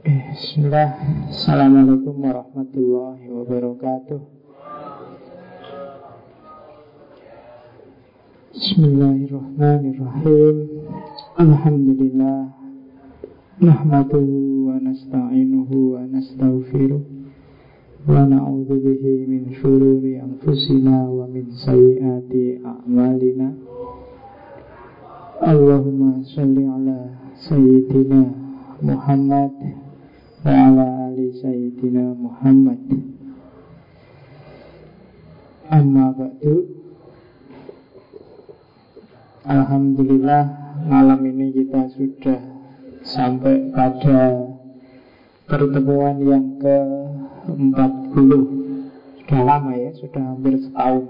Bismillah. Assalamualaikum warahmatullahi wabarakatuh. Bismillahirrahmanirrahim. Alhamdulillah. Nahmaduhu wa nasta'inuhu wa nasta'ufiruh. Wa na'udhu bihi min syururi anfusina wa min sayyati a'malina. Allahumma salli ala Sayyidina Muhammad ala ali Sayyidina Muhammad. Amma ba'du. Alhamdulillah malam ini kita sudah sampai pada pertemuan yang ke-40 Sudah lama ya, sudah hampir setahun.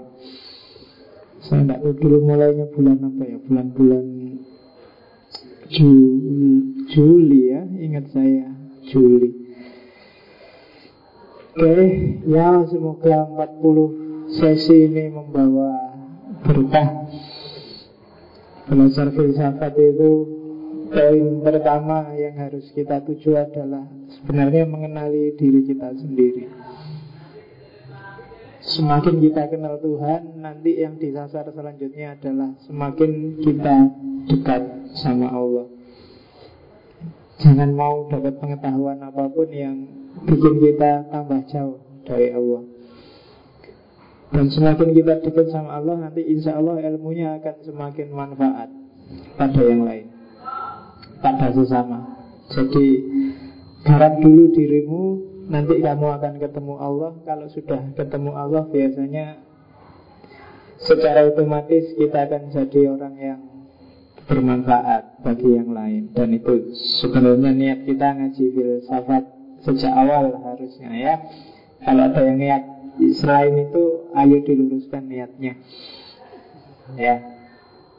Saya tidak tahu dulu mulainya bulan apa ya Bulan-bulan Juli ya, ingat saya Juli. Oke, ya semoga 40 sesi ini membawa berkah. Belajar filsafat itu Poin pertama yang harus kita tuju adalah Sebenarnya mengenali diri kita sendiri. Semakin kita kenal Tuhan Nanti yang disasar selanjutnya adalah Semakin kita dekat sama Allah Jangan mau dapat pengetahuan apa pun yang bikin kita tambah jauh dari Allah. Dan semakin kita dekat sama Allah, nanti insya Allah ilmunya akan semakin manfaat pada yang lain, pada sesama. Jadi garap dulu dirimu, nanti kamu akan ketemu Allah. Kalau sudah ketemu Allah, biasanya secara otomatis kita akan jadi orang yang bermanfaat bagi yang lain. Dan itu sebenarnya niat kita ngaji filsafat sejak awal harusnya ya. Kalau ada yang niat selain itu ayo diluruskan niatnya. Ya.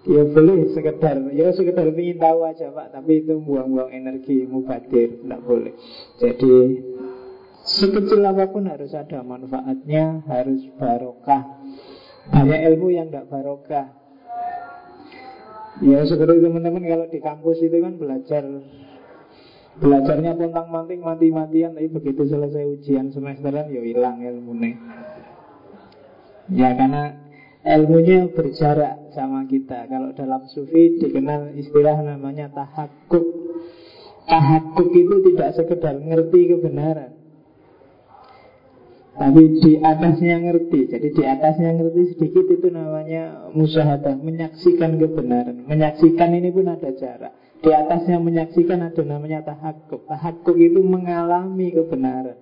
Ya boleh sekedar ya sekedar ingin tahu aja pak. Tapi itu buang-buang energi mubadir tidak boleh. Jadi sekecil apa pun harus ada manfaatnya harus barokah. Banyak ilmu yang tidak barokah Ya seperti teman-teman kalau di kampus itu kan belajar Belajarnya pontang manting mati-matian Tapi begitu selesai ujian semesteran Ya hilang ilmunya. Ya karena ilmunya berjarak sama kita. Kalau dalam sufi dikenal istilah namanya tahakuk Tahakuk itu tidak sekedar ngerti kebenaran tapi di atasnya ngerti. Jadi di atasnya ngerti sedikit itu namanya musyahadah. Menyaksikan kebenaran. Menyaksikan ini pun ada jarak. Di atasnya menyaksikan ada namanya tahakuk Tahakuk itu mengalami kebenaran.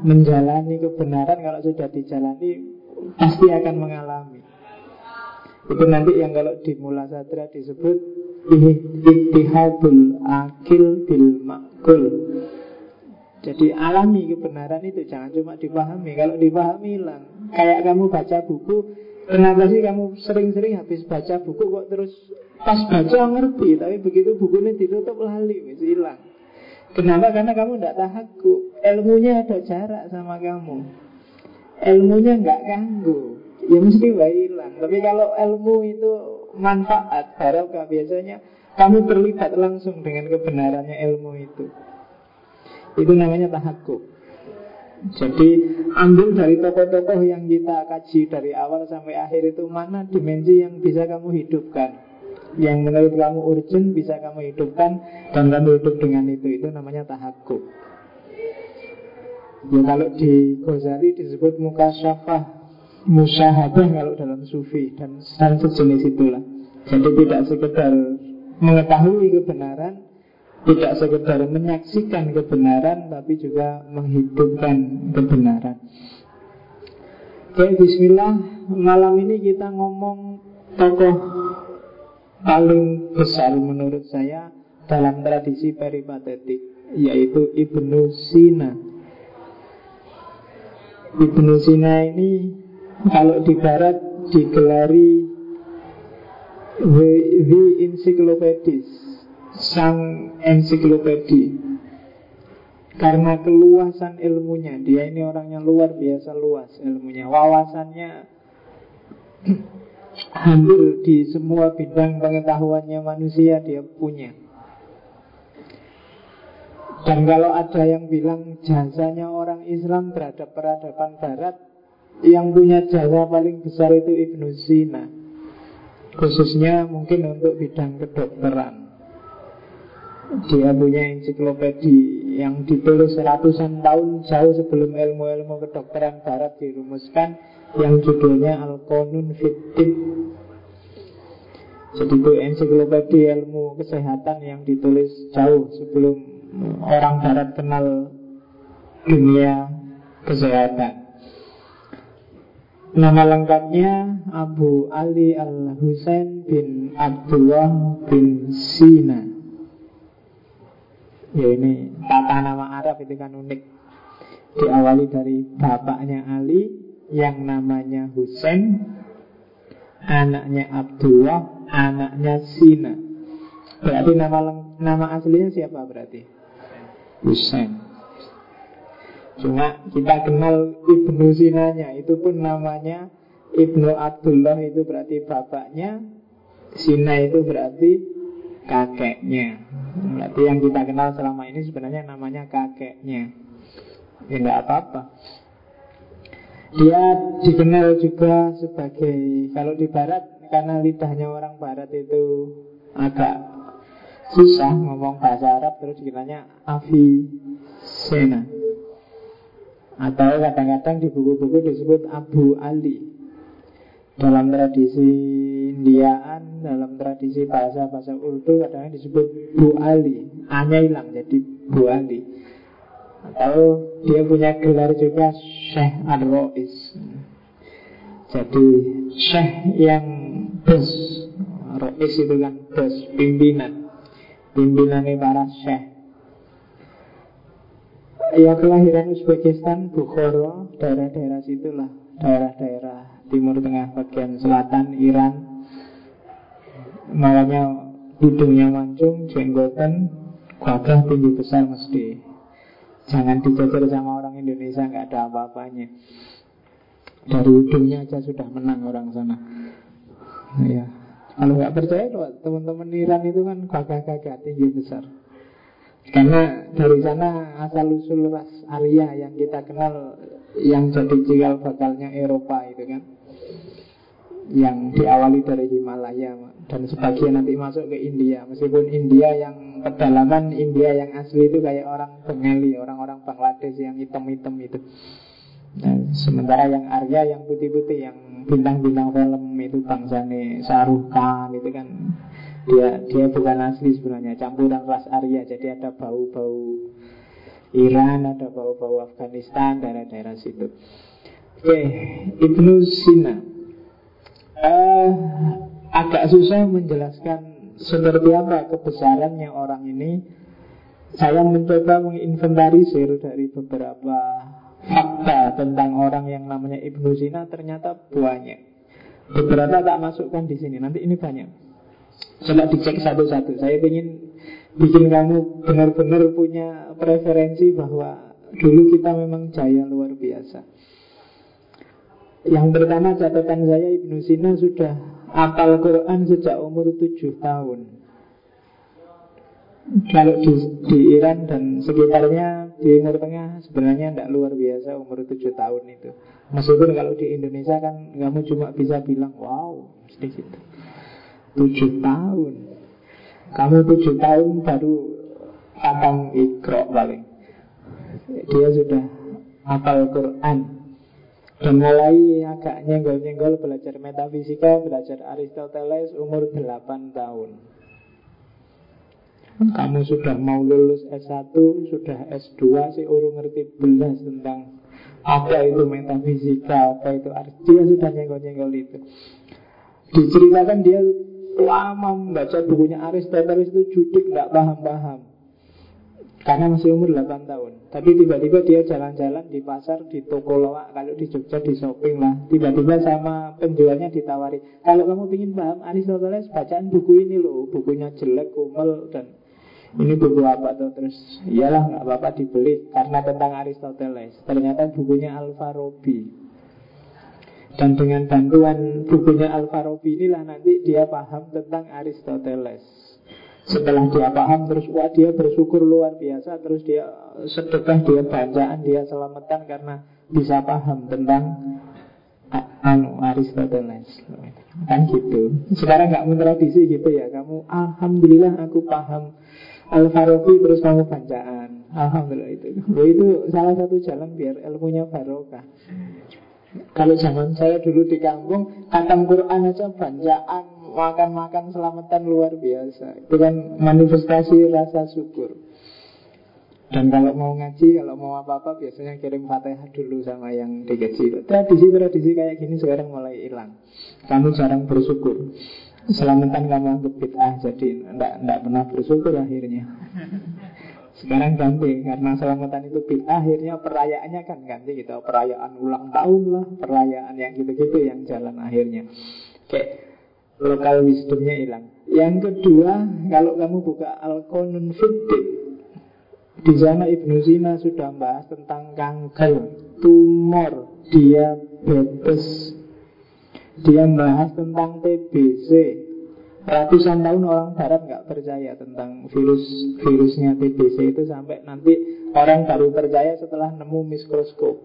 Menjalani kebenaran Kalau sudah dijalani Pasti akan mengalami. Itu nanti yang kalau di Mula Sadra disebut Ittihadul akil bil makul jadi alami kebenaran itu Jangan cuma dipahami. Kalau dipahami hilang. Kayak kamu baca buku Kenapa sih kamu sering-sering habis baca buku Kok terus pas baca ngerti Tapi begitu bukunya ditutup lali Wis hilang. Kenapa? Karena kamu tidak tahaku Ilmunya ada jarak sama kamu. Ilmunya nggak ganggu. Ya mesti hilang. Tapi kalau ilmu itu manfaat Barokah biasanya Kamu terlibat langsung dengan kebenarannya ilmu itu itu namanya tahakuk Jadi ambil dari tokoh-tokoh yang kita kaji dari awal sampai akhir itu Mana dimensi yang bisa kamu hidupkan. Yang menurut kamu urgent bisa kamu hidupkan Dan kamu hidup dengan itu. Itu namanya tahakuk Ya kalau di Ghazali disebut muka syafah Musyahadah kalau dalam sufi Dan, dan sejenis itulah. Jadi tidak sekedar mengetahui kebenaran tidak sekedar menyaksikan kebenaran Tapi juga menghidupkan kebenaran. Oke, bismillah. Malam ini kita ngomong Tokoh paling besar menurut saya Dalam tradisi peripatetik Yaitu Ibnu Sina. Ibnu Sina ini Kalau di barat digelari The Encyclopedist sang ensiklopedi karena keluasan ilmunya dia ini orangnya luar biasa luas ilmunya wawasannya hampir di semua bidang pengetahuannya manusia dia punya Dan kalau ada yang bilang jasanya orang Islam terhadap peradaban Barat, yang punya jasa paling besar itu Ibnu Sina. Khususnya mungkin untuk bidang kedokteran. Dia punya ensiklopedi yang ditulis ratusan tahun jauh sebelum ilmu-ilmu kedokteran Barat dirumuskan yang judulnya Al-Qanun Fittib. Jadi itu ensiklopedi ilmu kesehatan yang ditulis jauh sebelum orang barat kenal dunia kesehatan. Nama lengkapnya Abu Ali Al-Husain bin Abdullah bin Sina Ya ini tata nama Arab itu kan unik. Diawali dari bapaknya Ali Yang namanya Husain Anaknya Abdullah Anaknya Sina. Berarti nama nama aslinya siapa berarti? Husain. Cuma kita kenal Ibnu Sinanya Itu pun namanya Ibnu Abdullah itu berarti bapaknya Sina itu berarti kakeknya. Berarti yang kita kenal selama ini sebenarnya namanya kakeknya. Ya tidak apa-apa. Dia dikenal juga sebagai Kalau di barat Karena lidahnya orang barat itu Agak susah ngomong bahasa Arab terus dikiranya Avi Sena atau kadang-kadang di buku-buku disebut Abu Ali dalam tradisi Indiaan dalam tradisi bahasa-bahasa Urdu kadang-kadang disebut Bu Ali. Hanya hilang jadi Bu Ali. Atau dia punya gelar juga Syekh Ar-Rois jadi Syekh yang bos Rois itu kan bos pimpinan. Pimpinannya para syekh. Ya kelahiran Uzbekistan, Bukhara, daerah-daerah situlah Daerah-daerah Timur Tengah bagian selatan, Iran. Makanya hidungnya mancung, jenggotan, gagah tinggi besar mesti. Jangan dijajar sama orang Indonesia, nggak ada apa-apanya. Dari hidungnya aja sudah menang orang sana. Ya, kalau nggak percaya teman-teman Iran itu kan gagah-gagah tinggi besar. Karena dari sana asal usul ras Arya yang kita kenal yang jadi cikal bakalnya Eropa itu kan yang diawali dari Himalaya dan sebagian nanti masuk ke India. Meskipun India yang pedalaman India yang asli itu kayak orang Bengali orang-orang Bangladesh yang hitam-hitam itu. Nah, sementara yang Arya yang putih-putih yang bintang-bintang film itu bangsane Sarukan itu kan dia dia bukan asli sebenarnya. Campuran ras Arya jadi ada bau-bau Iran ada bau-bau Afghanistan daerah-daerah situ. Oke Ibnu Sina uh, agak susah menjelaskan seperti apa kebesarannya orang ini saya mencoba menginventarisir dari beberapa fakta tentang orang yang namanya Ibnu Sina ternyata banyak. Beberapa tak masukkan di sini. Nanti ini banyak. Coba dicek satu-satu. Saya ingin bikin kamu benar-benar punya preferensi bahwa dulu kita memang jaya luar biasa. Yang pertama catatan saya Ibnu Sina sudah apal Quran sejak umur 7 tahun. Kalau di, di Iran dan sekitarnya di Timur Tengah sebenarnya tidak luar biasa umur 7 tahun itu. Meskipun kalau di Indonesia kan kamu cuma bisa bilang wow sedikit. 7 tahun. Kamu 7 tahun baru abang ikro paling. Dia sudah hafal Quran dan mulai agak nyenggol-nyenggol belajar metafisika, belajar Aristoteles umur 8 tahun. Kamu sudah mau lulus S1, sudah S2 sih urung ngerti belas tentang apa itu metafisika, apa itu arti dia sudah nyenggol-nyenggol itu. Diceritakan dia lama membaca bukunya Aristoteles itu judik, nggak paham-paham. Karena masih umur 8 tahun. Tapi tiba-tiba dia jalan-jalan di pasar Di toko loak Kalau di Jogja di shopping lah. Tiba-tiba sama penjualnya ditawari Kalau kamu ingin paham Aristoteles bacaan buku ini loh. Bukunya jelek, kumel Dan ini buku apa tuh? Terus iyalah nggak apa-apa dibeli karena tentang Aristoteles. Ternyata bukunya Al-Farabi dan dengan bantuan bukunya Al-Farabi inilah nanti dia paham tentang Aristoteles Setelah dia paham terus wah dia bersyukur luar biasa Terus dia sedekah, dia bacaan, dia selamatan Karena bisa paham tentang anu Aristoteles. Kan gitu. Sekarang nggak mentradisi gitu ya kamu alhamdulillah aku paham Al Farabi terus kamu bacaan. Alhamdulillah itu. Itu salah satu jalan biar ilmunya barokah. Kalau zaman saya dulu di kampung Khatam Quran aja bacaan Makan-makan selamatan luar biasa. Itu kan manifestasi rasa syukur. Dan kalau mau ngaji, kalau mau apa-apa biasanya kirim fatihah dulu sama yang dikecil Tradisi-tradisi kayak gini sekarang mulai hilang. Kamu jarang bersyukur. Selamatan kamu anggap bid'ah Jadi enggak, enggak pernah bersyukur akhirnya. Sekarang ganti karena selamatan itu bid'ah akhirnya perayaannya kan ganti gitu. Perayaan ulang tahun lah perayaan yang gitu-gitu yang jalan akhirnya. Kayak lokal wisdomnya hilang yang kedua kalau kamu buka al-qanun di sana Ibnu Sina sudah bahas tentang kanker tumor diabetes dia bahas tentang TBC Ratusan tahun orang barat nggak percaya tentang virus virusnya TBC itu sampai nanti orang baru percaya setelah nemu mikroskop.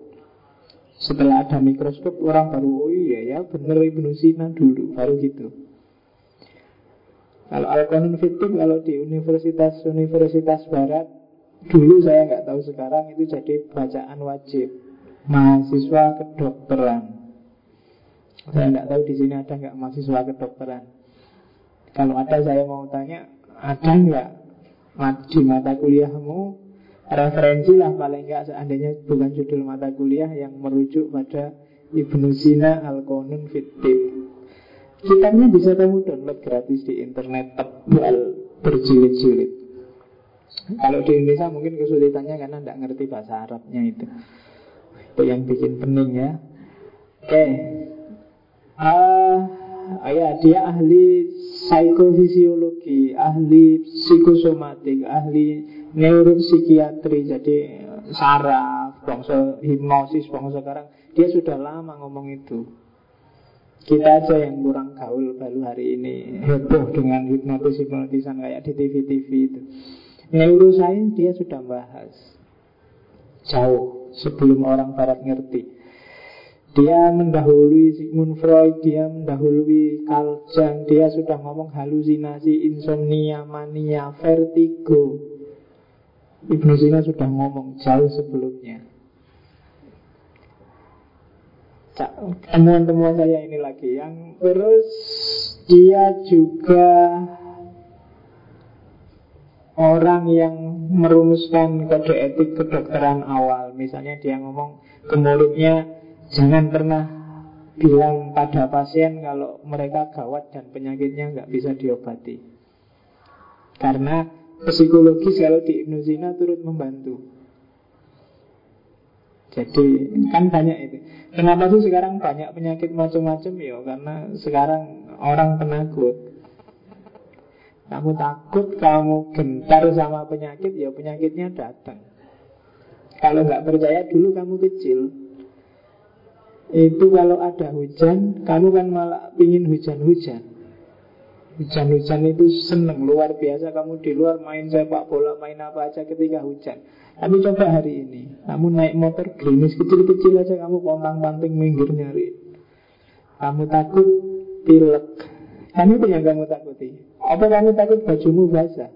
Setelah ada mikroskop orang baru oh iya ya bener Ibnu Sina dulu baru gitu. Kalau Al-Qanun kalau di universitas-universitas barat dulu saya nggak tahu sekarang itu jadi bacaan wajib mahasiswa kedokteran. Saya nggak tahu di sini ada nggak mahasiswa kedokteran. Kalau ada saya mau tanya, ada nggak di mata kuliahmu referensi lah paling nggak seandainya bukan judul mata kuliah yang merujuk pada Ibnu Sina Al-Qanun. Kitabnya bisa kamu download gratis di internet tebal berjilid-jilid. Kalau di Indonesia mungkin kesulitannya karena tidak ngerti bahasa Arabnya itu. Itu yang bikin pening ya. Oke. Okay. Uh, ya, dia ahli psikofisiologi, ahli psikosomatik, ahli neuropsikiatri, jadi saraf, bangsa hipnosis, bangsa sekarang dia sudah lama ngomong itu. Kita aja yang kurang gaul baru hari ini heboh dengan hipnotis hipnotisan kayak di TV-TV itu. Neuroscience dia sudah bahas jauh sebelum orang barat ngerti. Dia mendahului Sigmund Freud, dia mendahului Carl Jung, dia sudah ngomong halusinasi, insomnia, mania, vertigo. Ibnu Sina sudah ngomong jauh sebelumnya. Temuan-temuan saya ini lagi yang terus dia juga orang yang merumuskan kode etik kedokteran awal. Misalnya dia ngomong ke mulutnya Jangan pernah bilang pada pasien kalau mereka gawat dan penyakitnya nggak bisa diobati. Karena psikologis kalau di Ibnu Sina turut membantu. Jadi kan banyak itu. Kenapa sih sekarang banyak penyakit macam-macam ya? Karena sekarang orang penakut. Kamu takut, kamu gentar sama penyakit, ya penyakitnya datang. Kalau nggak percaya dulu kamu kecil, itu kalau ada hujan Kamu kan malah ingin hujan-hujan Hujan-hujan itu seneng Luar biasa kamu di luar main sepak bola Main apa aja ketika hujan Tapi coba hari ini Kamu naik motor gerimis kecil-kecil aja Kamu pontang-panting minggir nyari. Kamu takut pilek. Kan itu yang kamu takuti. Apa kamu takut bajumu basah?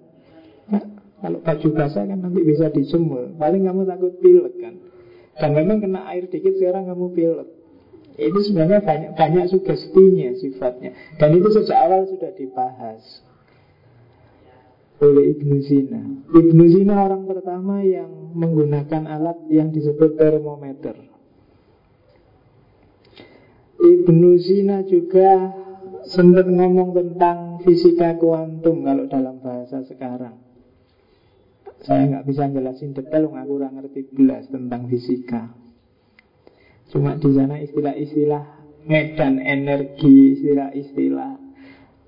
Nah, Kalau baju basah kan nanti bisa dijemur. Paling kamu takut pilek kan. Dan memang kena air dikit sekarang kamu pilek. Itu sebenarnya banyak, banyak sugestinya sifatnya. Dan itu sejak awal sudah dibahas oleh Ibnu Sina Ibnu Sina orang pertama yang menggunakan alat yang disebut termometer Ibnu Sina juga sempat ngomong tentang fisika kuantum kalau dalam bahasa sekarang. Saya nggak bisa jelasin detail, aku kurang ngerti belas tentang fisika. Cuma di sana istilah-istilah medan energi, istilah-istilah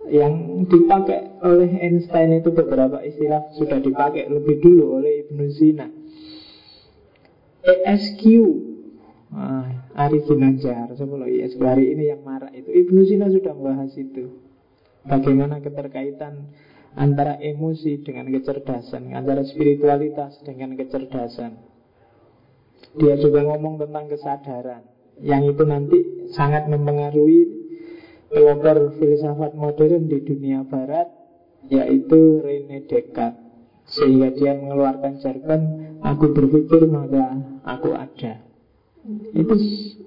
yang dipakai oleh Einstein itu beberapa istilah sudah dipakai lebih dulu oleh Ibnu Sina. ESQ ah, Ari Ginanjar sebelum ESQ hari ini yang marah itu Ibnu Sina sudah membahas itu Bagaimana keterkaitan antara emosi dengan kecerdasan, antara spiritualitas dengan kecerdasan. Dia juga ngomong tentang kesadaran, yang itu nanti sangat mempengaruhi pelopor filsafat modern di dunia barat, yaitu Rene Descartes. Sehingga dia mengeluarkan jargon, aku berpikir maka aku ada. Itu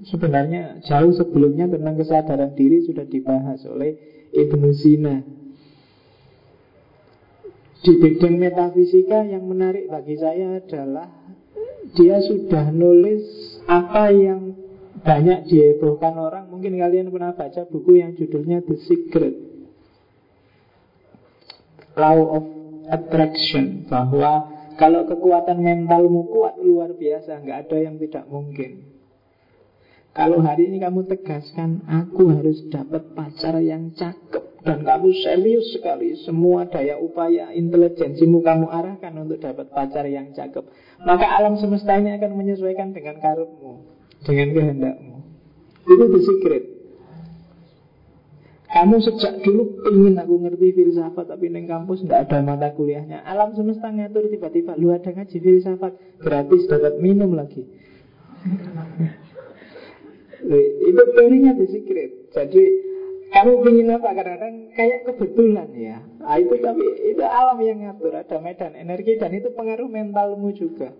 sebenarnya jauh sebelumnya tentang kesadaran diri sudah dibahas oleh Ibnu Sina di bidang metafisika yang menarik bagi saya adalah dia sudah nulis apa yang banyak dihebohkan orang. Mungkin kalian pernah baca buku yang judulnya The Secret. Law of Attraction. Bahwa kalau kekuatan mentalmu kuat luar biasa, nggak ada yang tidak mungkin. Kalau hari ini kamu tegaskan, aku harus dapat pacar yang cakep dan kamu serius sekali semua daya upaya intelijensimu kamu arahkan untuk dapat pacar yang cakep maka alam semesta ini akan menyesuaikan dengan karepmu dengan kehendakmu itu the secret kamu sejak dulu ingin aku ngerti filsafat tapi neng kampus tidak ada mata kuliahnya alam semesta ngatur tiba-tiba lu ada ngaji filsafat gratis dapat minum lagi itu teorinya the secret jadi kamu ingin apa? Kadang-kadang kayak kebetulan ya. Nah, itu tapi itu alam yang ngatur. Ada medan energi dan itu pengaruh mentalmu juga.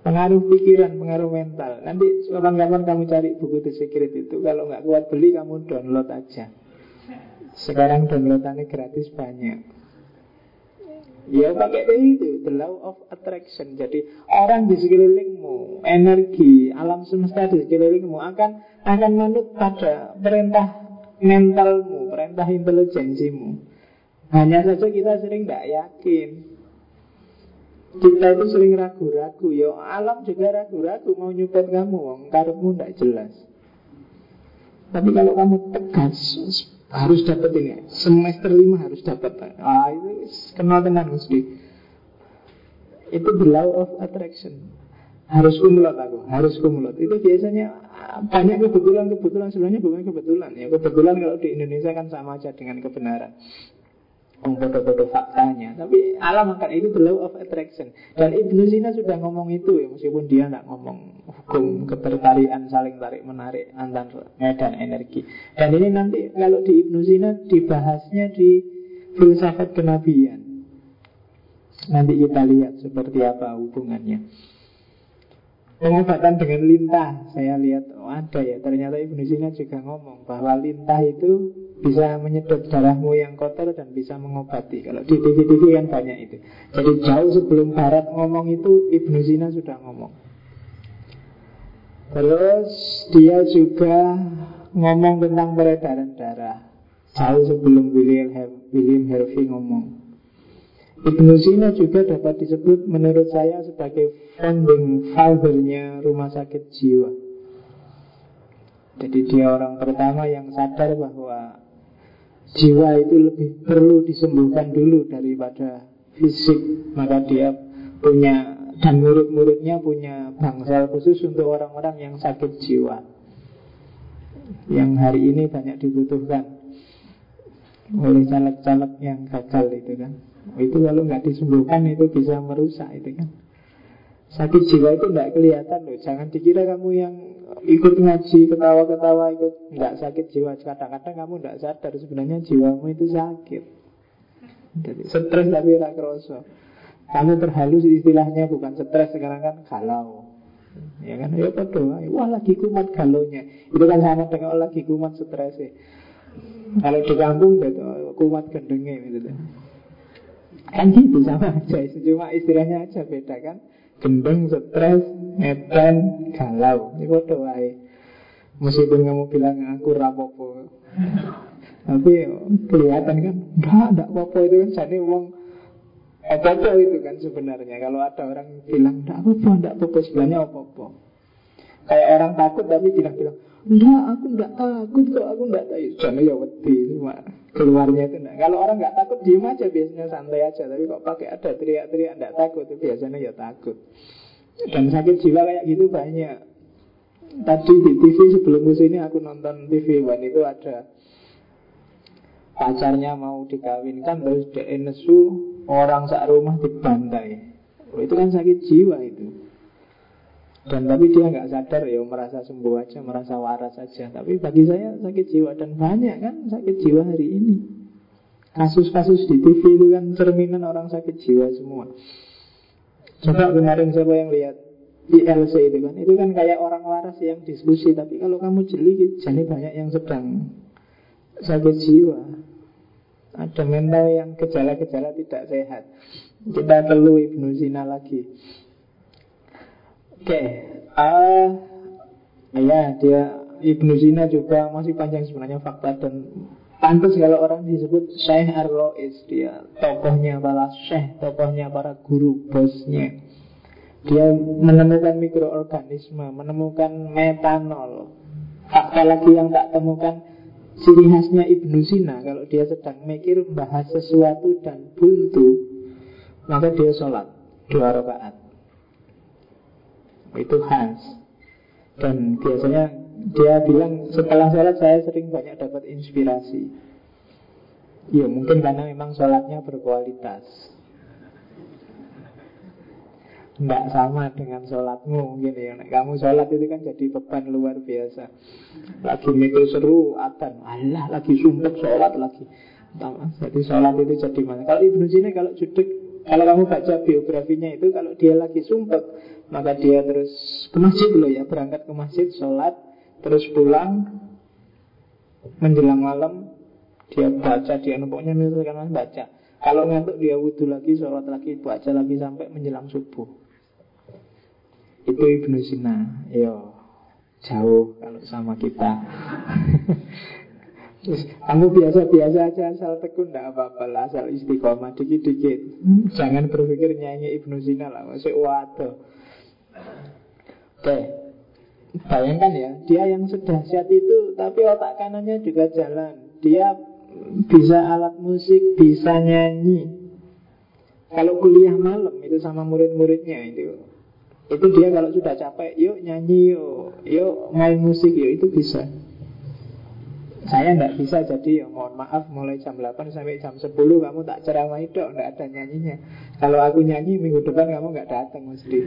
Pengaruh pikiran, pengaruh mental. Nanti kapan-kapan kamu cari buku The Secret itu. Kalau nggak kuat beli, kamu download aja. Sekarang downloadannya gratis banyak. Ya pakai itu The law of attraction Jadi orang di sekelilingmu Energi Alam semesta di sekelilingmu Akan akan manut pada perintah mentalmu, perintah intelijensimu. Hanya saja kita sering tidak yakin. Kita itu sering ragu-ragu. Ya alam juga ragu-ragu mau nyupet kamu, wong karepmu tidak jelas. Tapi kalau kamu tegas, harus dapat ini. Semester lima harus dapat. Ah itu kenal dengan mesti. Itu the law of attraction. Harus kumulot aku, harus kumulot. Itu biasanya banyak kebetulan-kebetulan sebenarnya bukan kebetulan ya. Kebetulan kalau di Indonesia kan sama aja dengan kebenaran. Bodoh-bodoh faktanya. Tapi alam akan itu the law of attraction. Dan Ibnu Sina sudah ngomong itu ya Meskipun dia tidak ngomong hukum ketertarikan Saling tarik menarik antar medan energi. Dan ini nanti kalau di Ibnu Sina Dibahasnya di filsafat kenabian. Nanti kita lihat seperti apa hubungannya. Pengobatan dengan lintah. Saya lihat oh ada ya. Ternyata Ibnu Sina juga ngomong Bahwa lintah itu bisa menyedot darahmu yang kotor Dan bisa mengobati. Kalau di TV-TV kan banyak itu. Jadi jauh sebelum Barat ngomong itu Ibnu Sina sudah ngomong. Terus dia juga ngomong tentang peredaran darah. Jauh sebelum William, William Harvey ngomong. Ibnu Sina juga dapat disebut menurut saya sebagai founding fathernya rumah sakit jiwa. Jadi dia orang pertama yang sadar bahwa jiwa itu lebih perlu disembuhkan dulu daripada fisik. Maka dia punya dan murid-muridnya punya bangsal khusus untuk orang-orang yang sakit jiwa. Yang hari ini banyak dibutuhkan oleh caleg-caleg yang gagal itu kan. Itu kalau nggak disembuhkan itu bisa merusak itu kan. Sakit jiwa itu nggak kelihatan loh. Jangan dikira kamu yang ikut ngaji, ketawa-ketawa ikut nggak sakit jiwa. Kadang-kadang kamu nggak sadar sebenarnya jiwamu itu sakit. Jadi stres tapi kerasa. Kamu terhalus istilahnya bukan stres sekarang kan galau. Ya kan, ya doa. Wah lagi kumat galonya. Itu kan sama dengan lagi kumat stres. Kalau di kampung itu kumat gendengnya gitu. Kan gitu sama aja Cuma istilahnya aja beda kan Gendeng, stres, ngeten, galau. Ini kode wae. Meskipun kamu bilang aku rapopo Tapi kelihatan kan Enggak, enggak apa-apa itu kan. Jadi ngomong apa-apa itu kan sebenarnya. Kalau ada orang bilang Enggak apa-apa, enggak apa-apa Sebenarnya apa-apa. Kayak orang takut tapi bilang-bilang Enggak, aku enggak takut kok, aku enggak takut Jangan ya wedi Cuma keluarnya itu enggak. Kalau orang enggak takut, diem aja biasanya santai aja. Tapi kok pakai ada teriak-teriak enggak takut itu Biasanya ya takut. Dan sakit jiwa kayak gitu banyak. Tadi di TV sebelum ini aku nonton TV One itu ada pacarnya mau dikawinkan terus dia nesu orang sak rumah dibantai. Oh, itu kan sakit jiwa itu. Dan tapi dia nggak sadar ya merasa sembuh aja, merasa waras saja. Tapi bagi saya sakit jiwa dan banyak kan sakit jiwa hari ini. Kasus-kasus di TV itu kan cerminan orang sakit jiwa semua. Coba kemarin siapa yang lihat ILC itu kan, itu kan kayak orang waras yang diskusi. Tapi kalau kamu jeli, jadi banyak yang sedang sakit jiwa. Ada mental yang gejala-gejala tidak sehat. Kita perlu Ibnu Sina lagi. Oke, okay. uh, ya dia Ibnu Sina juga masih panjang sebenarnya fakta dan pantas kalau orang disebut Syekh Ar-Rois dia tokohnya para Syekh, tokohnya para guru, bosnya. Dia menemukan mikroorganisme, menemukan metanol. Fakta lagi yang tak temukan ciri khasnya Ibnu Sina kalau dia sedang mikir bahas sesuatu dan buntu, maka dia sholat dua rakaat itu khas dan biasanya dia bilang setelah sholat saya sering banyak dapat inspirasi. Ya mungkin karena memang sholatnya berkualitas. Tidak sama dengan sholatmu mungkin ya. Kamu sholat itu kan jadi beban luar biasa. Lagi mikir seru Adan Allah lagi sumpah sholat lagi. Jadi sholat itu jadi mana? Kalau Ibnu Sina kalau judek Kalau kamu baca biografinya itu Kalau dia lagi sumpah maka dia terus ke masjid dulu ya Berangkat ke masjid, sholat Terus pulang. Menjelang malam Dia baca, dia pokoknya misalkan baca. Kalau ngantuk dia wudhu lagi, sholat lagi Baca lagi sampai menjelang subuh. Itu Ibnu Sina. Yo, jauh kalau sama kita. Kamu biasa-biasa aja asal tekun tidak apa-apa lah asal istiqomah dikit-dikit. Hmm, jangan berpikir nyanyi Ibnu Sina lah masuk waduh. Oke. Bayangkan ya Dia yang sedahsyat itu Tapi otak kanannya juga jalan. Dia bisa alat musik Bisa nyanyi. Kalau kuliah malam itu sama murid-muridnya itu. Itu dia kalau sudah capek Yuk nyanyi yuk. Yuk main musik yuk Itu bisa. Saya nggak bisa jadi ya mohon maaf mulai jam 8 sampai jam 10 kamu tak ceramah itu nggak ada nyanyinya. Kalau aku nyanyi minggu depan kamu nggak datang mesti.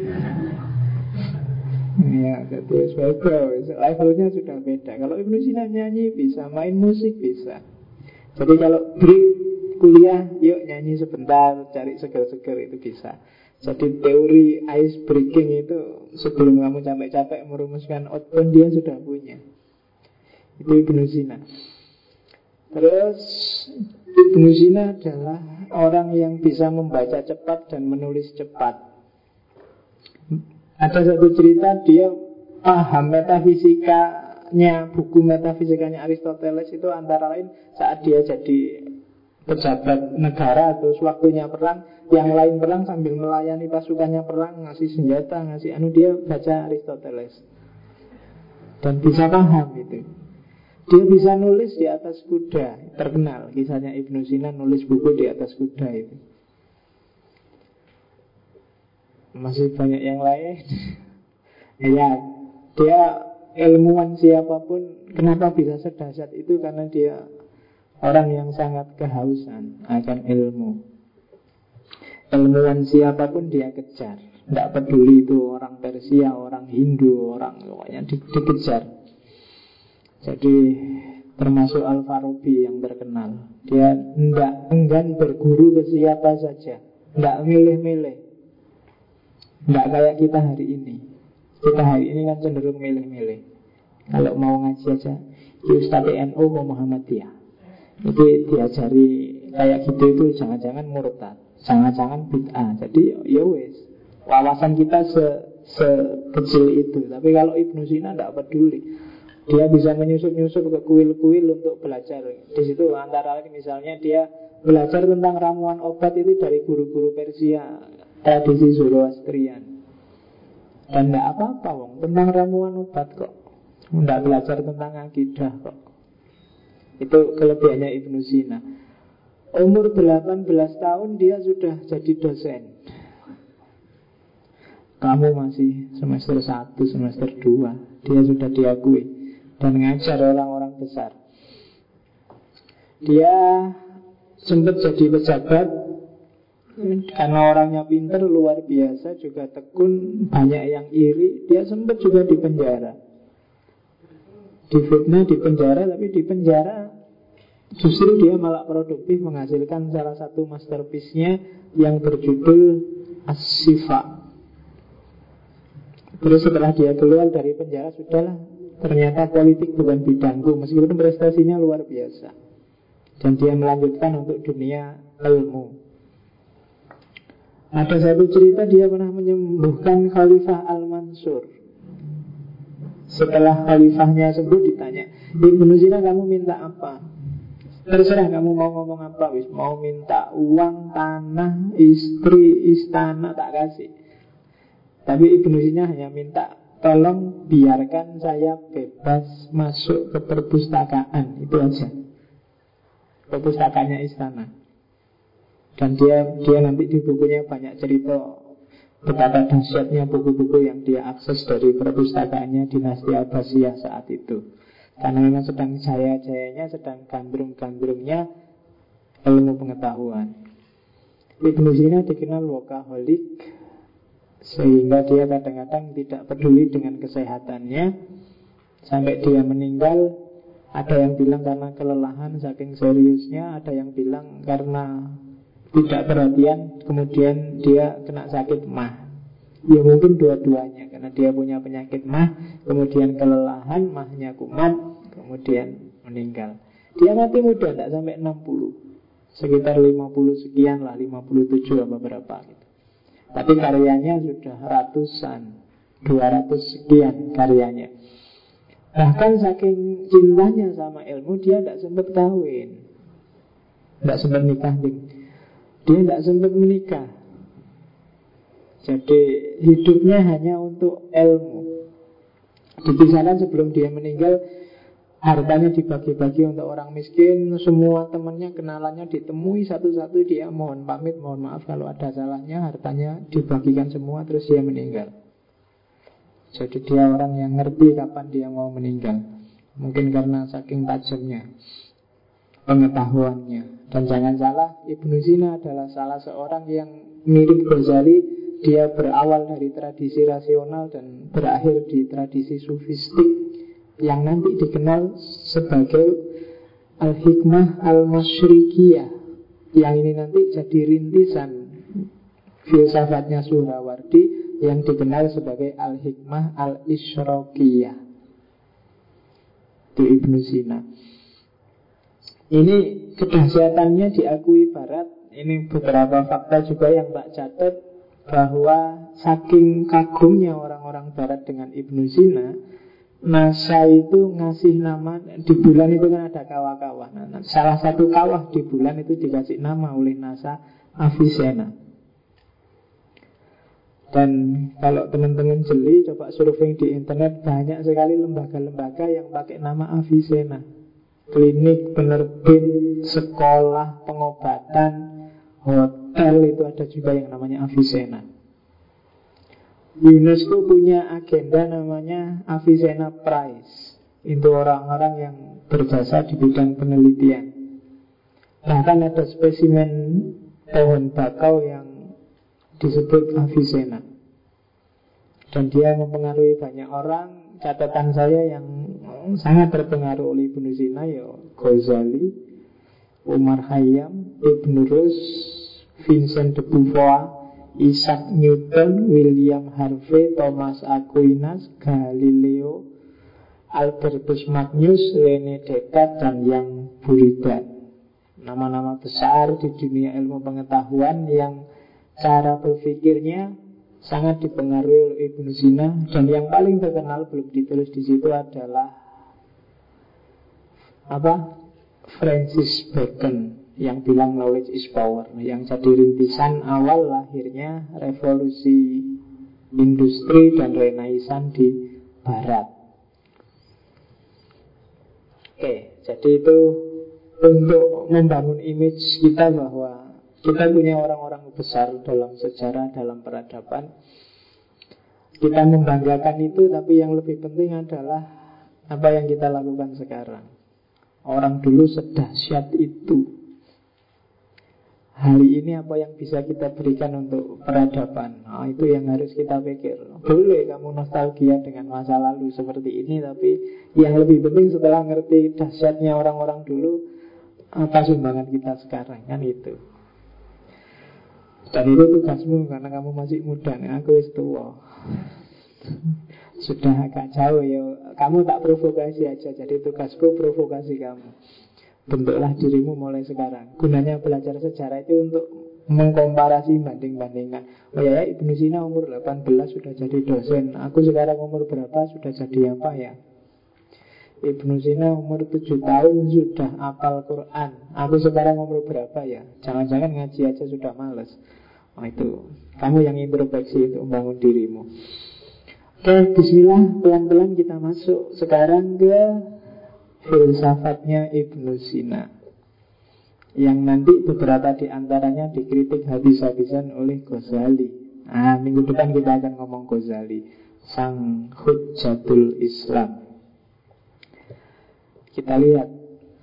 Ya, jadi sebagainya levelnya sudah beda. Kalau Ibnu Sina nyanyi bisa, main musik bisa. Jadi kalau break kuliah, yuk nyanyi sebentar, cari seger-seger itu bisa. Jadi teori ice breaking itu sebelum kamu capek-capek merumuskan outbound dia sudah punya. Itu Ibnu Sina. Terus Ibnu Sina adalah orang yang bisa membaca cepat dan menulis cepat. Ada satu cerita dia paham metafisikanya buku metafisikanya Aristoteles itu antara lain saat dia jadi pejabat negara atau waktunya perang yang lain perang sambil melayani pasukannya perang ngasih senjata ngasih anu dia baca Aristoteles. Dan bisa paham itu. Dia bisa nulis di atas kuda Terkenal. Kisahnya Ibnu Sina nulis buku di atas kuda itu Masih banyak yang lain. Ya Dia ilmuwan siapa pun Kenapa bisa sedasat itu? Karena dia orang yang sangat kehausan Akan ilmu. Ilmuwan siapa pun dia kejar. Tidak peduli itu orang Persia, orang Hindu, orang pokoknya di, dikejar. Jadi termasuk Al-Farabi yang terkenal. Dia tidak enggan berguru ke siapa saja. Tidak milih-milih Tidak kayak kita hari ini. Kita hari ini kan cenderung milih-milih. Kalau mau ngaji aja Ustaz NU mau Muhammadiyah. Itu diajari kayak gitu itu jangan-jangan murtad Jangan-jangan bid'ah. Jadi ya wes Wawasan kita se sekecil itu. Tapi kalau Ibnu Sina tidak peduli. Dia bisa menyusup-nyusup ke kuil-kuil untuk belajar. Di situ antara lain misalnya dia belajar tentang ramuan obat itu dari guru-guru Persia, tradisi Zoroastrian. Dan tidak apa-apa, wong. Tentang ramuan obat kok. Tidak belajar tentang akidah kok. Itu kelebihannya Ibnu Sina. Umur 18 tahun dia sudah jadi dosen. Kamu masih semester 1, semester 2 Dia sudah diakui dan ngajar orang-orang besar. Dia sempat jadi pejabat karena orangnya pinter luar biasa juga tekun banyak yang iri dia sempat juga di penjara. Difitnah di penjara tapi di penjara justru dia malah produktif menghasilkan salah satu masterpiece-nya yang berjudul As-Sifa Terus setelah dia keluar dari penjara Sudahlah ternyata politik bukan bidangku Meskipun prestasinya luar biasa. Dan dia melanjutkan untuk dunia ilmu Ada satu cerita dia pernah menyembuhkan Khalifah Al-Mansur. Setelah khalifahnya sembuh ditanya Ibnu Sina kamu minta apa? Terserah kamu mau ngomong apa wis Mau minta uang, tanah, istri, istana tak kasih. Tapi Ibnu Sina hanya minta Tolong biarkan saya bebas masuk ke perpustakaan. Itu aja. Perpustakaannya istana Dan dia dia nanti di bukunya banyak cerita Betapa dahsyatnya buku-buku yang dia akses dari perpustakaannya dinasti Abbasiyah saat itu. Karena memang sedang jaya-jayanya, sedang gandrung-gandrungnya ilmu pengetahuan. Ibnu Sina dikenal workaholic sehingga dia kadang-kadang tidak peduli dengan kesehatannya. Sampai dia meninggal Ada yang bilang karena kelelahan saking seriusnya Ada yang bilang karena tidak perhatian Kemudian dia kena sakit mah. Ya mungkin dua-duanya Karena dia punya penyakit mah Kemudian kelelahan, mahnya kumat Kemudian meninggal. Dia mati muda, tidak sampai 60 Sekitar 50 sekian lah 57 apa berapa gitu. Tapi karyanya sudah ratusan 200 sekian karyanya. Bahkan saking cintanya sama ilmu Dia tidak sempat kawin Tidak sempat nikah Dia tidak sempat menikah. Jadi hidupnya hanya untuk ilmu. Dipisahkan sebelum dia meninggal Hartanya dibagi-bagi untuk orang miskin. Semua temannya kenalannya ditemui Satu-satu dia mohon pamit Mohon maaf kalau ada salahnya. Hartanya dibagikan semua terus dia meninggal. Jadi dia orang yang ngerti kapan dia mau meninggal. Mungkin karena saking tajamnya Pengetahuannya Dan jangan salah Ibnu Sina adalah salah seorang yang mirip Ghazali. Dia berawal dari tradisi rasional Dan berakhir di tradisi sufistik yang nanti dikenal sebagai Al-Hikmah Al-Masyrikiyah yang ini nanti jadi rintisan filsafatnya Surawardi yang dikenal sebagai Al-Hikmah Al-Isyrokiyah. Di Ibnu Sina ini kedahsyatannya diakui Barat. Ini beberapa fakta juga yang tak catat bahwa saking kagumnya orang-orang Barat dengan Ibnu Sina NASA itu ngasih nama Di bulan itu kan ada kawah-kawah. Nah, Salah satu kawah di bulan itu dikasih nama oleh NASA Avicenna Dan kalau teman-teman jeli Coba surfing di internet Banyak sekali lembaga-lembaga yang pakai nama Avicenna Klinik, penerbit, sekolah, pengobatan, hotel Itu ada juga yang namanya Avicenna. UNESCO punya agenda namanya Avicenna Prize. Itu orang-orang yang berjasa di bidang penelitian. Bahkan ada spesimen pohon bakau yang disebut Avicenna. Dan dia mempengaruhi banyak orang. Catatan saya yang sangat terpengaruh oleh Ibnu Sina ya Ghazali, Umar Khayyam, Ibnu Rus, Vincent de Beauvoir Isaac Newton, William Harvey, Thomas Aquinas, Galileo, Albertus Magnus, Rene Descartes, dan yang Buridan. Nama-nama besar di dunia ilmu pengetahuan yang cara berpikirnya sangat dipengaruhi oleh Ibnu Sina dan yang paling terkenal belum ditulis di situ adalah apa? Francis Bacon yang bilang knowledge is power yang jadi rintisan awal lahirnya revolusi industri dan renaisan di barat. Oke jadi itu untuk membangun image kita bahwa kita punya orang-orang besar dalam sejarah dalam peradaban. Kita membanggakan itu tapi yang lebih penting adalah apa yang kita lakukan sekarang Orang dulu sedahsyat itu. Hari ini apa yang bisa kita berikan untuk peradaban? Nah, Itu yang harus kita pikir. Boleh kamu nostalgia dengan masa lalu seperti ini Tapi yang lebih penting setelah ngerti dahsyatnya orang-orang dulu Apa sumbangan kita sekarang? Kan itu. Dan itu tugasmu karena kamu masih muda. Nih, Aku itu tua Sudah agak jauh ya. Kamu tak provokasi aja Jadi tugasku provokasi kamu. Bentuklah dirimu mulai sekarang. Gunanya belajar sejarah itu untuk mengkomparasi banding-bandingkan Oh ya, ya Ibnu Sina umur 18 sudah jadi dosen. Aku sekarang umur berapa? Sudah jadi apa ya? Ibnu Sina umur 7 tahun sudah apal Quran. Aku sekarang umur berapa ya? Jangan-jangan ngaji aja sudah males. Oh itu. Kamu yang introspeksi untuk membangun dirimu Oke, bismillah Pelan-pelan kita masuk sekarang ke filsafatnya Ibnu Sina yang nanti beberapa di antaranya dikritik habis-habisan oleh Ghazali. Nah, minggu depan kita akan ngomong Ghazali, sang hujjatul Islam. Kita lihat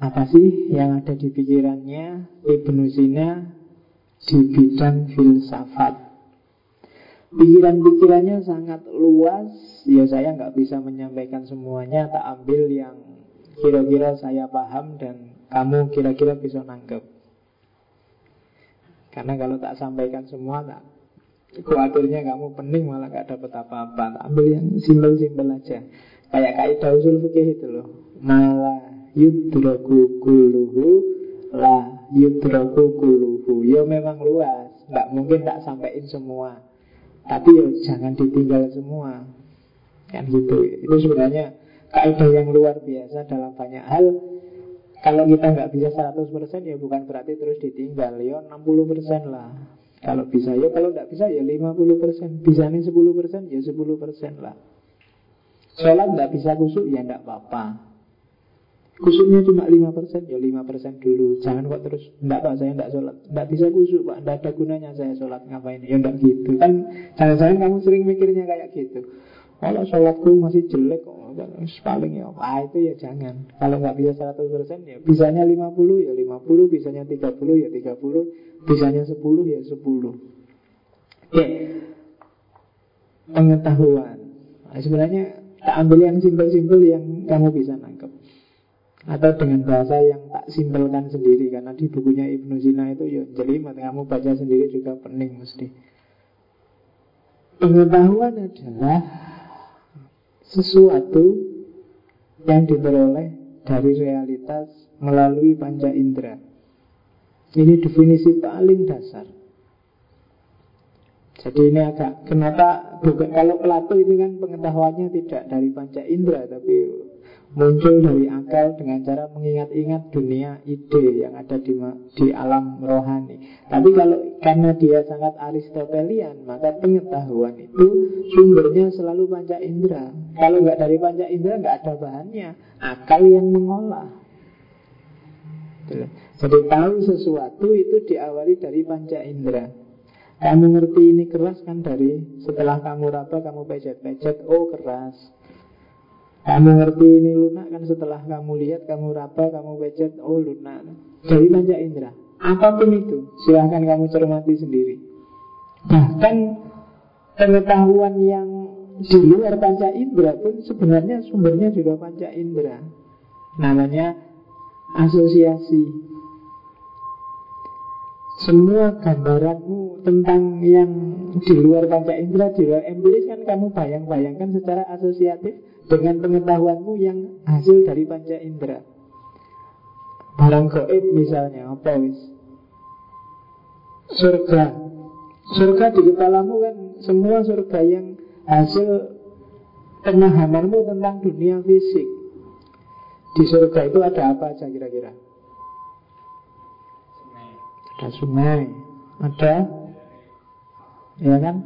apa sih yang ada di pikirannya Ibnu Sina di bidang filsafat. Pikiran-pikirannya sangat luas, ya saya nggak bisa menyampaikan semuanya, tak ambil yang kira-kira saya paham dan kamu kira-kira bisa nangkep. Karena kalau tak sampaikan semua tak Khawatirnya kamu pening malah gak dapat apa-apa. Tak Ambil yang simpel-simpel aja. Kayak kaidah usul fikih itu loh. Malah yudraku kuluhu La yudraku kuluhu Ya memang luas. Gak mungkin tak sampaikan semua Tapi ya jangan ditinggal semua. Kan gitu. Itu sebenarnya kaidah yang luar biasa dalam banyak hal. Kalau kita nggak bisa 100% ya bukan berarti terus ditinggal. Ya 60% lah. Kalau bisa ya kalau nggak bisa ya 50% bisa nih 10% ya 10% lah. Sholat nggak bisa kusuk ya nggak apa-apa Kusuknya cuma 5% ya 5% dulu Jangan kok terus Enggak pak saya enggak sholat Enggak bisa kusuk pak Enggak ada gunanya saya sholat ngapain Ya enggak gitu Kan jangan-jangan kamu sering mikirnya kayak gitu kalau sholatku masih jelek paling ya ah itu ya jangan. Kalau nggak bisa 100% ya bisanya 50 ya 50, bisanya 30 ya 30, bisanya 10 ya 10. Oke. Pengetahuan. Nah, sebenarnya tak ambil yang simpel-simpel yang kamu bisa nangkep. Atau dengan bahasa yang tak simpelkan sendiri Karena di bukunya Ibnu Sina itu ya jelimet Kamu baca sendiri juga pening mesti Pengetahuan adalah sesuatu yang diperoleh dari realitas melalui panca indera. Ini definisi paling dasar. Jadi ini agak kenapa bukan kalau Plato ini kan pengetahuannya tidak dari panca indera tapi muncul dari akal dengan cara mengingat-ingat dunia ide yang ada di, di alam rohani. Tapi kalau karena dia sangat Aristotelian, maka pengetahuan itu sumbernya selalu panca indera. Kalau nggak dari panca indera nggak ada bahannya, akal yang mengolah. Jadi tahu sesuatu itu diawali dari panca indera. Kamu ngerti ini keras kan dari setelah kamu raba kamu pecet-pecet, oh keras. Kamu ngerti ini lunak kan setelah kamu lihat, kamu raba, kamu becet, oh lunak. Dari panca indera. Apa pun itu, silahkan kamu cermati sendiri. Bahkan pengetahuan yang di luar panca indera pun sebenarnya sumbernya juga panca indera. Namanya asosiasi. Semua gambaranmu tentang yang di luar panca indera, di luar empiris kan kamu bayang-bayangkan secara asosiatif dengan pengetahuanmu yang hasil dari panca indera. Barang goib misalnya, apa wis? Surga. Surga di kepalamu kan semua surga yang hasil pemahamanmu tentang dunia fisik. Di surga itu ada apa aja kira-kira? Ada sungai, ada ya kan?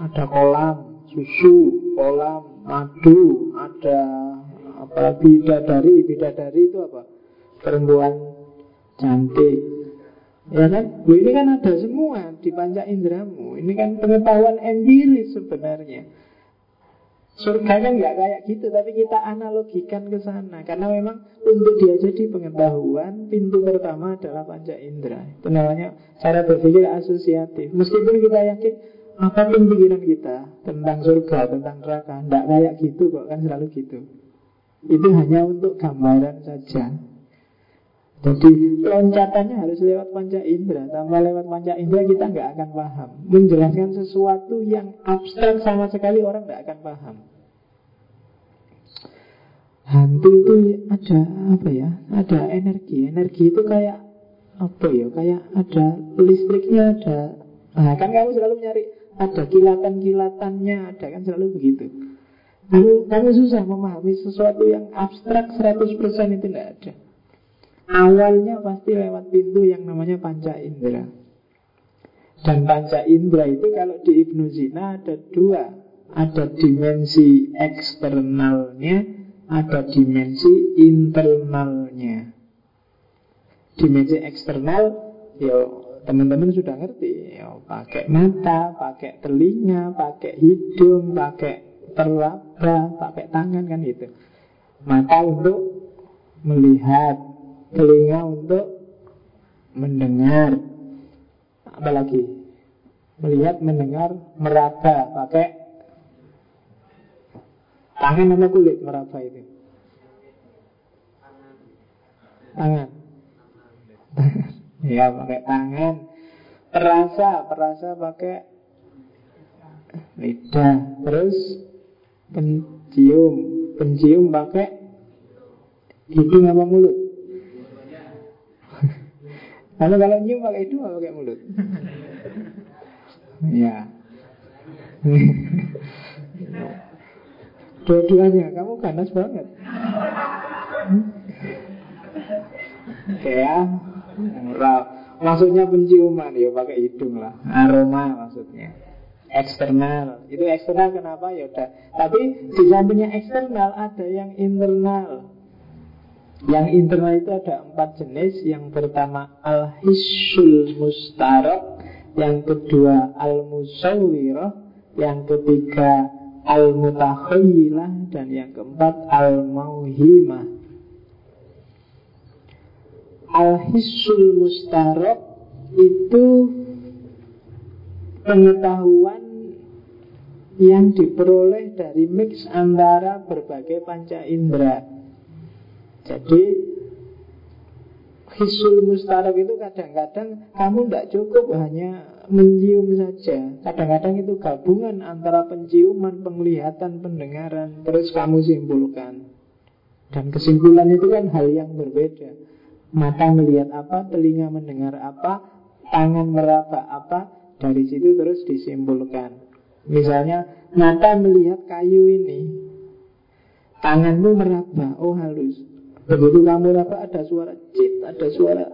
Ada kolam, susu, kolam, madu, ada apa bidadari, bidadari itu apa? Perempuan cantik. Ya kan? Bu, ini kan ada semua di panca indramu. Ini kan pengetahuan empiris sebenarnya. Surga kan nggak kayak gitu, tapi kita analogikan ke sana. Karena memang untuk dia jadi pengetahuan, pintu pertama adalah panca indera. Itu namanya cara berpikir asosiatif. Meskipun kita yakin apa pun pikiran kita tentang surga, tentang neraka, nggak kayak gitu kok, kan selalu gitu. Itu hanya untuk gambaran saja. Jadi loncatannya harus lewat panca indera Tanpa lewat panca indera kita nggak akan paham Menjelaskan sesuatu yang abstrak sama sekali orang nggak akan paham Hantu itu ada apa ya? Ada energi Energi itu kayak apa ya? Kayak ada listriknya ada Nah kan kamu selalu nyari Ada kilatan-kilatannya Ada kan selalu begitu. Kamu, kamu susah memahami sesuatu yang abstrak 100% itu tidak ada. Awalnya pasti lewat pintu yang namanya panca indera Dan panca indera itu kalau di Ibnu Zina ada dua. Ada dimensi eksternalnya Ada dimensi internalnya. Dimensi eksternal Ya teman-teman sudah ngerti ya, Pakai mata, pakai telinga, pakai hidung, pakai terlaba, pakai tangan kan gitu. Mata untuk melihat telinga untuk mendengar. Apalagi melihat mendengar meraba pakai tangan apa kulit meraba itu. Tangan ya pakai tangan perasa perasa pakai lidah terus pencium pencium pakai hidung apa mulut Lalu kalau nyium pakai hidung atau pakai mulut? ya. Dua-duanya, kamu ganas banget. Oke ya. Maksudnya penciuman, ya pakai hidung lah. Aroma maksudnya. Eksternal. Itu eksternal kenapa? Ya udah. Tapi di sampingnya eksternal ada yang internal. Yang internal itu ada empat jenis Yang pertama Al-Hisul Mustarok Yang kedua Al-Musawirah Yang ketiga Al-Mutakhayilah Dan yang keempat Al-Mauhimah Al-Hisul Mustarok Itu Pengetahuan yang diperoleh dari mix antara berbagai panca indera jadi Hisul mustarak itu kadang-kadang kamu tidak cukup hanya mencium saja. Kadang-kadang itu gabungan antara penciuman, penglihatan, pendengaran, terus kamu simpulkan. Dan kesimpulan itu kan hal yang berbeda. Mata melihat apa, telinga mendengar apa, tangan meraba apa, dari situ terus disimpulkan. Misalnya, mata melihat kayu ini, tanganmu meraba, oh halus. Begitu kamu apa ada suara cit, ada suara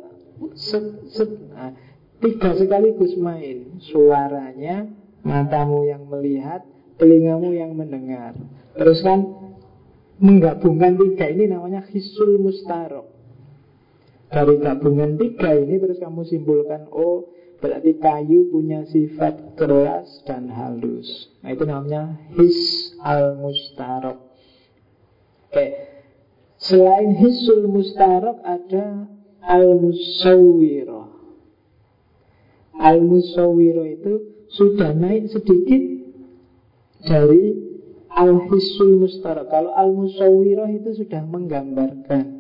set, set. Nah, tiga sekaligus main. Suaranya, matamu yang melihat, telingamu yang mendengar. Terus kan menggabungkan tiga ini namanya hisul mustarok. Dari gabungan tiga ini terus kamu simpulkan, oh berarti kayu punya sifat keras dan halus. Nah itu namanya his al mustarok. Oke, Selain hisul mustarok ada al-musawwirah. Al-musawwirah itu sudah naik sedikit dari al-hisul mustarok. Kalau al-musawwirah itu sudah menggambarkan.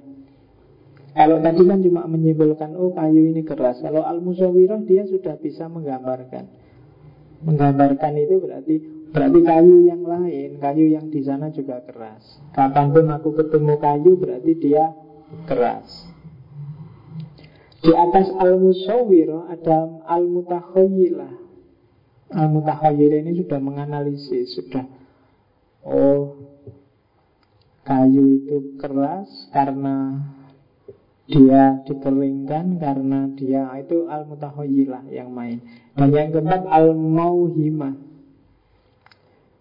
Kalau tadi kan cuma menyimpulkan, oh kayu ini keras. Kalau al-musawwirah dia sudah bisa menggambarkan. Menggambarkan itu berarti Berarti kayu yang lain, kayu yang di sana juga keras. Kapan pun aku ketemu kayu berarti dia keras. Di atas al-musawwir ada al-mutakhayilah. Al-mutakhayilah ini sudah menganalisis, sudah oh kayu itu keras karena dia dikeringkan karena dia itu al-mutakhayilah yang main. Dan yang keempat al-mauhimah.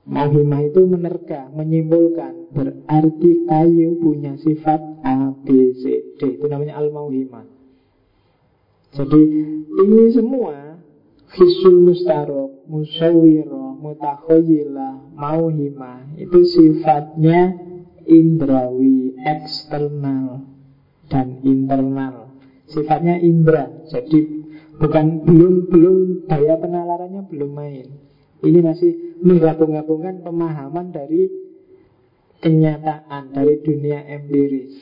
Mahimah itu menerka, menyimpulkan. Berarti kayu punya sifat A, B, C, D. Itu namanya al-mauhimah. Jadi ini semua Hisul mustarok, musawiro, mutakhoyilah, mauhimah itu sifatnya indrawi eksternal dan internal. Sifatnya indra. Jadi bukan belum belum daya penalarannya belum main. Ini masih menggabung-gabungkan pemahaman dari kenyataan dari dunia empiris.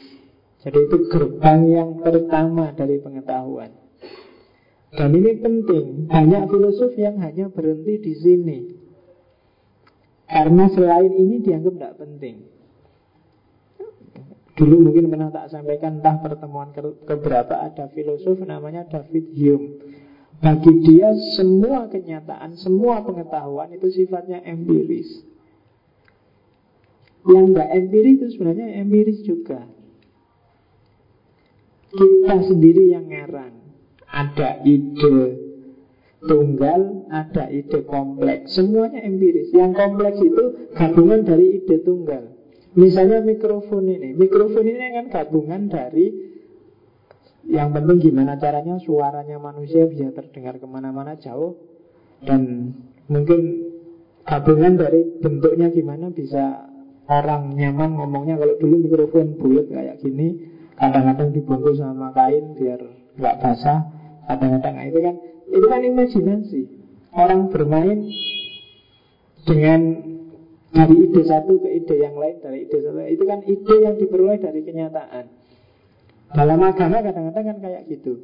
Jadi itu gerbang yang pertama dari pengetahuan. Dan ini penting. Banyak filosof yang hanya berhenti di sini. Karena selain ini dianggap tidak penting. Dulu mungkin pernah tak sampaikan entah pertemuan ke keberapa ada filosof namanya David Hume. Bagi dia semua kenyataan, semua pengetahuan itu sifatnya empiris. Yang enggak empiris itu sebenarnya empiris juga. Kita sendiri yang ngarang. Ada ide tunggal, ada ide kompleks. Semuanya empiris. Yang kompleks itu gabungan dari ide tunggal. Misalnya mikrofon ini. Mikrofon ini kan gabungan dari Yang penting gimana caranya Suaranya manusia bisa terdengar ke mana-mana jauh. Dan mungkin gabungan dari bentuknya gimana Bisa orang nyaman ngomongnya. Kalau dulu mikrofon bulat kayak gini Kadang-kadang dibungkus sama kain Biar nggak basah Kadang-kadang. Nah, itu kan Itu kan imajinasi. Orang bermain dengan dari ide satu ke ide yang lain dari ide satu itu kan ide yang diperoleh dari kenyataan. Dalam agama kadang-kadang kan kayak gitu.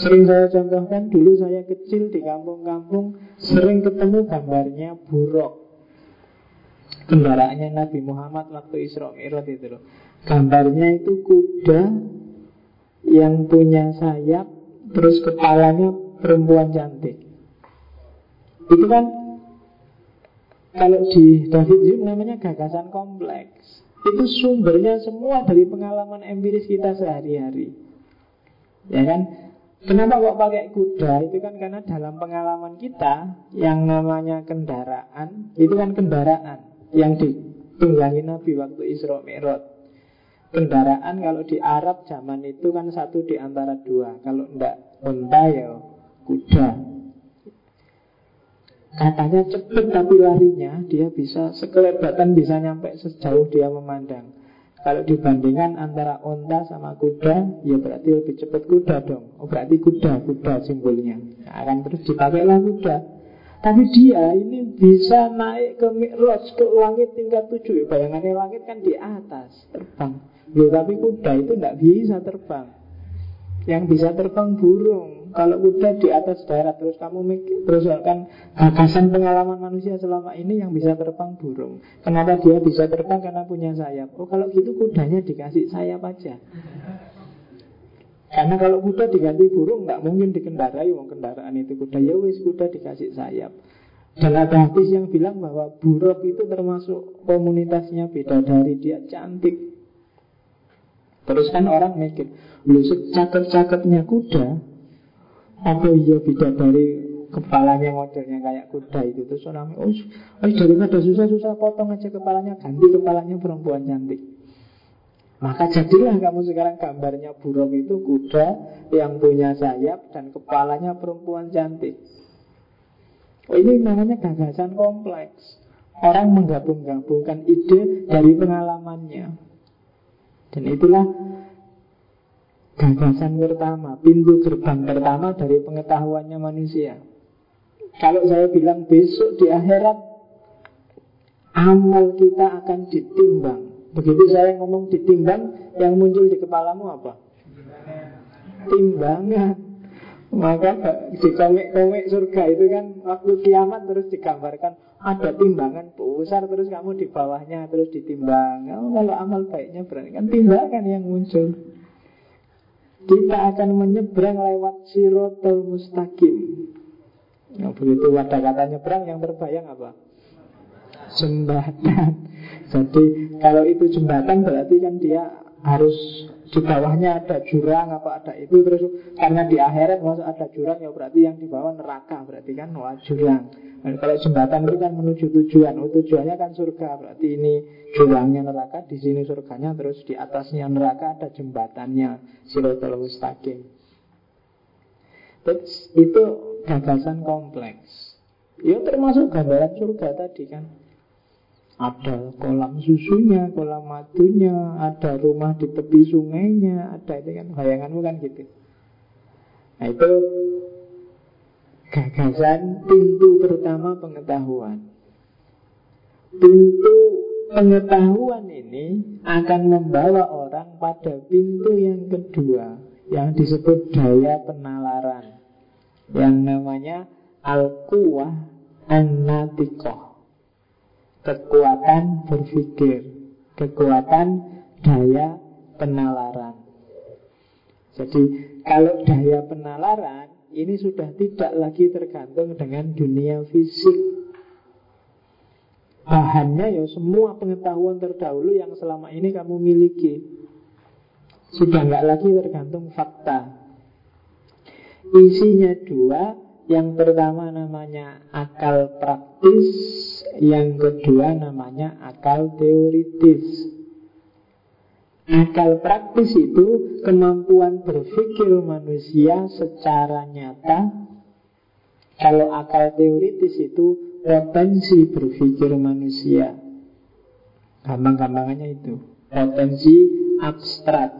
Sering saya contohkan dulu saya kecil di kampung-kampung sering ketemu gambarnya buruk. Kendaraannya Nabi Muhammad waktu Isra Mi'raj itu loh. Gambarnya itu kuda yang punya sayap terus kepalanya perempuan cantik. Itu kan kalau di David Hume namanya gagasan kompleks. Itu sumbernya semua dari pengalaman empiris kita sehari-hari. Ya kan? Kenapa kok pakai kuda? Itu kan karena dalam pengalaman kita yang namanya kendaraan, itu kan kendaraan yang ditunggangi Nabi waktu Isra Mi'raj. Kendaraan kalau di Arab zaman itu kan satu di antara dua. Kalau enggak unta ya kuda. Katanya cepet tapi larinya dia bisa sekelebatan bisa nyampe sejauh dia memandang. Kalau dibandingkan antara onta sama kuda, ya berarti lebih cepat kuda dong. Oh, berarti kuda, kuda simbolnya. Nah, akan terus dipakailah kuda. Tapi dia ini bisa naik ke mikrot, ke langit tingkat tujuh. Bayangannya langit kan di atas, terbang. Loh, tapi kuda itu tidak bisa terbang. Yang bisa terbang burung Kalau kuda di atas darat Terus kamu mikir Terus kan gagasan pengalaman manusia selama ini Yang bisa terbang burung. Kenapa dia bisa terbang? Karena punya sayap. Oh kalau gitu kudanya dikasih sayap aja. Karena kalau kuda diganti burung nggak mungkin dikendarai Wong kendaraan itu. Kuda Ya wis kuda dikasih sayap. Dan ada hadis yang bilang bahwa buruk itu termasuk komunitasnya beda dari dia cantik. Terus kan orang mikir, lu secakep-cakepnya kuda, apa iya beda dari kepalanya modelnya kayak kuda itu? Terus orang oh, oh daripada susah-susah potong aja kepalanya ganti kepalanya perempuan cantik. Maka jadilah kamu sekarang gambarnya burung itu kuda yang punya sayap dan kepalanya perempuan cantik. Oh, ini namanya gagasan kompleks. Orang menggabung-gabungkan ide dari pengalamannya. Dan itulah gagasan pertama, pintu gerbang pertama dari pengetahuannya manusia. Kalau saya bilang besok di akhirat amal kita akan ditimbang. Begitu saya ngomong ditimbang, yang muncul di kepalamu apa? Timbangan. Maka di komik-komik surga itu kan waktu kiamat terus digambarkan ada timbangan besar terus kamu di bawahnya terus ditimbang. Oh, kalau amal baiknya berarti kan timbangan yang muncul. Kita akan menyeberang lewat sirotol mustaqim. Nah, begitu ada kata nyebrang yang terbayang apa? Jembatan. Jadi kalau itu jembatan berarti kan dia harus di bawahnya ada jurang apa ada itu terus karena di akhirat masuk ada jurang ya berarti yang di bawah neraka berarti kan wah jurang. Dan kalau jembatan itu kan menuju tujuan oh, tujuannya kan surga berarti ini jurangnya neraka di sini surganya terus di atasnya neraka ada jembatannya siratal mustaqim. Itu gagasan kompleks. Ya termasuk gambaran surga tadi kan Ada kolam susunya, kolam madunya, ada rumah di tepi sungainya, ada itu kan bayanganmu kan gitu. Nah itu gagasan pintu pertama pengetahuan. Pintu pengetahuan ini akan membawa orang pada pintu yang kedua yang disebut daya penalaran yang namanya al-quwah an-natikoh kekuatan berpikir, kekuatan daya penalaran. Jadi kalau daya penalaran ini sudah tidak lagi tergantung dengan dunia fisik. Bahannya ya semua pengetahuan terdahulu yang selama ini kamu miliki. Sudah nggak lagi tergantung fakta. Isinya dua, yang pertama namanya akal praktis, yang kedua namanya akal teoritis. Akal praktis itu kemampuan berpikir manusia secara nyata. Kalau akal teoritis itu potensi berpikir manusia. Gampang-gampangannya itu. Potensi abstrak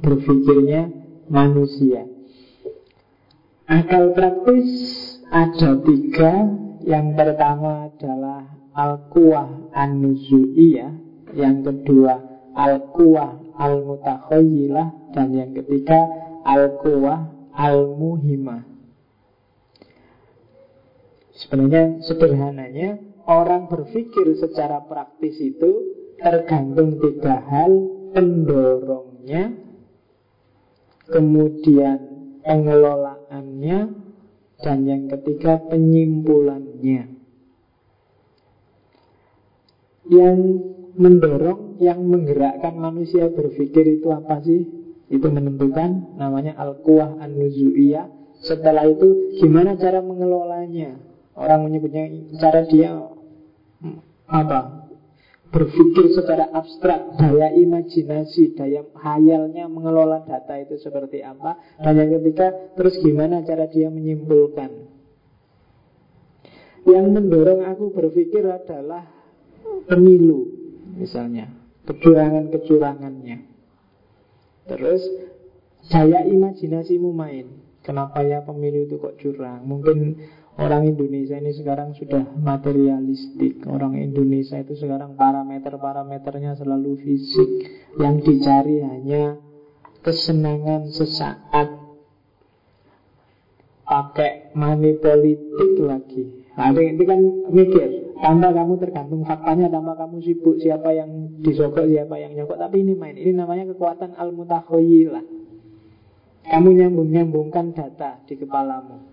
berpikirnya manusia. Akal praktis ada tiga. Yang pertama adalah Al-Quwah An-Nuzu'iyah Yang kedua Al-Quwah Al-Mutakhoyilah Dan yang ketiga Al-Quwah Al-Muhimah. Sebenarnya sederhananya Orang berpikir secara praktis itu Tergantung tiga hal. Pendorongnya Kemudian pengelolaannya dan yang ketiga penyimpulannya. Yang mendorong, yang menggerakkan manusia berpikir itu apa sih? Itu menentukan namanya al-quwah an-nuzu'iyah. Setelah itu gimana cara mengelolanya? Orang menyebutnya cara dia apa? Berpikir secara abstrak, daya imajinasi, daya hayalnya mengelola data itu seperti apa. Dan yang ketiga, terus gimana cara dia menyimpulkan. Yang mendorong aku berpikir adalah pemilu, misalnya, kecurangan-kecurangannya. Terus, daya imajinasimu main. Kenapa ya pemilu itu kok curang? Mungkin Orang Indonesia ini sekarang sudah materialistik. Orang Indonesia itu sekarang parameter-parameternya selalu fisik. Yang dicari hanya kesenangan sesaat. Pakai money politik lagi. Nah, ini kan mikir. Tambah kamu tergantung faktanya Tambah kamu sibuk siapa yang disokok Siapa yang nyokok Tapi ini main Ini namanya kekuatan al-mutakhoyilah Kamu nyambung-nyambungkan data di kepalamu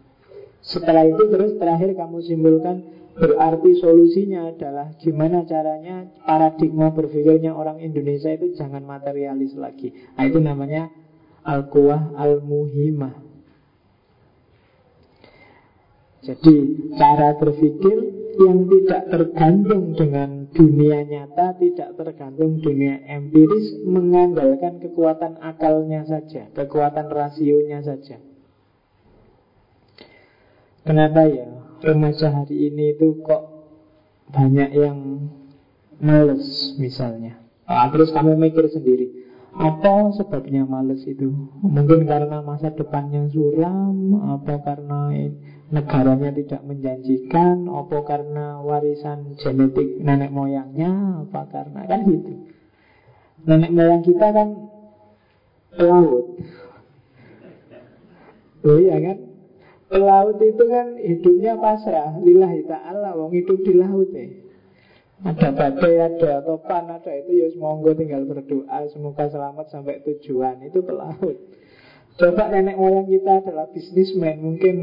setelah itu terus terakhir kamu simpulkan Berarti solusinya adalah Gimana caranya paradigma berpikirnya orang Indonesia itu jangan materialis lagi Nah itu namanya Al-Quwah Al-Muhimah jadi cara berpikir yang tidak tergantung dengan dunia nyata, tidak tergantung dunia empiris, mengandalkan kekuatan akalnya saja, kekuatan rasionya saja. Kenapa ya? Remaja hari ini itu kok banyak yang males misalnya. Ah, Terus kamu mikir sendiri Apa sebabnya males itu? Mungkin karena masa depannya suram Apa karena negaranya tidak menjanjikan Apa karena warisan genetik nenek moyangnya Apa karena kan gitu. Nenek moyang kita kan pelaut Oh iya kan Pelaut itu kan hidupnya pasrah. Lillahi ta'ala Wong hidup di laut ya. Ada badai, ada topan, ada itu Ya semoga tinggal berdoa. Semoga selamat sampai tujuan. Itu pelaut Coba nenek moyang kita adalah bisnismen. Mungkin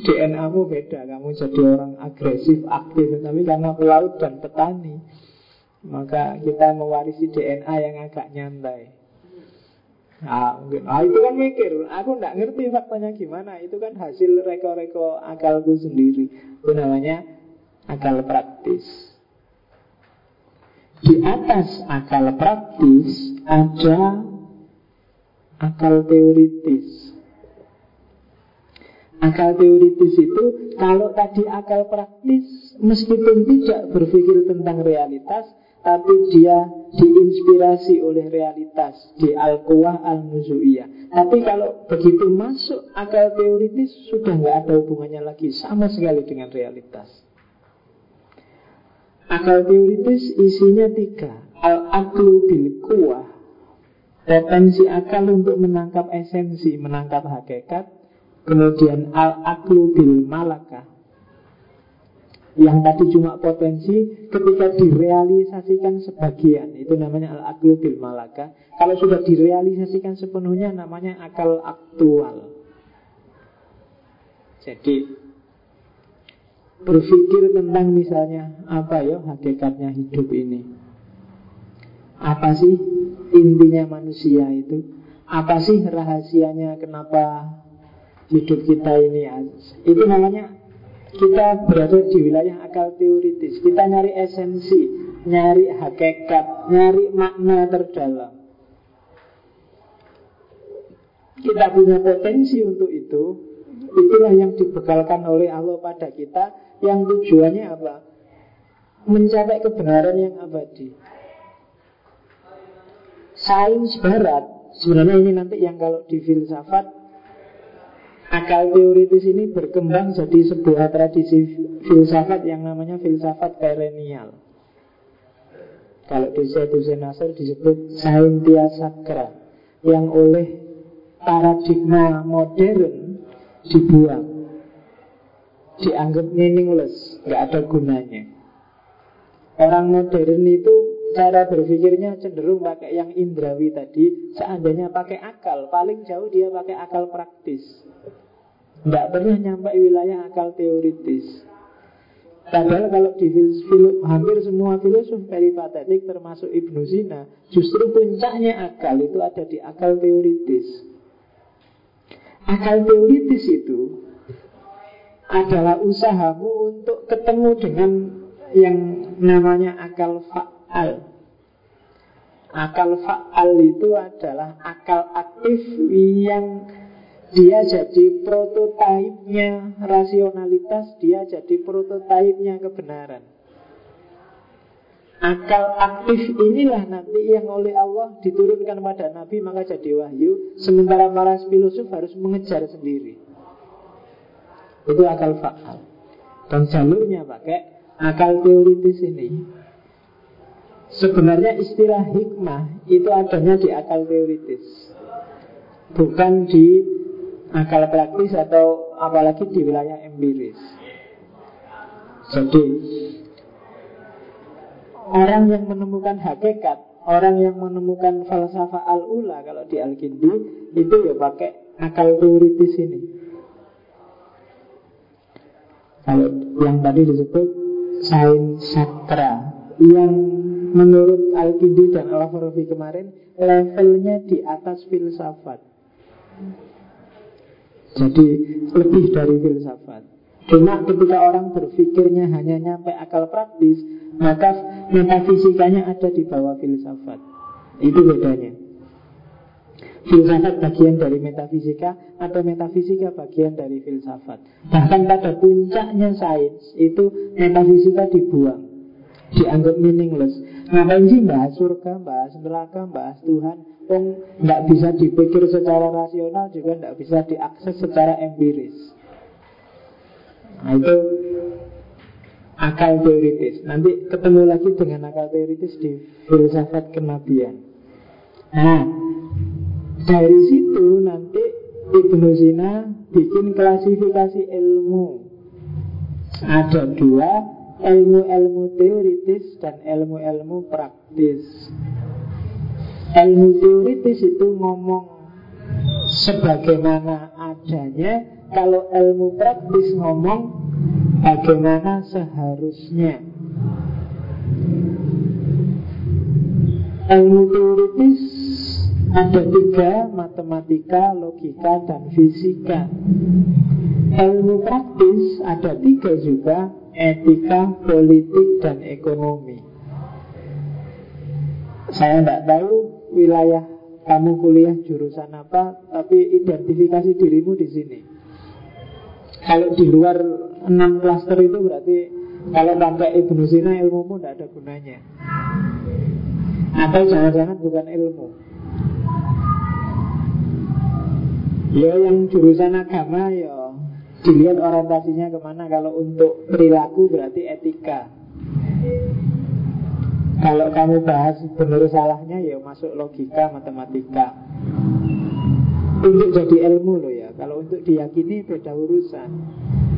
DNA-mu beda. Kamu jadi orang agresif, aktif. Tapi karena pelaut dan petani Maka kita mewarisi DNA yang agak nyantai Nah, mungkin. Nah, itu kan mikir. Aku nggak ngerti faktanya gimana. Itu kan hasil reko-reko akalku sendiri. Itu namanya akal praktis. Di atas akal praktis ada akal teoritis. Akal teoritis itu kalau tadi akal praktis meskipun tidak berpikir tentang realitas tapi dia diinspirasi oleh realitas di Al-Quwah Al-Nuzu'iyah. Tapi kalau begitu masuk akal teoritis sudah nggak ada hubungannya lagi sama sekali dengan realitas. Akal teoritis isinya tiga. Al-Aklu bil kuwah Potensi akal untuk menangkap esensi, menangkap hakikat Kemudian al-aklu bil malaka Yang tadi cuma potensi Ketika direalisasikan sebagian Itu namanya al-aklu bil malaka. Kalau sudah direalisasikan sepenuhnya Namanya akal aktual. Jadi Berpikir tentang misalnya Apa ya hakikatnya hidup ini. Apa sih intinya manusia itu? Apa sih rahasianya kenapa hidup kita ini? Itu namanya kita berada di wilayah akal teoritis. Kita nyari esensi nyari hakikat nyari makna terdalam. Kita punya potensi untuk itu. Itulah yang dibekalkan oleh Allah pada kita yang tujuannya apa? Mencapai kebenaran yang abadi. Sains barat sebenarnya ini nanti yang kalau di filsafat akal teoritis ini berkembang jadi sebuah tradisi filsafat yang namanya filsafat perennial. Kalau di Zaidusen Nasr disebut Saintia Sakra yang oleh paradigma modern dibuang, dianggap meaningless, nggak ada gunanya. Orang modern itu cara berpikirnya cenderung pakai yang indrawi tadi, seandainya pakai akal, paling jauh dia pakai akal praktis. Tidak pernah nyampe wilayah akal teoritis. Padahal kalau di fil, hampir semua filosof peripatetik termasuk Ibnu Sina Justru puncaknya akal itu ada di akal teoritis. Akal teoritis itu adalah usahamu untuk ketemu dengan yang namanya akal fa'al. Akal fa'al itu adalah akal aktif yang dia jadi prototipenya. Rasionalitas, dia jadi prototipenya kebenaran. Akal aktif inilah nanti yang oleh Allah diturunkan pada Nabi maka jadi wahyu. Sementara para filosof harus mengejar sendiri. Itu akal faal Dan jalurnya pakai akal teoritis ini. Sebenarnya istilah hikmah itu adanya di akal teoritis. Bukan di akal praktis atau apalagi di wilayah empiris. Jadi orang yang menemukan hakikat, orang yang menemukan falsafah al-ula kalau di Al-Kindi itu ya pakai akal teoritis ini. Kalau yang tadi disebut sains sakra yang menurut Al-Kindi dan Al-Farabi kemarin levelnya di atas filsafat. Jadi lebih dari filsafat. Cuma ketika orang berpikirnya hanya nyampe akal praktis, maka metafisikanya ada di bawah filsafat. Itu bedanya. Filsafat bagian dari metafisika atau metafisika bagian dari filsafat. Bahkan pada puncaknya sains itu metafisika dibuang, dianggap meaningless. Ngapain sih bahas surga, bahas neraka, bahas Tuhan? Yang nggak bisa dipikir secara rasional juga nggak bisa diakses secara empiris. Nah itu akal teoritis. Nanti ketemu lagi dengan akal teoritis di filsafat kenabian. Nah, dari situ nanti Ibnu Sina bikin klasifikasi ilmu. Ada dua, ilmu-ilmu teoritis dan ilmu-ilmu praktis. Ilmu teoritis itu ngomong sebagaimana adanya. Kalau ilmu praktis ngomong bagaimana seharusnya. Ilmu teoritis ada tiga, matematika, logika, dan fisika. Ilmu praktis ada tiga juga, etika, politik, dan ekonomi. Saya tidak tahu wilayah kamu kuliah jurusan apa, tapi identifikasi dirimu di sini. Kalau di luar enam klaster itu berarti kalau pakai Ibnu Sina ilmumu tidak ada gunanya. Atau jangan-jangan bukan ilmu. Ya yang jurusan agama ya dilihat orientasinya ke mana. Kalau untuk perilaku berarti etika. Kalau kamu bahas benar salahnya ya masuk logika, matematika. Untuk jadi ilmu loh ya. Kalau untuk diyakini beda urusan.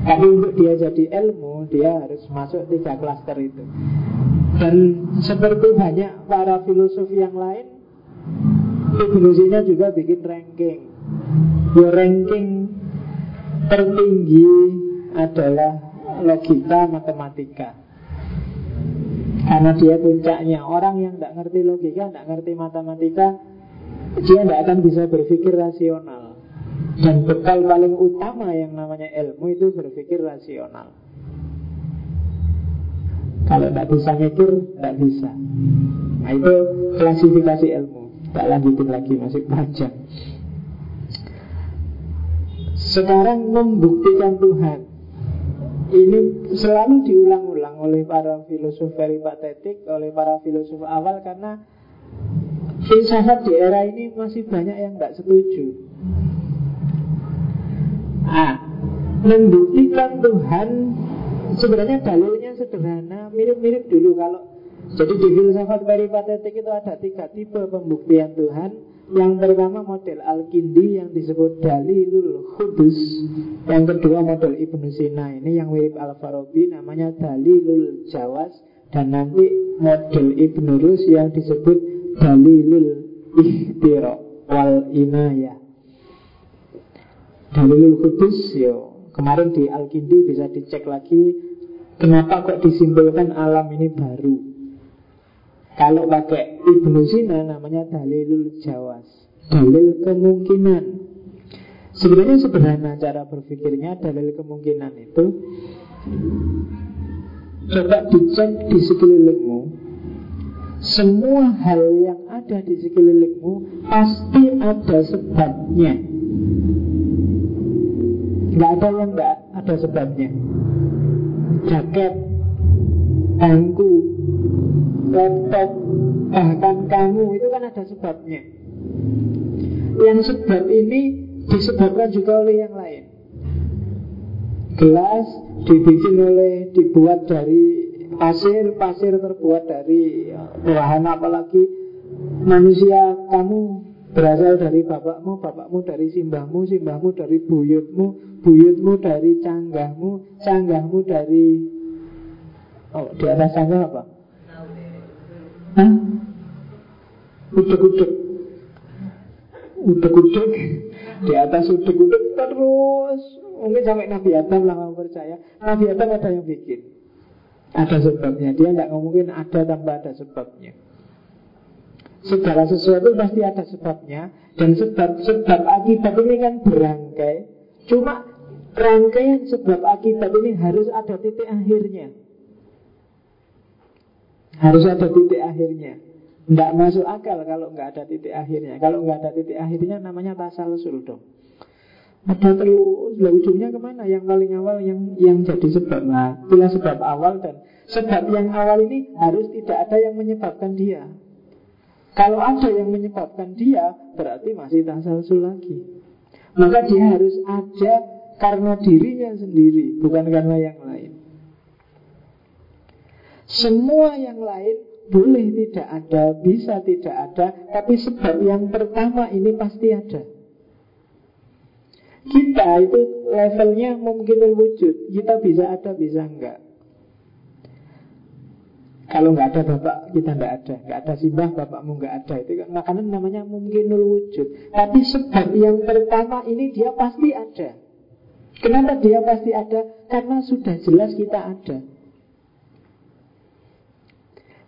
Tapi untuk dia jadi ilmu, dia harus masuk tiga klaster itu. Dan seperti banyak para filosof yang lain, Sina juga bikin ranking. Ya ranking tertinggi adalah logika matematika. Karena dia puncaknya. Orang yang tidak ngerti logika, tidak ngerti matematika Dia tidak akan bisa berpikir rasional. Dan bekal paling utama yang namanya ilmu itu berpikir rasional. Kalau tidak bisa mikir, tidak bisa. Nah itu klasifikasi ilmu. Tak lanjutin lagi, masih panjang. Sekarang membuktikan Tuhan ini selalu diulang-ulang oleh para filosof peripatetik, oleh para filosof awal karena filsafat di era ini masih banyak yang tidak setuju. Ah, membuktikan Tuhan sebenarnya dalilnya sederhana, mirip-mirip dulu kalau jadi di filsafat peripatetik itu ada tiga tipe pembuktian Tuhan. Yang pertama model Al-Kindi yang disebut Dalilul Khudus Yang kedua model Ibnu Sina Ini yang mirip Al-Farabi namanya Dalilul Jawas. Dan nanti model Ibnu Rus yang disebut Dalilul Ikhtiro Wal Inayah. Dalilul Khudus yo. Kemarin di Al-Kindi bisa dicek lagi Kenapa kok disimpulkan alam ini baru kalau pakai Ibnu Sina namanya dalilul jawas. Dalil kemungkinan. Sebenarnya sederhana cara berpikirnya Dalil kemungkinan itu Coba dicek di sekelilingmu. Semua hal yang ada di sekelilingmu Pasti ada sebabnya. Gak ada yang gak ada sebabnya. Jaket Bangku laptop, bahkan kamu itu kan ada sebabnya. Yang sebab ini disebabkan juga oleh yang lain. Gelas dibikin oleh, dibuat dari pasir, pasir terbuat dari ya, bahan apalagi manusia kamu berasal dari bapakmu, bapakmu dari simbahmu, simbahmu dari buyutmu, buyutmu dari canggahmu, canggahmu dari oh di atas canggah apa? Hah? Udek-udek Udek-udek Di atas udek-udek terus. Mungkin sampai Nabi Adam lah mau percaya. Nabi Adam ada yang bikin. Ada sebabnya. Dia tidak ngomongin ada tanpa ada sebabnya. Segala sesuatu pasti ada sebabnya. Dan sebab-sebab akibat ini kan berangkai. Cuma rangkaian sebab akibat ini harus ada titik akhirnya harus ada titik akhirnya. Tidak masuk akal kalau nggak ada titik akhirnya. Kalau nggak ada titik akhirnya namanya tasalsul dong. Ada terus, lah ujungnya ke mana? Yang paling awal yang yang jadi sebab. Nah, itulah sebab awal dan sebab yang awal ini harus tidak ada yang menyebabkan dia. Kalau ada yang menyebabkan dia, berarti masih tasalsul lagi. Maka dia harus ada karena dirinya sendiri, bukan karena yang lain. Semua yang lain boleh tidak ada, bisa tidak ada, tapi sebab yang pertama ini pasti ada. Kita itu levelnya mungkin wujud, kita bisa ada, bisa enggak. Kalau nggak ada bapak, kita nggak ada. Nggak ada simbah, bapakmu nggak ada. Itu kan makanan namanya mungkin wujud. Tapi sebab yang pertama ini dia pasti ada. Kenapa dia pasti ada? Karena sudah jelas kita ada.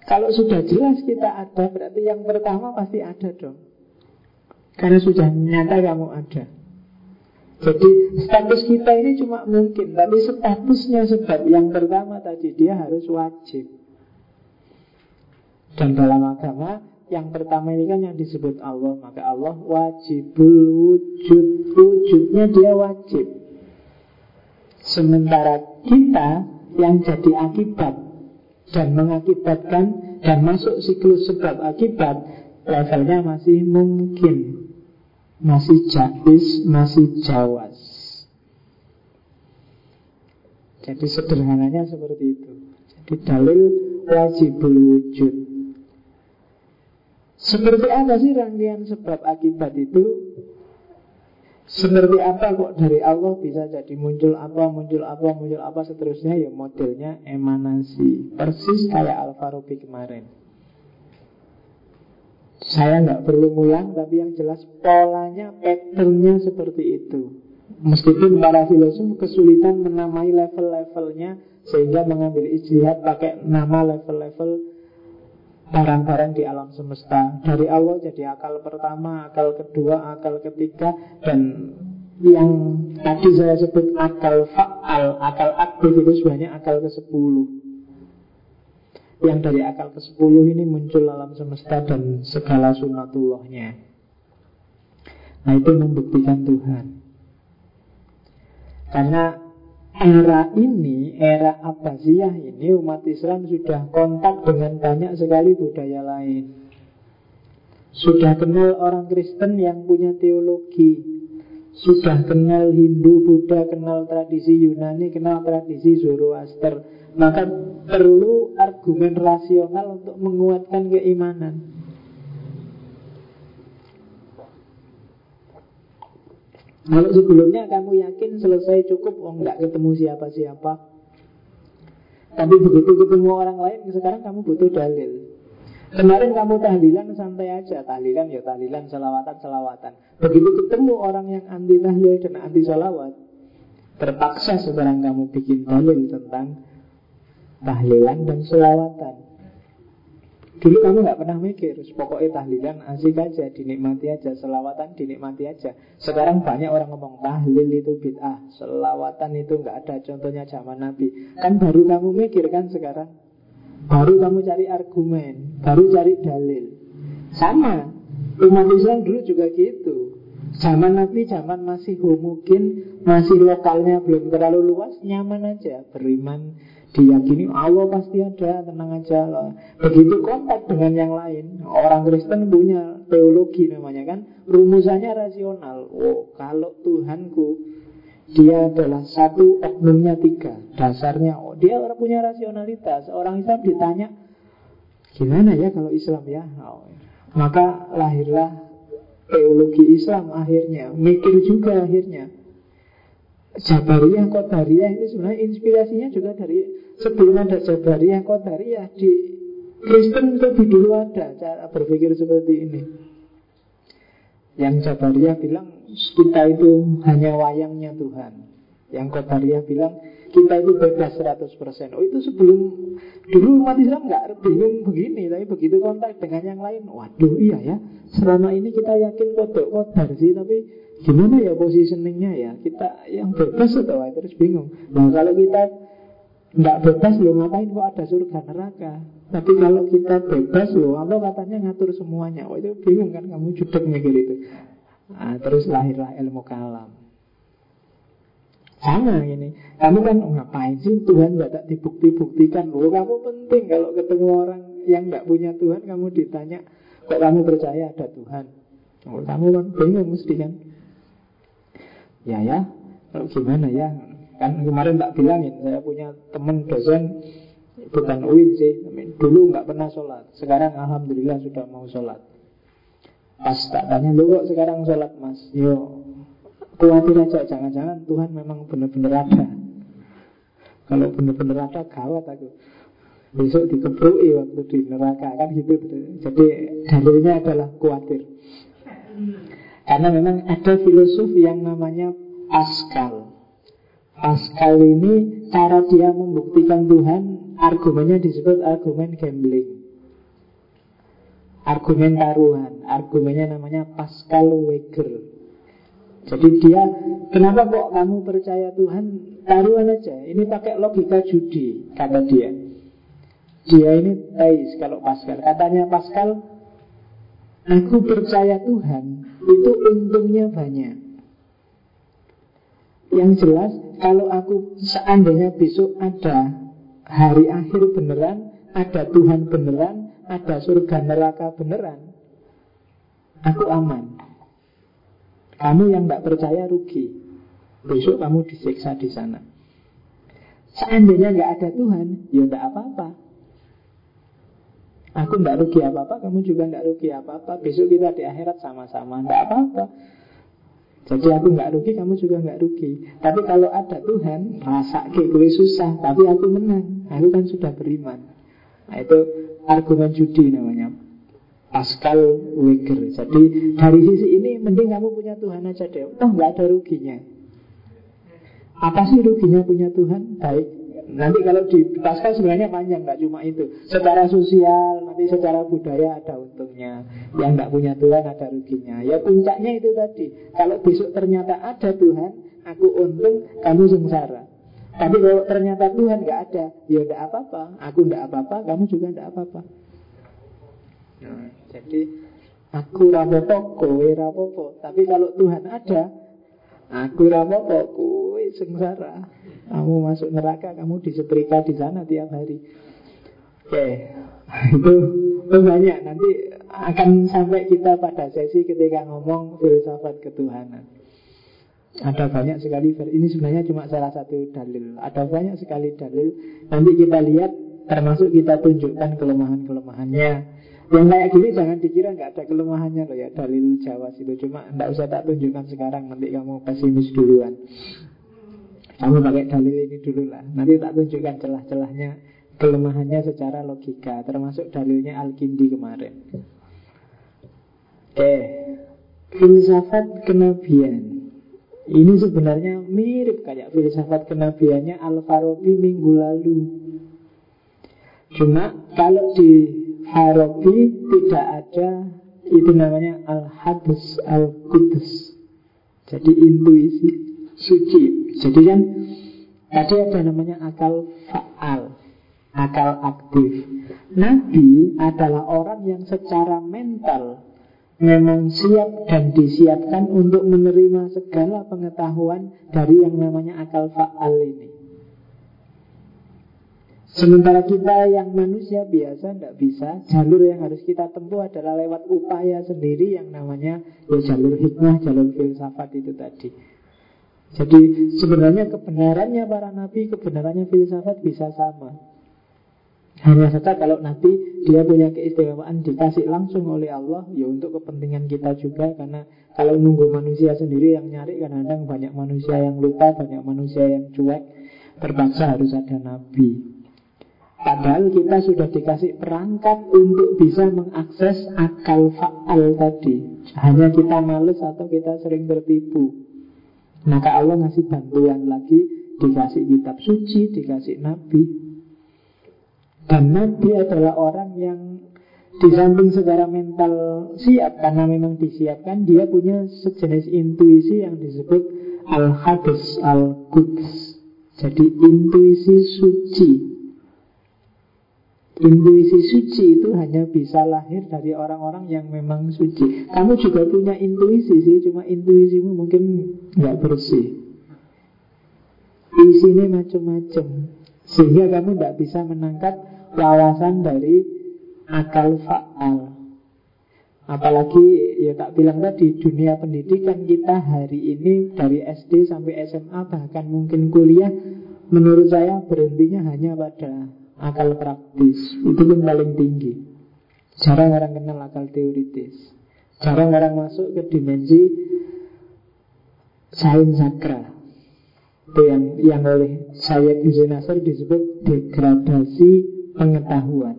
Kalau sudah jelas kita ada, berarti yang pertama pasti ada dong. Karena sudah nyata kamu ada. Jadi status kita ini cuma mungkin, tapi statusnya sebab yang pertama tadi dia harus wajib. Dan dalam agama yang pertama ini kan yang disebut Allah, maka Allah wajibul wujud, wujudnya dia wajib. Sementara kita yang jadi akibat dan mengakibatkan dan masuk siklus sebab akibat levelnya masih mungkin masih jais, masih jawas. Jadi sederhananya seperti itu. Jadi dalil wajibul wujud. Seperti apa sih rangkaian sebab akibat itu seperti apa kok dari Allah bisa jadi muncul apa, muncul apa, muncul apa seterusnya ya modelnya emanasi persis kayak Al-Farabi kemarin. Saya nggak perlu ngulang tapi yang jelas polanya, patternnya seperti itu. Meskipun para filosof kesulitan menamai level-levelnya sehingga mengambil istihad pakai nama level-level barang-barang di alam semesta. Dari Allah jadi akal pertama, akal kedua, akal ketiga Dan yang tadi saya sebut akal fa'al, akal aktif itu sebenarnya akal ke sepuluh Yang dari akal ke sepuluh ini muncul alam semesta dan segala sunatullahnya. Nah itu membuktikan Tuhan. Karena era ini, era Abbasiyah ini umat Islam sudah kontak dengan banyak sekali budaya lain. Sudah kenal orang Kristen yang punya teologi. Sudah kenal Hindu, Buddha, kenal tradisi Yunani, kenal tradisi Zoroaster. Maka perlu argumen rasional untuk menguatkan keimanan. Kalau sebelumnya kamu yakin selesai cukup, oh nggak ketemu siapa-siapa. Tapi begitu ketemu orang lain, sekarang kamu butuh dalil. Kemarin kamu tahlilan santai aja, tahlilan ya tahlilan, selawatan selawatan. Begitu ketemu orang yang anti tahlil dan anti salawat, terpaksa sekarang kamu bikin dalil tentang tahlilan dan selawatan. Dulu kamu nggak pernah mikir, pokoknya tahlilan asik aja, dinikmati aja, selawatan dinikmati aja. Sekarang banyak orang ngomong tahlil itu bid'ah, selawatan itu nggak ada contohnya zaman Nabi. Kan baru kamu mikir kan sekarang, baru kamu cari argumen, baru cari dalil. Sama, umat Islam dulu juga gitu. Zaman Nabi zaman masih homogen, masih lokalnya belum terlalu luas, nyaman aja beriman diyakini Allah pasti ada, tenang aja lah. Begitu kontak dengan yang lain, orang Kristen punya teologi namanya kan, rumusannya rasional. Oh, kalau Tuhanku dia adalah satu oknumnya tiga, dasarnya. Oh, dia orang punya rasionalitas. Orang Islam ditanya, gimana ya kalau Islam ya? Oh, maka lahirlah teologi Islam akhirnya, mikir juga akhirnya. Jabariyah, Qadariyah itu sebenarnya inspirasinya juga dari sebelum ada Jabariyah, Qadariyah di Kristen lebih dulu ada cara berpikir seperti ini. Yang Jabariyah bilang kita itu hanya wayangnya Tuhan. Yang Qadariyah bilang kita itu bebas 100% Oh itu sebelum Dulu umat Islam nggak bingung begini Tapi begitu kontak dengan yang lain Waduh iya ya Selama ini kita yakin kodok kodar sih Tapi Gimana ya positioningnya ya? Kita yang bebas atau terus bingung. Nah kalau kita nggak bebas loh ngapain kok ada surga neraka? Tapi kalau kita bebas loh Allah katanya ngatur semuanya. Oh itu bingung kan kamu judek mikir itu. Nah, Terus lahirlah ilmu kalam. Sama ini. Kamu kan oh, ngapain sih Tuhan gak tak dibukti-buktikan? Kamu penting kalau ketemu orang yang nggak punya Tuhan Kamu ditanya Kok kamu percaya ada Tuhan? Oh, Kamu kan bingung mesti kan Ya ya, kalau gimana ya? Kan kemarin tak bilangin, saya punya teman dosen bukan UIN sih, dulu nggak pernah sholat. Sekarang alhamdulillah sudah mau sholat. Pas tak tanya, lu kok sekarang sholat mas? Yo, khawatir aja, jangan-jangan Tuhan memang benar-benar ada. Kalau benar-benar ada, gawat aku. Besok dikeprui waktu di neraka kan gitu. Jadi dalilnya adalah khawatir. Karena memang ada filosof yang namanya Pascal. Pascal ini cara dia membuktikan Tuhan, argumennya disebut argumen gambling. Argumen taruhan, argumennya namanya Pascal Weger. Jadi dia, kenapa kok kamu percaya Tuhan taruhan aja? Ini pakai logika judi, kata dia. Dia ini teis kalau Pascal. Katanya Pascal, aku percaya Tuhan itu untungnya banyak. Yang jelas kalau aku seandainya besok ada hari akhir beneran, ada Tuhan beneran, ada surga neraka beneran, aku aman. Kamu yang tidak percaya rugi. Besok kamu disiksa di sana. Seandainya nggak ada Tuhan, ya nggak apa-apa. Aku nggak rugi apa-apa, kamu juga nggak rugi apa-apa. Besok kita di akhirat sama-sama, nggak apa-apa. Jadi aku nggak rugi, kamu juga nggak rugi. Tapi kalau ada Tuhan, rasa gue susah, tapi aku menang. Aku kan sudah beriman. Nah itu argumen judi namanya. Pascal Weger. Jadi dari sisi ini mending kamu punya Tuhan aja deh. Toh nggak ada ruginya. Apa sih ruginya punya Tuhan? Baik Nanti kalau di Pascal sebenarnya panjang, nggak cuma itu. Secara sosial, nanti secara budaya ada untungnya. Yang nggak punya Tuhan ada ruginya. Ya puncaknya itu tadi. Kalau besok ternyata ada Tuhan, aku untung, kamu sengsara. Tapi kalau ternyata Tuhan nggak ada, ya nggak apa-apa. Aku nggak apa-apa, kamu juga nggak apa-apa. Nah, jadi aku rapopo, kowe rapopo. Tapi kalau Tuhan ada, aku rapopo, kowe sengsara. Kamu masuk neraka, kamu disetrika di sana tiap hari. Oke, okay. itu, itu banyak. Nanti akan sampai kita pada sesi ketika ngomong filsafat ketuhanan. Ada banyak sekali Ini sebenarnya cuma salah satu dalil Ada banyak sekali dalil Nanti kita lihat Termasuk kita tunjukkan kelemahan-kelemahannya Yang kayak gini jangan dikira nggak ada kelemahannya loh ya Dalil Jawa itu Cuma nggak usah tak tunjukkan sekarang Nanti kamu pesimis duluan kamu pakai dalil ini dulu lah. Nanti tak tunjukkan celah-celahnya Kelemahannya secara logika Termasuk dalilnya Al-Kindi kemarin. Oke. Filsafat kenabian. Ini sebenarnya mirip kayak filsafat kenabiannya Al-Farabi minggu lalu. Cuma kalau di Farabi tidak ada Itu namanya Al-Hadus Al-Qudus Jadi intuisi suci jadi kan tadi ada namanya akal faal, akal aktif. Nabi adalah orang yang secara mental memang siap dan disiapkan untuk menerima segala pengetahuan dari yang namanya akal faal ini. Sementara kita yang manusia biasa tidak bisa Jalur yang harus kita tempuh adalah lewat upaya sendiri Yang namanya ya jalur hikmah, jalur filsafat itu tadi jadi sebenarnya kebenarannya para nabi, kebenarannya filsafat bisa sama. Hanya saja kalau nanti dia punya keistimewaan dikasih langsung oleh Allah Ya untuk kepentingan kita juga. Karena kalau nunggu manusia sendiri yang nyari Kadang-kadang banyak manusia yang lupa Banyak manusia yang cuek Terpaksa harus ada Nabi. Padahal kita sudah dikasih perangkat Untuk bisa mengakses akal faal tadi. Hanya kita males atau kita sering tertipu maka Allah ngasih bantuan lagi Dikasih kitab suci, dikasih nabi. Dan nabi adalah orang yang di samping secara mental siap Karena memang disiapkan Dia punya sejenis intuisi yang disebut Al-Hadis Al-Quds. Jadi intuisi suci Intuisi suci itu hanya bisa lahir dari orang-orang yang memang suci. Kamu juga punya intuisi sih, cuma intuisimu mungkin nggak bersih. Isinya macam-macam, sehingga kamu tidak bisa menangkap wawasan dari akal faal. Apalagi ya tak bilang tadi dunia pendidikan kita hari ini dari SD sampai SMA bahkan mungkin kuliah menurut saya berhentinya hanya pada akal praktis itu pun paling tinggi. Jarang orang kenal akal teoritis. Jarang orang masuk ke dimensi sains sakra. Itu yang yang oleh saya Hussein Nasr disebut degradasi pengetahuan.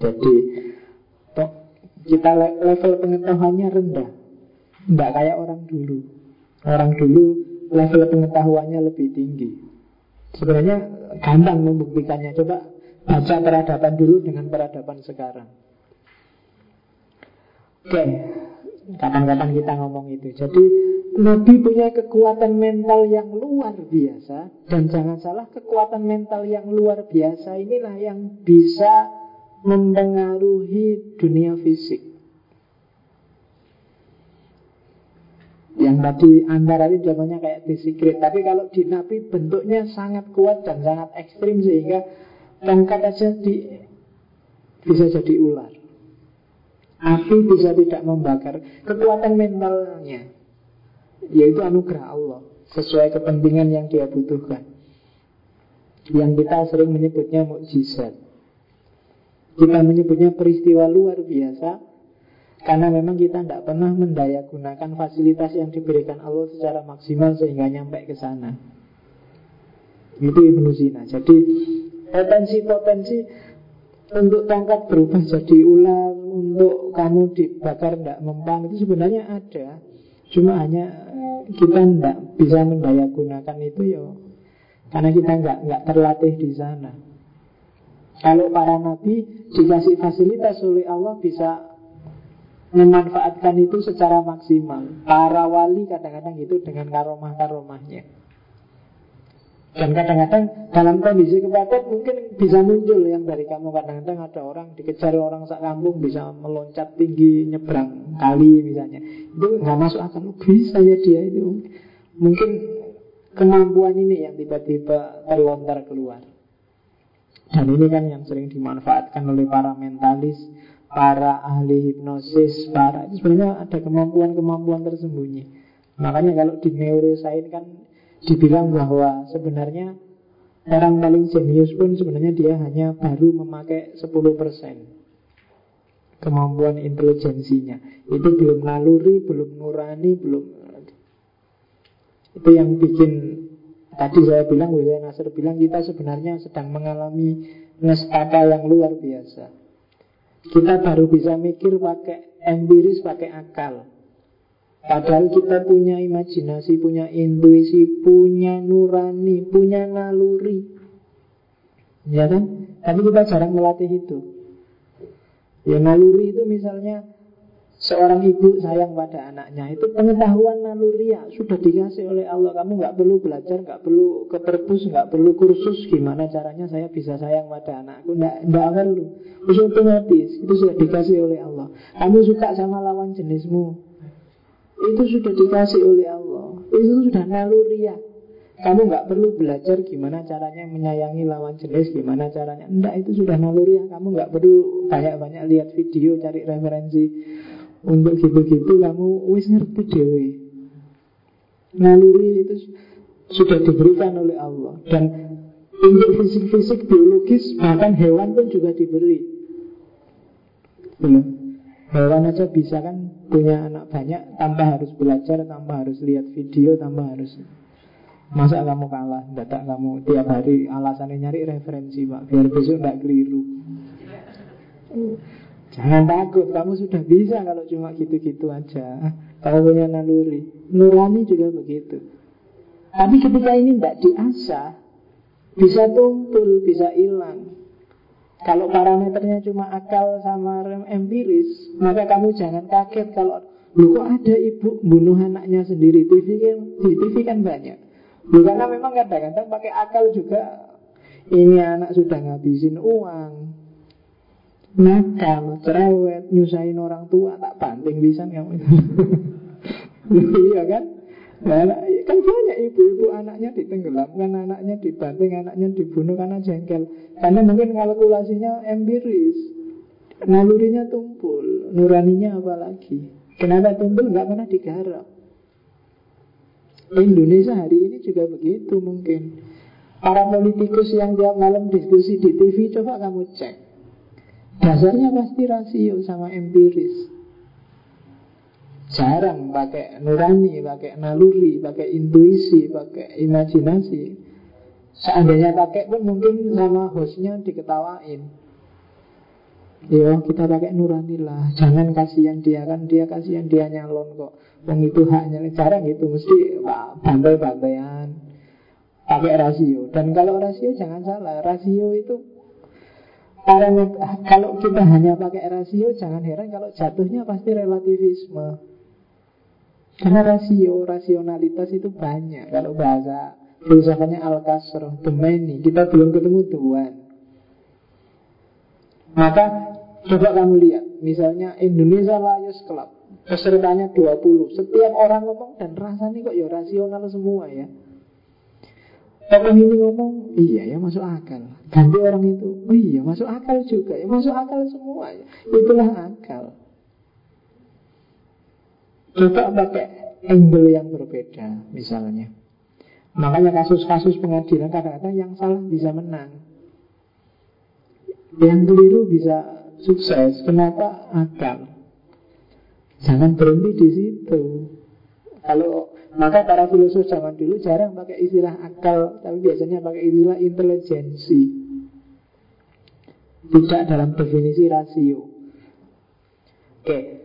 Jadi kita level pengetahuannya rendah. Tidak kayak orang dulu. Orang dulu level pengetahuannya lebih tinggi. Sebenarnya gampang membuktikannya. Coba baca peradaban dulu dengan peradaban sekarang. Oke, kapan-kapan kita ngomong itu. Jadi Nabi punya kekuatan mental yang luar biasa dan jangan salah kekuatan mental yang luar biasa inilah yang bisa mempengaruhi dunia fisik. Yang tadi antara ini contohnya kayak di secret. Tapi kalau di napi bentuknya sangat kuat dan sangat ekstrim Sehingga tongkat aja di, bisa jadi ular. Api bisa tidak membakar. Kekuatan mentalnya Yaitu anugerah Allah Sesuai kepentingan yang dia butuhkan. Yang kita sering menyebutnya mukjizat. Kita menyebutnya peristiwa luar biasa karena memang kita tidak pernah mendaya gunakan fasilitas yang diberikan Allah secara maksimal sehingga nyampe ke sana. Itu Ibnu Sina. Jadi potensi-potensi untuk tongkat berubah jadi ular, untuk kamu dibakar tidak mempan itu sebenarnya ada. Cuma hanya kita tidak bisa mendaya gunakan itu ya karena kita nggak nggak terlatih di sana. Kalau para nabi dikasih fasilitas oleh Allah bisa memanfaatkan itu secara maksimal. Para wali kadang-kadang itu dengan karomah-karomahnya. Dan kadang-kadang dalam kondisi kepepet mungkin bisa muncul yang dari kamu. Kadang-kadang ada orang dikejar orang sak kampung bisa meloncat tinggi nyebrang kali misalnya. Itu nggak masuk akal. Oh, bisa ya dia itu. Mungkin kemampuan ini yang tiba-tiba terlontar keluar. Dan ini kan yang sering dimanfaatkan oleh para mentalis para ahli hipnosis, para itu sebenarnya ada kemampuan-kemampuan tersembunyi. Makanya kalau di neuroscience kan dibilang bahwa sebenarnya orang paling jenius pun sebenarnya dia hanya baru memakai 10% kemampuan intelijensinya. Itu belum naluri, belum nurani, belum itu yang bikin tadi saya bilang, Wisaya Nasir bilang kita sebenarnya sedang mengalami nestapa yang luar biasa. Kita baru bisa mikir pakai empiris, pakai akal. Padahal kita punya imajinasi, punya intuisi, punya nurani, punya naluri. Ya kan? Tapi kita jarang melatih itu. Ya naluri itu misalnya Seorang ibu sayang pada anaknya. Itu pengetahuan naluriah. Sudah dikasih oleh Allah. Kamu nggak perlu belajar, nggak perlu ke perpus nggak perlu kursus. Gimana caranya saya bisa sayang pada anakku? Nggak, nggak perlu. Itu otomatis, itu sudah dikasih oleh Allah. Kamu suka sama lawan jenismu. Itu sudah dikasih oleh Allah. Itu sudah naluriah. Kamu nggak perlu belajar gimana caranya menyayangi lawan jenis, gimana caranya. Enggak, itu sudah naluriah. Kamu nggak perlu banyak-banyak lihat video, cari referensi. Untuk gitu-gitu kamu wis ngerti dewi Naluri itu sudah diberikan oleh Allah. Dan untuk fisik-fisik biologis Bahkan hewan pun juga diberi. Belum Hewan aja bisa kan punya anak banyak Tanpa harus belajar, tanpa harus lihat video Tanpa harus. Masa kamu kalah, dadak kamu tiap hari alasannya nyari referensi pak. Biar besok tidak keliru Jangan takut, kamu sudah bisa kalau cuma gitu-gitu aja. Kalau punya naluri. Nurani juga begitu. Tapi ketika ini tidak diasah, bisa tumpul, bisa hilang. Kalau parameternya cuma akal sama rem empiris, maka kamu jangan kaget kalau Lu kok ada ibu bunuh anaknya sendiri TV kan, di TV kan banyak Lu karena memang kadang-kadang pakai akal juga Ini anak sudah ngabisin uang nakal, cerewet, nyusahin orang tua, tak banting bisa kamu iya kan? Nah, kan banyak ibu-ibu anaknya ditenggelamkan, anaknya dibanting, anaknya dibunuh karena jengkel. Karena mungkin kalkulasinya empiris, nalurinya tumpul, nuraninya apalagi. Kenapa tumpul? Nggak pernah digarap. Indonesia hari ini juga begitu mungkin. Para politikus yang tiap malam diskusi di TV, coba kamu cek Dasarnya pasti rasio sama empiris. Jarang pakai nurani, pakai naluri, pakai intuisi, pakai imajinasi. Seandainya pakai pun mungkin sama hostnya diketawain. Yo kita pakai nurani lah. Jangan kasihan dia kan Dia kasihan dia nyalon kok. Yang itu haknya Jarang itu mesti bantai-bantaian. Pakai rasio. Dan kalau rasio jangan salah Rasio itu kalau kita hanya pakai rasio jangan heran kalau jatuhnya pasti relativisme. Karena rasio rasionalitas itu banyak. Kalau bahasa filsafatnya al kasr domeni kita belum ketemu Tuhan maka coba kamu lihat. Misalnya Indonesia Lions Club. Pesertanya 20 Setiap orang ngomong dan rasanya kok ya rasional semua ya Tokoh ini ngomong, iya ya masuk akal. Ganti orang itu, oh iya masuk akal juga Ya masuk akal semua ya. Itulah akal. Coba pakai angle yang berbeda misalnya. Makanya kasus-kasus pengadilan kadang-kadang yang salah bisa menang. Yang keliru bisa sukses Kenapa? Akal. Jangan berhenti di situ. Kalau maka para filosof zaman dulu jarang pakai istilah akal Tapi biasanya pakai istilah intelijensi. Tidak dalam definisi rasio. Oke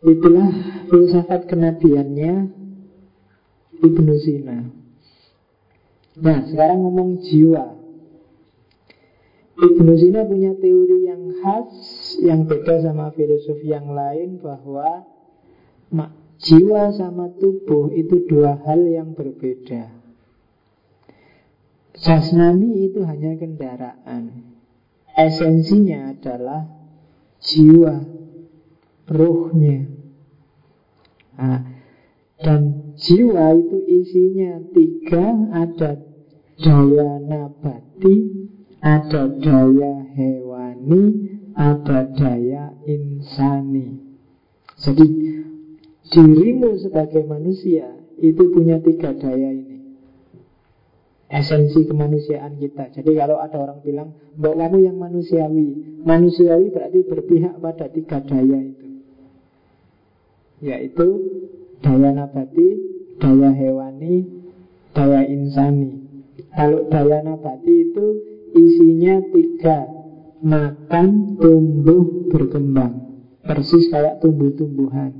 Itulah filsafat kenabiannya Ibnu Sina. Nah, sekarang ngomong jiwa. Ibnu Sina punya teori yang khas yang beda sama filosof yang lain bahwa jiwa sama tubuh itu dua hal yang berbeda. Jasmani itu hanya kendaraan. Esensinya adalah jiwa, ruhnya. Nah, dan jiwa itu isinya tiga Ada daya nabati Ada daya hewani Ada daya insani Jadi dirimu sebagai manusia Itu punya tiga daya ini Esensi kemanusiaan kita Jadi kalau ada orang bilang Bahwa kamu yang manusiawi Manusiawi berarti berpihak pada tiga daya itu Yaitu daya nabati, daya hewani, daya insani. Kalau daya nabati itu isinya tiga, makan, tumbuh, berkembang. Persis kayak tumbuh-tumbuhan.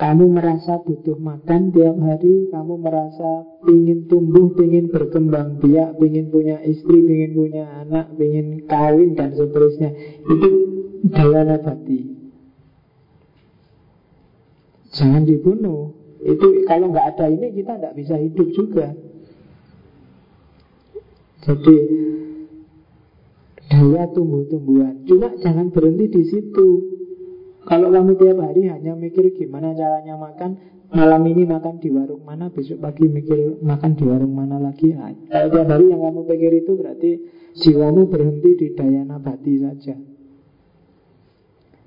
Kamu merasa butuh makan tiap hari Kamu merasa ingin tumbuh, ingin berkembang biak Ingin punya istri, ingin punya anak Ingin kawin dan seterusnya Itu daya nabati Jangan dibunuh. Itu kalau nggak ada ini kita nggak bisa hidup juga. Jadi daya tumbuh-tumbuhan. Cuma jangan berhenti di situ. Kalau kamu tiap hari hanya mikir gimana caranya makan, malam ini makan di warung mana, besok pagi mikir makan di warung mana lagi. Nah, kalau tiap hari yang kamu pikir itu berarti jiwamu berhenti di daya nabati saja.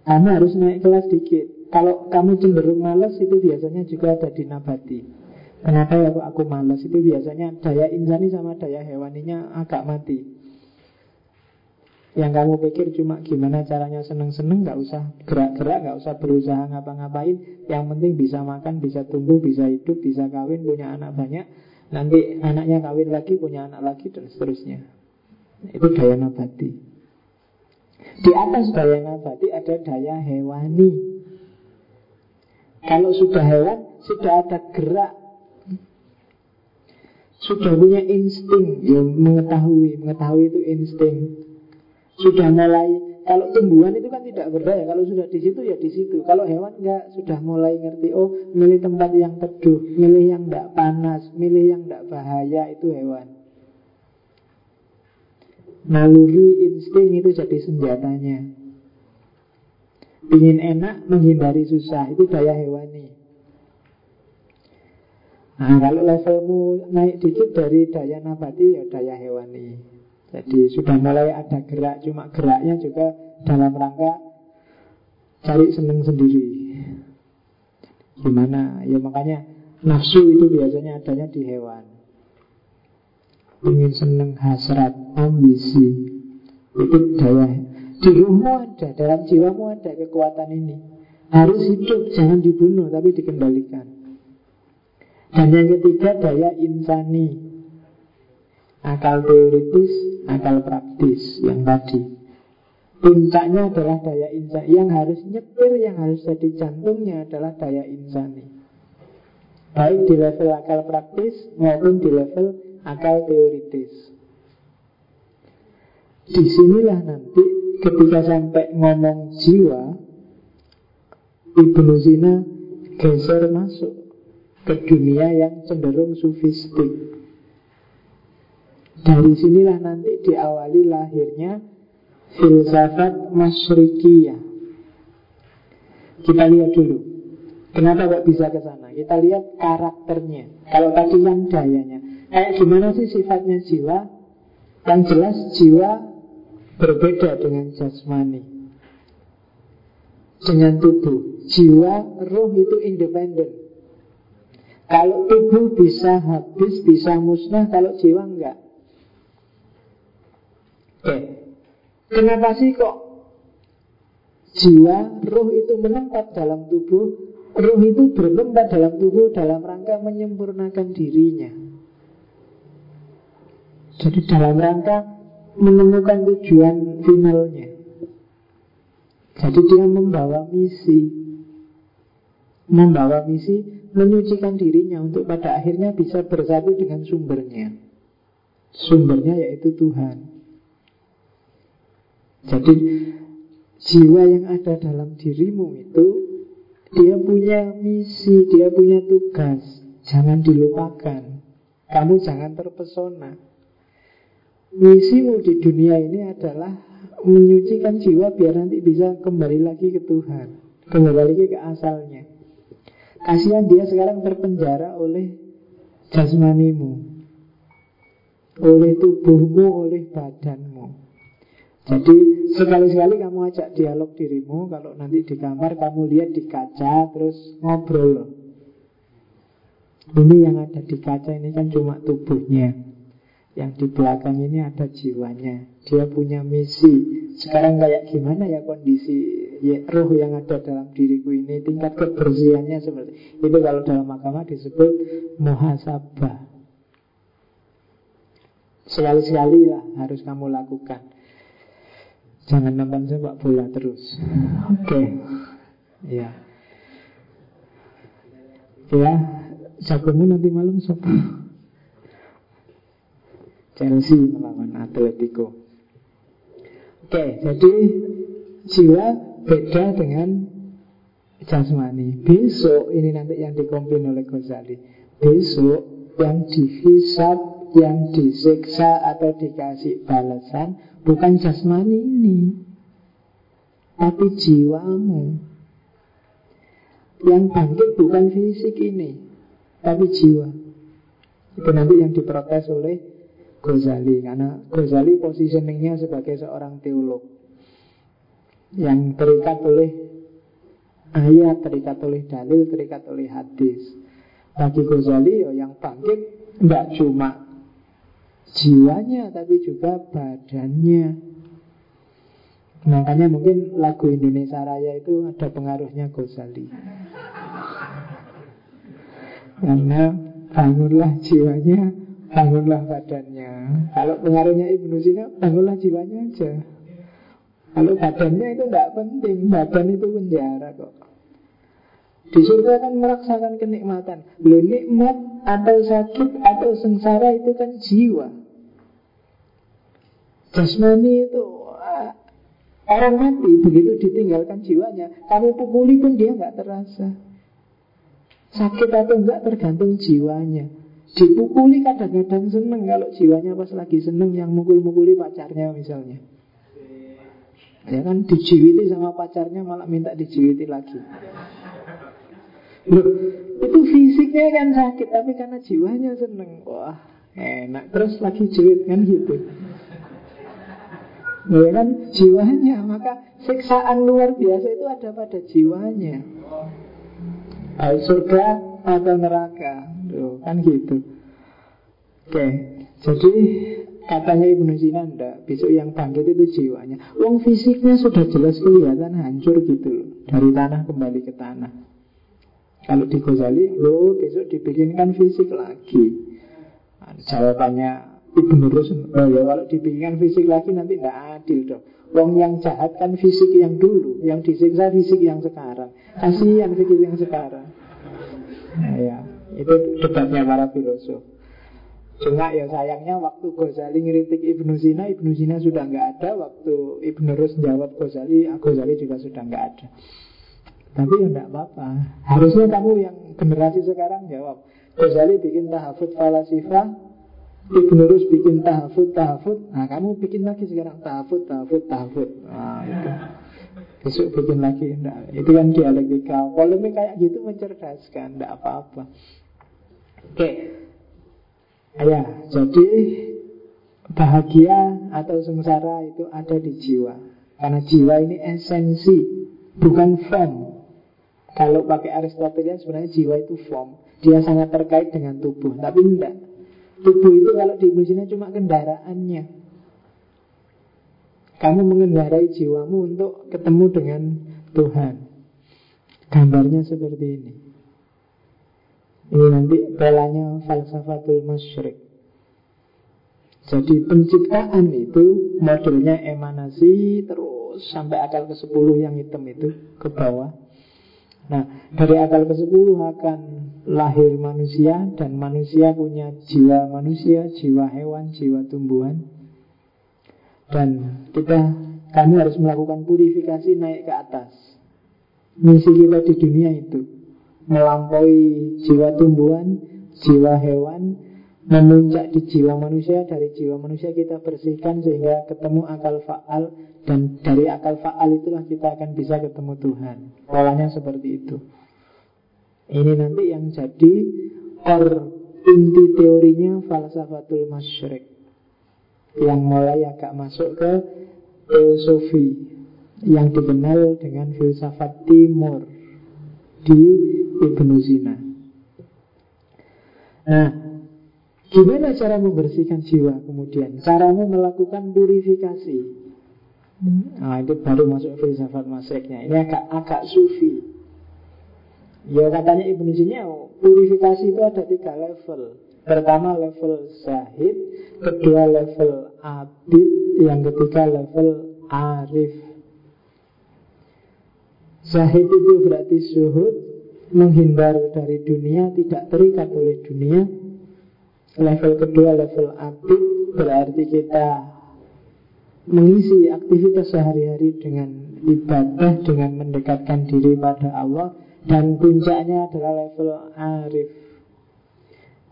Kamu harus naik kelas dikit. Kalau kamu cenderung malas itu biasanya juga ada di nabati. Kenapa ya aku malas itu biasanya daya insani sama daya hewaninya agak mati. Yang kamu pikir cuma gimana caranya seneng-seneng Gak usah gerak-gerak, gak usah berusaha ngapa-ngapain. Yang penting bisa makan, bisa tumbuh, bisa hidup, bisa kawin, punya anak banyak. Nanti anaknya kawin lagi, punya anak lagi, dan seterusnya. Itu daya nabati. Di atas daya nabati ada daya hewani. Kalau sudah hewan, sudah ada gerak. Sudah punya insting yang mengetahui. Mengetahui itu insting Sudah mulai Kalau tumbuhan itu kan tidak berdaya Kalau sudah di situ ya di situ. Kalau hewan enggak Sudah mulai ngerti Oh milih tempat yang teduh Milih yang tidak panas Milih yang tidak bahaya Itu hewan. Naluri insting itu jadi senjatanya. Ingin enak, menghindari susah Itu daya hewani. Nah kalau levelmu naik dikit dari daya nabati Ya daya hewani Jadi sudah mulai ada gerak Cuma geraknya juga dalam rangka Cari seneng sendiri Gimana? Ya makanya Nafsu itu biasanya adanya di hewan Ingin seneng hasrat, ambisi Itu daya di ruhmu ada, dalam jiwamu ada kekuatan ini. Harus hidup, jangan dibunuh, tapi dikendalikan. Dan yang ketiga, daya insani. Akal teoritis, akal praktis yang tadi. Puncaknya adalah daya insani. Yang harus nyetir, yang harus jadi jantungnya adalah daya insani. Baik di level akal praktis maupun di level akal teoritis. Di sinilah nanti ketika sampai ngomong jiwa Ibnu Sina geser masuk ke dunia yang cenderung sufistik dari sinilah nanti diawali lahirnya filsafat masyrikiyah Kita lihat dulu. Kenapa kok bisa ke sana? Kita lihat karakternya. Kalau tadi yang dayanya. Kayak gimana sih sifatnya jiwa? Yang jelas jiwa berbeda dengan jasmani. Dengan tubuh. Jiwa, roh itu independen. Kalau tubuh bisa habis, bisa musnah, kalau jiwa enggak. Oke. Kenapa sih kok jiwa, roh itu menetap dalam tubuh, roh itu bertempat dalam tubuh dalam rangka menyempurnakan dirinya. Jadi dalam rangka menemukan tujuan finalnya. Jadi dia membawa misi, membawa misi menyucikan dirinya untuk pada akhirnya bisa bersatu dengan sumbernya. Sumbernya yaitu Tuhan. Jadi jiwa yang ada dalam dirimu itu dia punya misi, dia punya tugas. Jangan dilupakan. Kamu jangan terpesona. Misimu di dunia ini adalah menyucikan jiwa biar nanti bisa kembali lagi ke Tuhan, kembali lagi ke asalnya. Kasihan dia sekarang terpenjara oleh jasmanimu, oleh tubuhmu, oleh badanmu. Jadi sekali-sekali kamu ajak dialog dirimu Kalau nanti di kamar kamu lihat di kaca Terus ngobrol Ini yang ada di kaca ini kan cuma tubuhnya. Yang di belakang ini ada jiwanya. Dia punya misi. Sekarang kayak gimana ya kondisi ya, Roh yang ada dalam diriku ini? Tingkat kebersihannya seperti Itu kalau dalam agama disebut Muhasabah. Sekali-sekali lah harus kamu lakukan Jangan nonton sepak bola terus. Oke. Okay. Ya. Ya, jagomu nanti malam siapa? Chelsea melawan Atletico. Oke, okay, jadi jiwa beda dengan jasmani. Besok ini nanti yang dikompin oleh Ghazali. Besok yang dihisap, yang disiksa atau dikasih balasan Bukan jasmani ini Tapi jiwamu. Yang bangkit bukan fisik ini Tapi jiwa. Itu nanti yang diprotes oleh Ghazali Karena Ghazali positioningnya sebagai seorang teolog. Yang terikat oleh ayat, terikat oleh dalil, terikat oleh hadis. Bagi Ghazali ya yang bangkit Tidak cuma jiwanya tapi juga badannya. Makanya mungkin lagu Indonesia Raya itu ada pengaruhnya Ghazali. Karena bangunlah jiwanya, bangunlah badannya. Kalau pengaruhnya Ibnu Sina, bangunlah jiwanya aja. Kalau badannya itu tidak penting, badan itu penjara kok. Di surga kan merasakan kenikmatan. Lo nikmat atau sakit atau sengsara itu kan jiwa. Jasmani itu Orang mati begitu ditinggalkan jiwanya Kamu pukuli pun dia nggak terasa. Sakit atau enggak tergantung jiwanya. Dipukuli kadang-kadang seneng Kalau jiwanya pas lagi seneng Yang mukul-mukuli pacarnya misalnya. Ya kan dijiwiti sama pacarnya Malah minta dijiwiti lagi. Loh, itu fisiknya kan sakit Tapi karena jiwanya seneng Wah enak. Terus lagi jiwit kan gitu ya kan? Jiwanya maka siksaan luar biasa itu ada pada jiwanya. Baik surga atau neraka? Tuh, kan gitu. Oke jadi katanya Ibnu Sina enggak besok yang bangkit itu jiwanya. Uang fisiknya sudah jelas kelihatan hancur gitu loh dari tanah kembali ke tanah. Kalau di Ghazali lo besok dibikinkan fisik lagi. Jawabannya Ibnu Rusun oh ya kalau dipikirkan fisik lagi nanti tidak adil dong. Wong yang jahat kan fisik yang dulu Yang disiksa fisik yang sekarang. Kasihan fisik yang sekarang. Nah, ya Itu debatnya para filosof. Cuma ya sayangnya waktu Ghazali ngeritik Ibnu Sina Ibnu Sina sudah nggak ada. Waktu Ibnu Rus jawab Ghazali Ghazali juga sudah nggak ada. Tapi ya nggak apa-apa. Harusnya kamu yang generasi sekarang jawab. Ghazali bikin tahafut falasifah Ibn Rus bikin tahafud, tahafud Nah kamu bikin lagi sekarang tahafud, tahafud, tahafud Nah itu Besok bikin lagi nah, Itu kan dialektika Polemik kayak gitu mencerdaskan Tidak apa-apa Oke Ya, jadi bahagia atau sengsara itu ada di jiwa. Karena jiwa ini esensi, bukan form. Kalau pakai Aristoteles sebenarnya jiwa itu form. Dia sangat terkait dengan tubuh, tapi enggak. Tubuh itu kalau di Indonesia cuma kendaraannya. Kamu mengendarai jiwamu untuk ketemu dengan Tuhan. Gambarnya seperti ini. Ini nanti belanya falsafatul masyrik. Jadi penciptaan itu modelnya emanasi terus sampai akal ke-10 yang hitam itu ke bawah. Nah, dari akal ke-10 akan lahir manusia dan manusia punya jiwa manusia, jiwa hewan, jiwa tumbuhan. Dan kita kami harus melakukan purifikasi naik ke atas. Misi kita di dunia itu melampaui jiwa tumbuhan, jiwa hewan, memuncak di jiwa manusia dari jiwa manusia kita bersihkan sehingga ketemu akal faal dan dari akal faal itulah kita akan bisa ketemu Tuhan polanya seperti itu ini nanti yang jadi or inti teorinya falsafatul masyrik yang mulai agak masuk ke teosofi yang dikenal dengan filsafat timur di Ibnu Sina. Nah, Gimana cara membersihkan jiwa kemudian? Caramu melakukan purifikasi. Nah, itu baru masuk filsafat masyiknya. Ini agak agak sufi. Ya katanya Ibnu Sina, purifikasi itu ada tiga level. Pertama level zahid, kedua level abid, yang ketiga level arif. Zahid itu berarti suhud, menghindar dari dunia, tidak terikat oleh dunia. Level kedua level abid berarti kita mengisi aktivitas sehari-hari dengan ibadah dengan mendekatkan diri pada Allah dan puncaknya adalah level arif.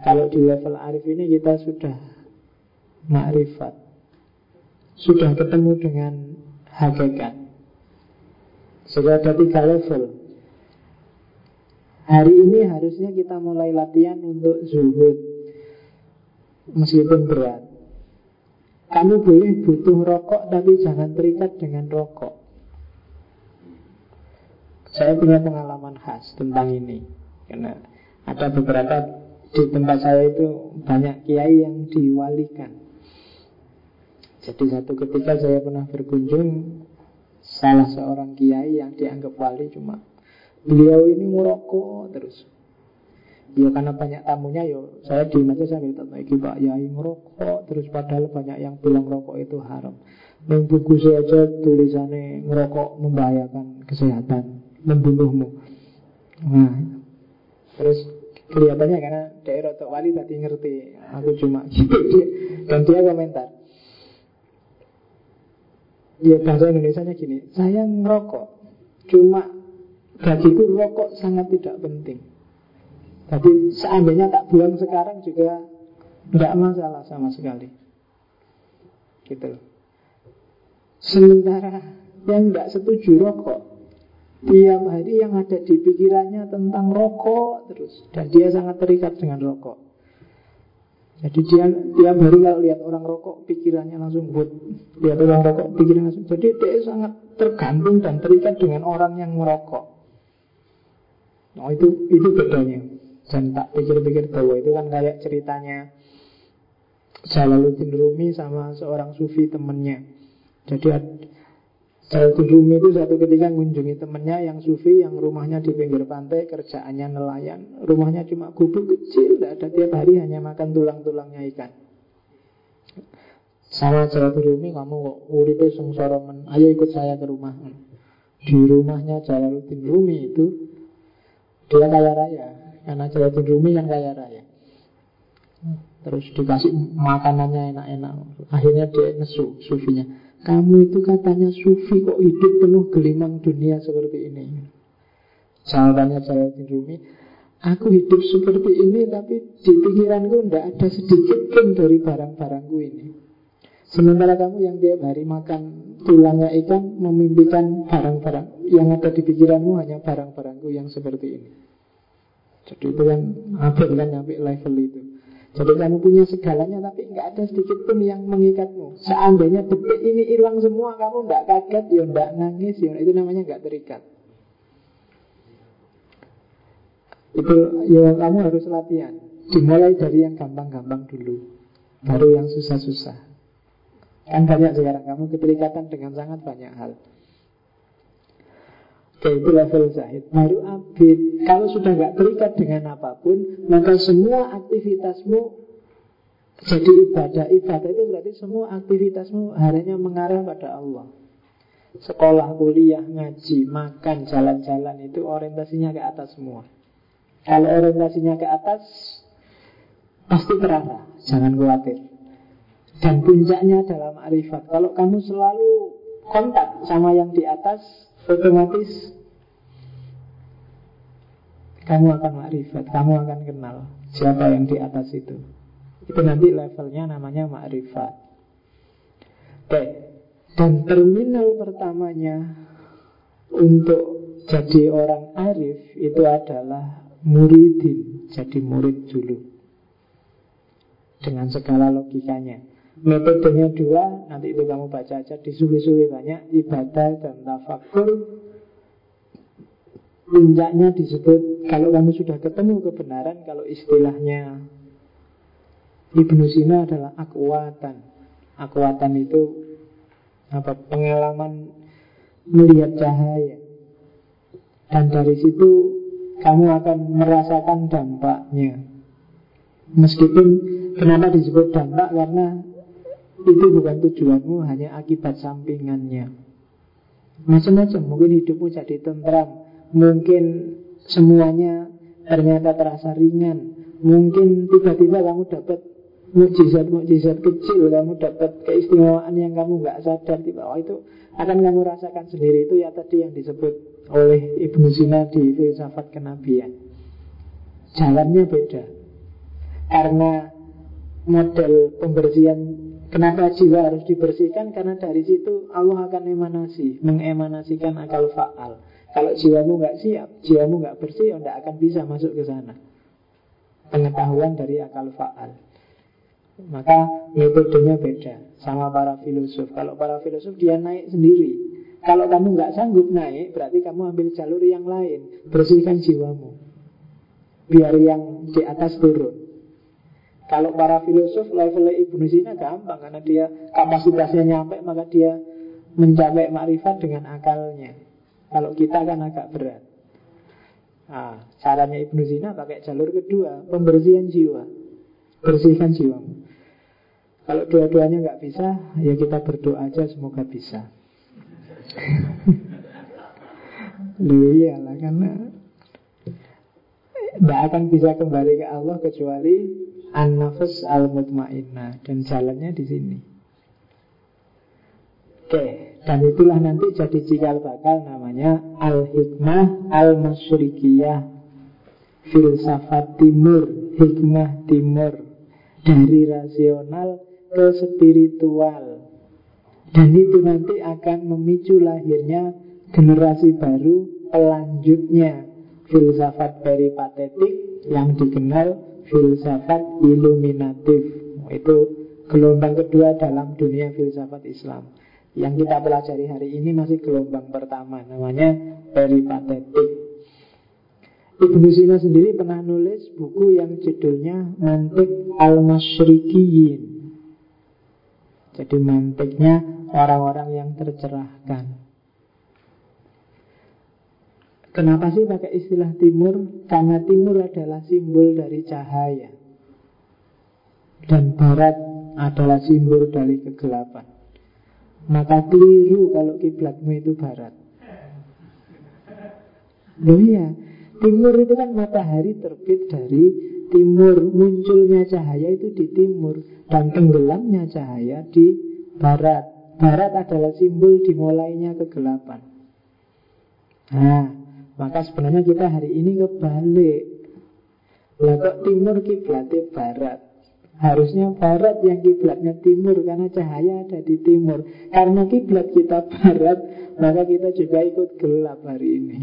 Kalau di level arif ini kita sudah makrifat. Sudah ketemu dengan hakikat. Sudah ada tiga level. Hari ini harusnya kita mulai latihan untuk zuhud meskipun berat. Kamu boleh butuh rokok tapi jangan terikat dengan rokok. Saya punya pengalaman khas tentang ini karena ada beberapa di tempat saya itu banyak kiai yang diwalikan. Jadi satu ketika saya pernah berkunjung salah seorang kiai yang dianggap wali cuma beliau ini ngerokok terus Ya karena banyak tamunya yo saya di aja saya minta lagi Pak Yai ngerokok terus padahal banyak yang bilang rokok itu haram. Neng buku saya aja tulisannya ngerokok membahayakan kesehatan, membunuhmu. Nah, terus kelihatannya karena daerah Tok Wali tadi ngerti aku cuma dan dia komentar ya bahasa Indonesia nya gini saya ngerokok cuma bagiku rokok sangat tidak penting jadi seandainya tak buang sekarang juga Tidak masalah sama sekali. Gitu Sementara yang tidak setuju rokok Tiap hari yang ada di pikirannya tentang rokok terus Dan dia sangat terikat dengan rokok. Jadi dia tiap hari kalau lihat orang rokok Pikirannya langsung buat Lihat orang rokok pikirannya langsung Jadi dia sangat tergantung dan terikat dengan orang yang merokok. Nah itu itu bedanya dan tak pikir-pikir bahwa itu kan kayak ceritanya Jalaluddin Rumi sama seorang sufi temennya. Jadi Jalaluddin Rumi itu satu ketika mengunjungi temennya yang sufi yang rumahnya di pinggir pantai kerjaannya nelayan. Rumahnya cuma gubuk kecil tidak ada tiap hari hanya makan tulang-tulangnya ikan. Sama Jalaluddin Rumi kamu kok uripe sengsara men? Ayo ikut saya ke rumah. Di rumahnya Jalaluddin Rumi itu dia kaya raya karena Jalaluddin Rumi yang kaya raya Terus dikasih makanannya enak-enak Akhirnya dia nesu sufinya Kamu itu katanya sufi kok hidup penuh gelimang dunia seperti ini Jawabannya Jalaluddin Rumi Aku hidup seperti ini tapi di pikiranku tidak ada sedikit pun dari barang-barangku ini. Sementara kamu yang tiap hari makan tulangnya ikan memimpikan barang-barang yang ada di pikiranmu hanya barang-barangku yang seperti ini. Jadi itu kan apa kan sampai level itu. Jadi kamu punya segalanya tapi nggak ada sedikit pun yang mengikatmu. Seandainya detik ini hilang semua, kamu nggak kaget, ya nggak nangis, ya itu namanya nggak terikat. Itu ya kamu harus latihan. Dimulai dari yang gampang-gampang dulu, baru yang susah-susah. Kan banyak sekarang kamu keterikatan dengan sangat banyak hal. Oke, itu level zahid. Baru abid. Kalau sudah nggak terikat dengan apa pun, maka semua aktivitasmu jadi ibadah. Ibadah itu berarti semua aktivitasmu harinya mengarah pada Allah. Sekolah, kuliah, ngaji, makan, jalan-jalan itu orientasinya ke atas semua. Kalau orientasinya ke atas, pasti terarah. Jangan khawatir. Dan puncaknya adalah ma'rifat. Kalau kamu selalu kontak sama yang di atas, otomatis kamu akan makrifat, kamu akan kenal siapa yang di atas itu. Itu nanti levelnya namanya makrifat. Oke, dan terminal pertamanya untuk jadi orang arif itu adalah muridin, jadi murid dulu. Dengan segala logikanya. Metodenya dua, nanti itu kamu baca aja di suwi-suwi banyak ibadah dan tafakur. Puncaknya disebut kalau kamu sudah ketemu kebenaran, kalau istilahnya Ibnu Sina adalah akwatan. Akwatan itu apa pengalaman melihat cahaya. Dan dari situ kamu akan merasakan dampaknya. Meskipun kenapa disebut dampak karena itu bukan tujuanmu, hanya akibat sampingannya. Macam-macam, mungkin hidupmu jadi tentram, mungkin semuanya ternyata terasa ringan, mungkin tiba-tiba kamu dapat mukjizat-mukjizat kecil, kamu dapat keistimewaan yang kamu nggak sadar, tiba oh itu akan kamu rasakan sendiri itu ya tadi yang disebut oleh Ibnu Sina di filsafat kenabian. Jalannya beda. Karena model pembersihan Kenapa jiwa harus dibersihkan? Karena dari situ Allah akan emanasi, mengemanasikan akal faal. Kalau jiwamu nggak siap, jiwamu nggak bersih, ya akan bisa masuk ke sana. Pengetahuan dari akal faal. Maka metodenya beda sama para filosof. Kalau para filosof dia naik sendiri. Kalau kamu nggak sanggup naik, berarti kamu ambil jalur yang lain. Bersihkan jiwamu. Biar yang di atas turun. Kalau para filosof levelnya Ibnu Sina gampang karena dia kapasitasnya nyampe maka dia mencapai makrifat dengan akalnya. Kalau kita kan agak berat. Nah, caranya Ibnu Sina pakai jalur kedua, pembersihan jiwa. Bersihkan jiwamu. Kalau dua-duanya nggak bisa, ya kita berdoa aja semoga bisa. Lu iyalah karena tidak akan bisa kembali ke Allah kecuali An-nafas al-mutmainnah Dan jalannya di sini. Oke Dan itulah nanti jadi cikal bakal namanya Al-hikmah al-masyurikiyah Filsafat timur Hikmah timur. Dari rasional ke spiritual. Dan itu nanti akan memicu lahirnya Generasi baru Pelanjutnya. Filsafat peripatetik Yang dikenal filsafat iluminatif Itu gelombang kedua dalam dunia filsafat Islam. Yang kita pelajari hari ini masih gelombang pertama Namanya peripatetik. Ibnu Sina sendiri pernah nulis buku yang judulnya Mantik al-Masyrikiyin. Jadi mantiknya orang-orang yang tercerahkan Kenapa sih pakai istilah timur? Karena timur adalah simbol dari cahaya. Dan barat adalah simbol dari kegelapan. Maka keliru kalau kiblatmu itu barat. Loh iya Timur itu kan matahari terbit dari timur. Munculnya cahaya itu di timur Dan tenggelamnya cahaya di barat. Barat adalah simbol dimulainya kegelapan. Nah, maka sebenarnya kita hari ini kebalik Lah kok timur kiblatnya barat? Harusnya barat yang kiblatnya timur karena cahaya ada di timur. Karena kiblat kita barat, maka kita juga ikut gelap hari ini.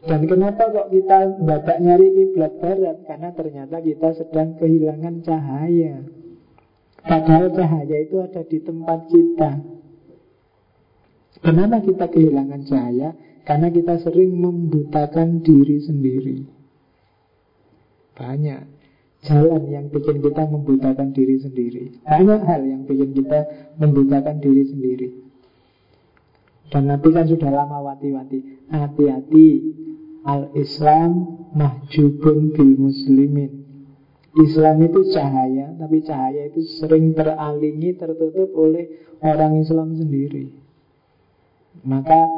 Dan kenapa kok kita badak nyari kiblat barat? Karena ternyata kita sedang kehilangan cahaya. Padahal cahaya itu ada di tempat kita. Kenapa kita kehilangan cahaya? Karena kita sering membutakan diri sendiri. Banyak jalan yang bikin kita membutakan diri sendiri. Banyak hal yang bikin kita membutakan diri sendiri. Dan Nabi kan sudah lama wati-wati. Hati-hati, al-Islam mahjubun bil muslimin. Islam itu cahaya, tapi cahaya itu sering teralingi, tertutup oleh orang Islam sendiri. Maka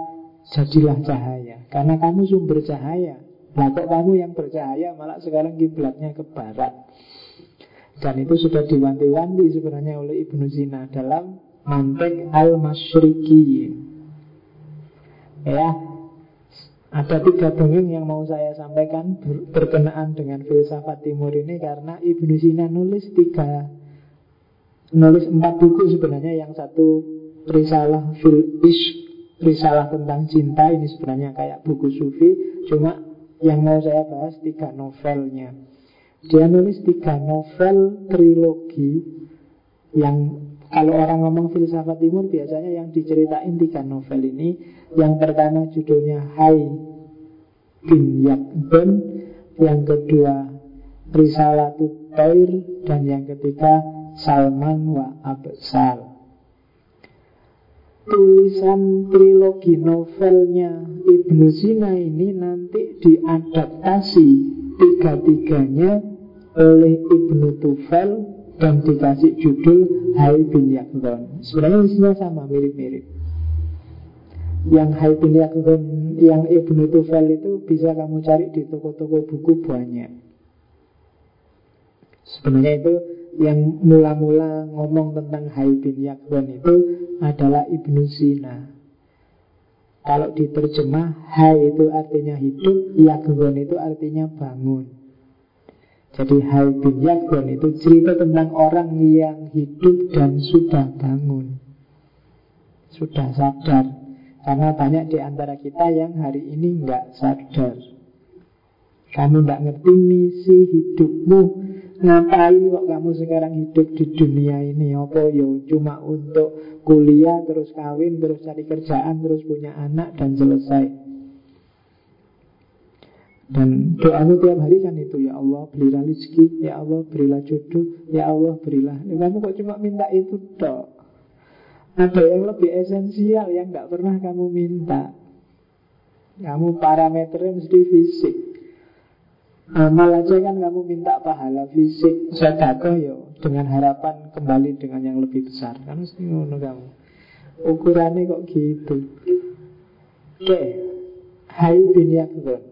jadilah cahaya, karena kamu sumber cahaya. Nah kok kamu yang bercahaya malah sekarang kiblatnya ke barat. Dan itu sudah diwanti-wanti sebenarnya oleh Ibnu Sina dalam Mantek al-Masyriqiyin. Ya, ada tiga dongeng yang mau saya sampaikan ber berkenaan dengan filsafat timur ini karena Ibnu Sina nulis tiga nulis empat buku sebenarnya yang satu risalah fil ish risalah tentang cinta ini sebenarnya kayak buku sufi. Cuma yang mau saya bahas tiga novelnya. Dia nulis tiga novel trilogi yang kalau orang ngomong filsafat timur biasanya yang diceritain tiga novel ini. Yang pertama judulnya Hai bin Yakben Yang kedua Risalatut Tair Dan yang ketiga Salman wa Absal Tulisan trilogi novelnya Ibnu Sina ini nanti diadaptasi Tiga-tiganya oleh Ibnu Tufel dan dikasih judul Hai bin Yakben Sebenarnya isinya sama, mirip-mirip yang Haibin Yakubun yang Ibnu Tufel itu bisa kamu cari di toko-toko buku banyak. Sebenarnya itu yang mula-mula ngomong tentang Haibin Yakubun itu adalah Ibnu Sina. Kalau diterjemah Hai itu artinya hidup, Yakubun itu artinya bangun. Jadi Hai bin Yakubun itu cerita tentang orang yang hidup dan sudah bangun. Sudah sadar karena banyak di antara kita yang hari ini nggak sadar. Kamu nggak ngerti misi hidupmu. Ngapain kok kamu sekarang hidup di dunia ini? Apa yo cuma untuk kuliah, terus kawin, terus cari kerjaan, terus punya anak dan selesai. Dan doamu tiap hari kan itu Ya Allah berilah rezeki Ya Allah berilah jodoh Ya Allah berilah Kamu kok cuma minta itu dok ada yang lebih esensial yang nggak pernah kamu minta. Kamu parameternya mesti fisik. Amal aja kan kamu minta pahala fisik. Sedekah yo Dengan harapan kembali dengan yang lebih besar. Kan mesti ngono kamu. Ukurannya kok gitu. Oke. Hai bin Yakdun.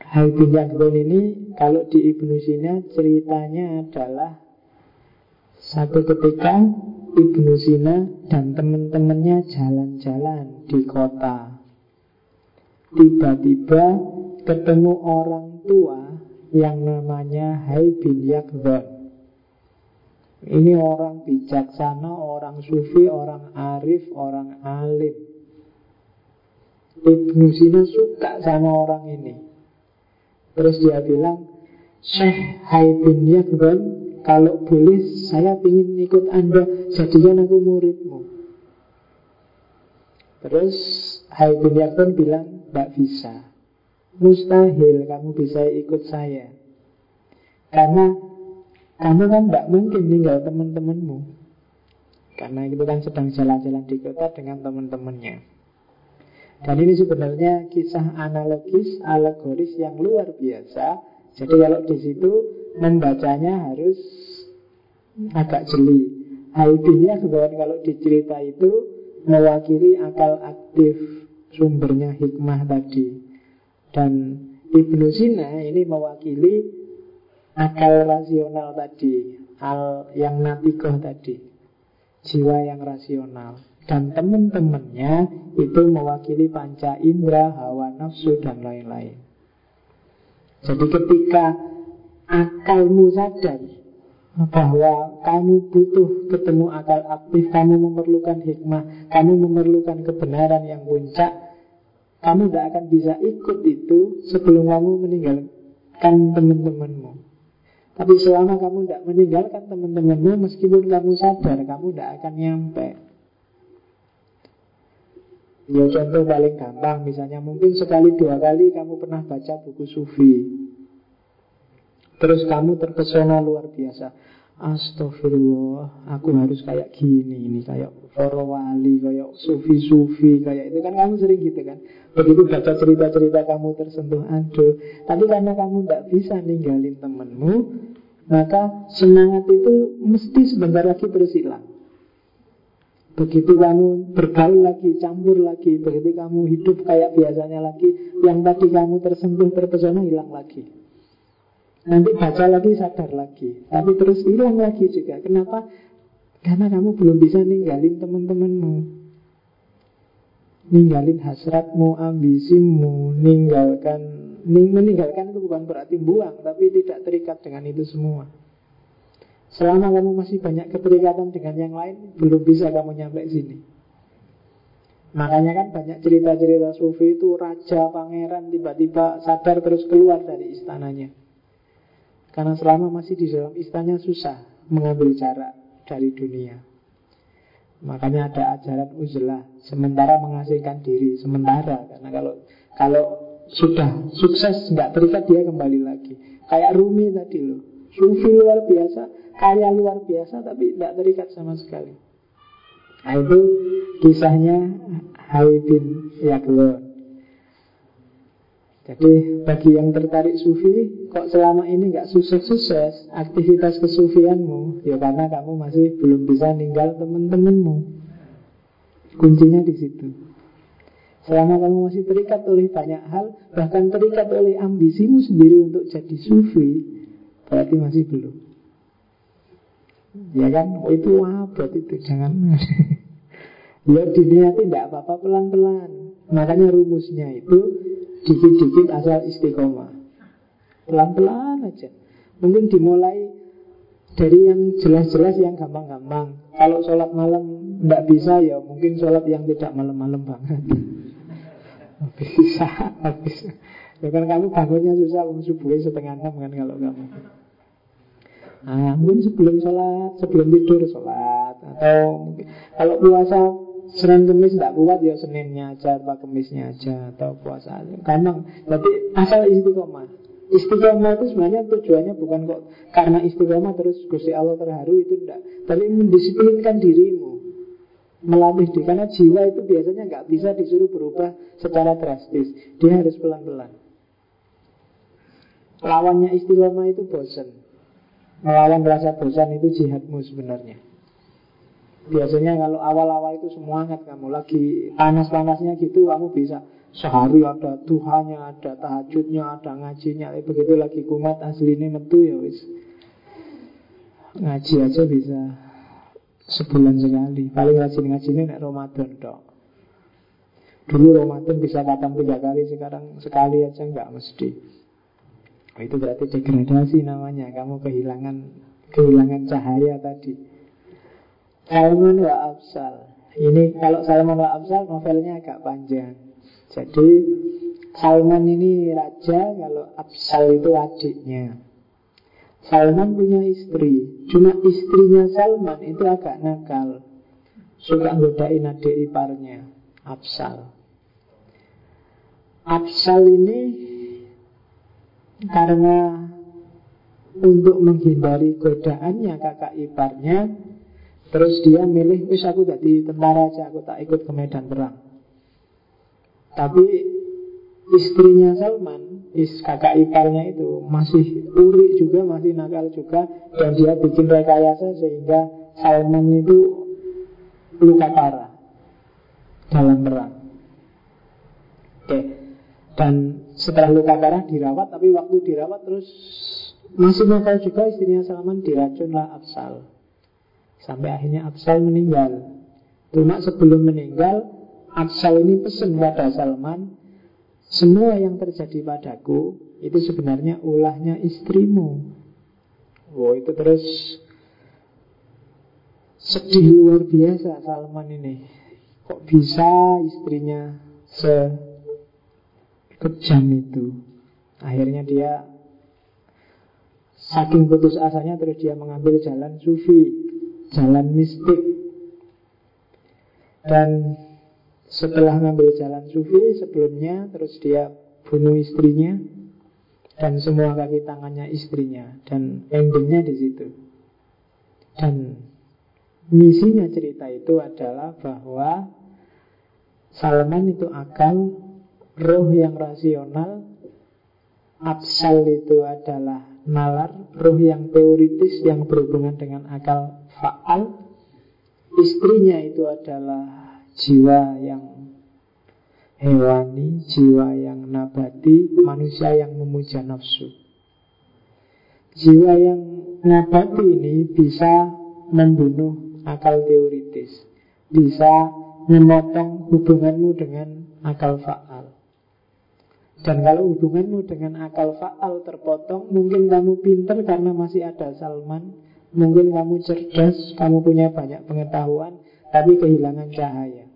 Hai bin Yakdun ini Kalau di Ibnu Sina ceritanya adalah Satu ketika Ibnu Sina dan teman-temannya jalan-jalan di kota. Tiba-tiba ketemu orang tua yang namanya Hai bin Yakdon. Ini orang bijaksana, orang sufi, orang arif, orang alim. Ibnu Sina suka sama orang ini. Terus dia bilang, Syekh Hai bin Yakdon kalau boleh saya ingin ikut Anda Jadikan aku muridmu Terus Hai bin Yakun bilang Tidak bisa Mustahil kamu bisa ikut saya Karena Kamu kan tidak mungkin tinggal teman-temanmu Karena itu kan sedang jalan-jalan di kota dengan teman-temannya Dan ini sebenarnya kisah analogis, alegoris yang luar biasa Jadi kalau di situ membacanya harus agak jeli. Haidinnya sebenarnya kalau dicerita itu mewakili akal aktif sumbernya hikmah tadi. Dan Ibnu Sina ini mewakili akal rasional tadi, al yang natikoh tadi, jiwa yang rasional. Dan teman-temannya itu mewakili panca indera, hawa nafsu, dan lain-lain. Jadi ketika akalmu sadar bahwa kamu butuh ketemu akal aktif, kamu memerlukan hikmah, kamu memerlukan kebenaran yang puncak, kamu tidak akan bisa ikut itu sebelum kamu meninggalkan teman-temanmu. Tapi selama kamu tidak meninggalkan teman-temanmu, meskipun kamu sadar, kamu tidak akan nyampe. Ya contoh paling gampang Misalnya mungkin sekali dua kali Kamu pernah baca buku sufi Terus kamu terpesona luar biasa Astagfirullah, aku harus kayak gini ini kayak para wali, kayak sufi-sufi, kayak itu kan kamu sering gitu kan. Begitu baca cerita-cerita kamu tersentuh aduh, tapi karena kamu tidak bisa ninggalin temenmu, maka semangat itu mesti sebentar lagi terus hilang. Begitu kamu bergaul lagi, campur lagi, begitu kamu hidup kayak biasanya lagi, yang tadi kamu tersentuh, terpesona hilang lagi. Nanti baca lagi sadar lagi. Tapi terus hilang lagi juga. Kenapa? Karena kamu belum bisa ninggalin teman-temanmu. Ninggalin hasratmu, ambisimu Ninggalkan ning, Meninggalkan itu bukan berarti buang Tapi tidak terikat dengan itu semua. Selama kamu masih banyak keterikatan dengan yang lain Belum bisa kamu nyampe sini. Makanya kan banyak cerita-cerita sufi itu Raja, pangeran tiba-tiba sadar terus keluar dari istananya karena selama masih di dalam istana susah mengambil jarak dari dunia. Makanya ada ajaran uzlah, sementara mengasingkan diri, sementara karena kalau kalau sudah sukses nggak terikat dia kembali lagi. Kayak Rumi tadi loh, sufi luar biasa, kaya luar biasa tapi tidak terikat sama sekali. Nah itu kisahnya Hai bin Yaglon jadi bagi yang tertarik sufi Kok selama ini nggak sukses-sukses Aktivitas kesufianmu? Ya karena kamu masih belum bisa ninggal teman-temanmu Kuncinya di situ. Selama kamu masih terikat oleh banyak hal Bahkan terikat oleh ambisimu sendiri untuk jadi sufi Berarti masih belum. Ya kan, oh itu abad itu Jangan. Ya diniati tidak apa-apa pelan-pelan. Makanya rumusnya itu Dikit-dikit asal istiqomah. Pelan-pelan aja. Mungkin dimulai dari yang jelas-jelas yang gampang-gampang. Kalau sholat malam tidak bisa ya mungkin sholat yang tidak malam-malam banget. Bisa, bisa. Ya kan kamu bangunnya susah Subuhnya setengah enam kan kalau kamu. Nah, mungkin sebelum sholat, sebelum tidur sholat. Atau kalau puasa Senin Kemis tidak kuat ya Seninnya aja atau Kemisnya aja atau puasa aja. Gampang. Berarti asal istiqomah. Istiqomah itu sebenarnya tujuannya bukan kok karena istiqomah terus Gusti Allah terharu itu tidak. Tapi mendisiplinkan dirimu. Melatih diri. Karena jiwa itu biasanya nggak bisa disuruh berubah secara drastis. Dia harus pelan-pelan. Lawannya istiqomah itu bosan. Melawan rasa bosan itu jihadmu sebenarnya. Biasanya kalau awal-awal itu semangat kamu lagi panas-panasnya gitu kamu bisa sehari ada Tuhannya, ada tahajudnya, ada ngajinya. Eh, begitu lagi kumat asli ini metu ya wis. Ngaji aja bisa sebulan sekali. Paling rajin ini nek Ramadan dok. Dulu Ramadan bisa datang tiga kali, sekarang sekali aja nggak mesti. Itu berarti degradasi namanya. Kamu kehilangan kehilangan cahaya tadi. Salman wa Absal Ini kalau Salman wa Absal novelnya agak panjang. Jadi Salman ini raja Kalau Absal itu adiknya. Salman punya istri. Cuma istrinya Salman itu agak nakal. Suka godain adik iparnya. Absal Absal ini Karena Untuk menghindari godaannya kakak iparnya Terus dia milih, wis aku jadi tentara aja, aku tak ikut ke medan perang. Tapi istrinya Salman, is kakak iparnya itu masih uri juga, masih nakal juga, dan dia bikin rekayasa sehingga Salman itu luka parah dalam perang. Oke, dan setelah luka parah dirawat, tapi waktu dirawat terus masih nakal juga istrinya Salman diracunlah Absal. Sampai akhirnya Absal meninggal. Cuma sebelum meninggal Absal ini pesan pada Salman Semua yang terjadi padaku Itu sebenarnya ulahnya istrimu. Wow itu terus Sedih luar biasa Salman ini. Kok bisa istrinya Sekejam itu? Akhirnya dia Saking putus asanya terus dia mengambil jalan sufi Jalan mistik. Dan setelah mengambil jalan sufi Sebelumnya terus dia bunuh istrinya Dan semua kaki tangannya istrinya Dan endingnya di situ. Dan misinya cerita itu adalah bahwa Salman itu akal Roh yang rasional Absal itu adalah nalar, roh yang teoritis yang berhubungan dengan akal faal. Istrinya itu adalah jiwa yang hewani, jiwa yang nabati, manusia yang memuja nafsu. Jiwa yang nabati ini bisa membunuh akal teoritis, bisa memotong hubunganmu dengan akal faal. Dan kalau hubunganmu dengan akal faal terpotong, mungkin kamu pinter karena masih ada Salman, mungkin kamu cerdas, kamu punya banyak pengetahuan, tapi kehilangan cahaya.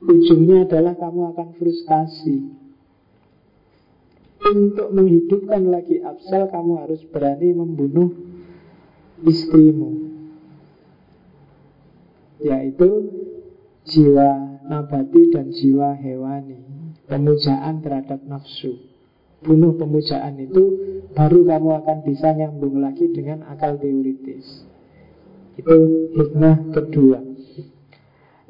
Ujungnya adalah kamu akan frustasi. Untuk menghidupkan lagi Absal, kamu harus berani membunuh istrimu. Yaitu jiwa nabati dan jiwa hewani pemujaan terhadap nafsu. Bunuh pemujaan itu baru kamu akan bisa nyambung lagi dengan akal teoritis. Itu hikmah kedua.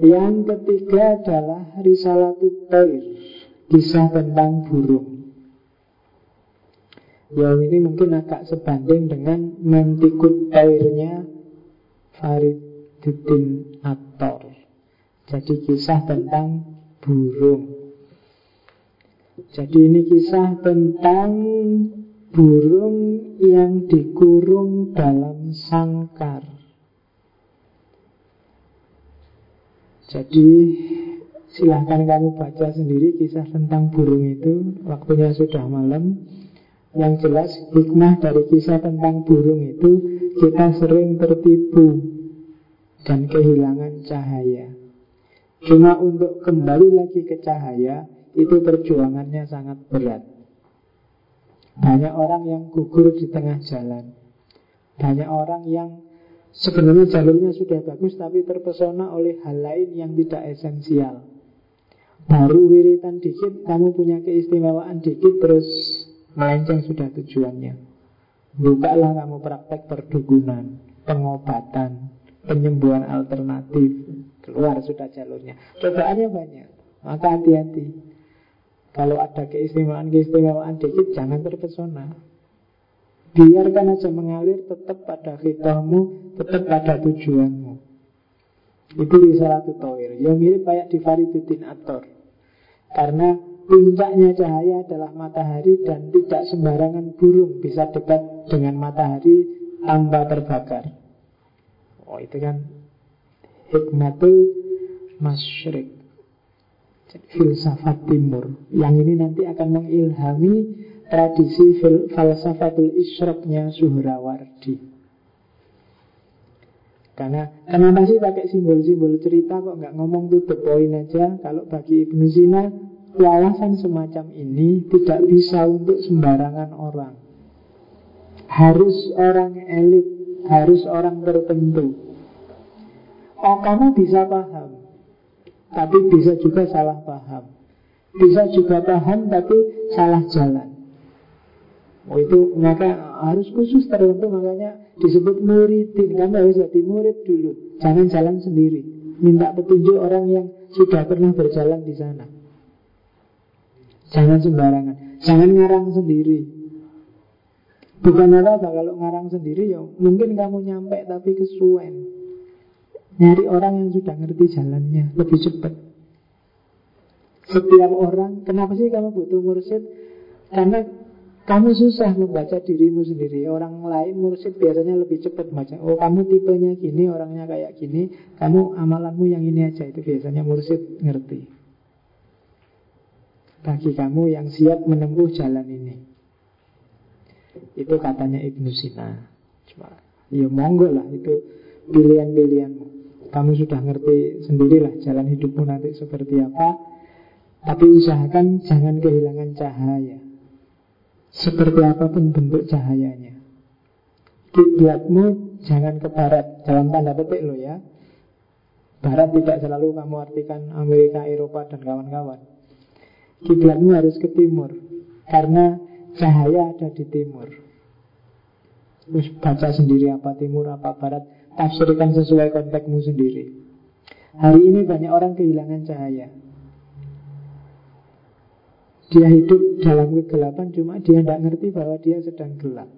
Yang ketiga adalah risalatut tair, kisah tentang burung. Yang ini mungkin agak sebanding dengan mentikut tairnya Fariduddin Attor. Jadi kisah tentang burung. Jadi ini kisah tentang burung yang dikurung dalam sangkar. Jadi silahkan kamu baca sendiri kisah tentang burung itu. Waktunya sudah malam. Yang jelas hikmah dari kisah tentang burung itu kita sering tertipu dan kehilangan cahaya. Cuma untuk kembali lagi ke cahaya itu perjuangannya sangat berat. Banyak orang yang gugur di tengah jalan. Banyak orang yang sebenarnya jalurnya sudah bagus tapi terpesona oleh hal lain yang tidak esensial. Baru wiritan dikit, kamu punya keistimewaan dikit terus melenceng sudah tujuannya. Bukalah kamu praktek perdukunan, pengobatan, penyembuhan alternatif. Keluar sudah jalurnya. Cobaannya banyak, maka hati-hati. Kalau ada keistimewaan-keistimewaan dikit Jangan terpesona. Biarkan aja mengalir tetap pada fitahmu Tetap pada tujuanmu. Itu risalah tutoir Yang mirip kayak di Fariduddin Ator Karena puncaknya cahaya adalah matahari Dan tidak sembarangan burung Bisa dekat dengan matahari Tanpa terbakar. Oh itu kan Hikmatul masyrik filsafat timur. Yang ini nanti akan mengilhami tradisi fil falsafatul isyroknya Suhrawardi. Karena kenapa sih pakai simbol-simbol cerita kok nggak ngomong to the point aja kalau bagi Ibnu Sina wawasan semacam ini tidak bisa untuk sembarangan orang. Harus orang elit harus orang tertentu. Oh kamu bisa paham tapi bisa juga salah paham. Bisa juga paham tapi salah jalan. Oh, itu maka harus khusus tertentu makanya disebut muridin. Kamu harus jadi murid dulu. Jangan jalan sendiri. Minta petunjuk orang yang sudah pernah berjalan di sana. Jangan sembarangan. Jangan ngarang sendiri. Bukan apa-apa kalau ngarang sendiri ya mungkin kamu nyampe tapi kesuwen. Nyari orang yang sudah ngerti jalannya Lebih cepat Setiap orang Kenapa sih kamu butuh mursyid? Karena kamu susah membaca dirimu sendiri Orang lain mursyid biasanya lebih cepat baca Oh kamu tipenya gini, orangnya kayak gini Kamu amalanmu yang ini aja Itu biasanya mursyid ngerti Bagi kamu yang siap menempuh jalan ini Itu katanya Ibnu Sina. Cuma, ya monggo lah itu pilihan-pilihanmu. Kamu sudah ngerti sendirilah jalan hidupmu nanti seperti apa. Tapi usahakan jangan kehilangan cahaya. Seperti apa pun bentuk cahayanya. Kiblatmu jangan ke barat dalam tanda petik lo ya. Barat tidak selalu kamu artikan Amerika, Eropa, dan kawan-kawan. Kiblatmu harus ke timur. Karena cahaya ada di timur. Terus baca sendiri apa timur, apa barat. Tafsirkan sesuai konteksmu sendiri. Hari ini banyak orang kehilangan cahaya. Dia hidup dalam kegelapan cuma dia tidak ngerti bahwa dia sedang gelap.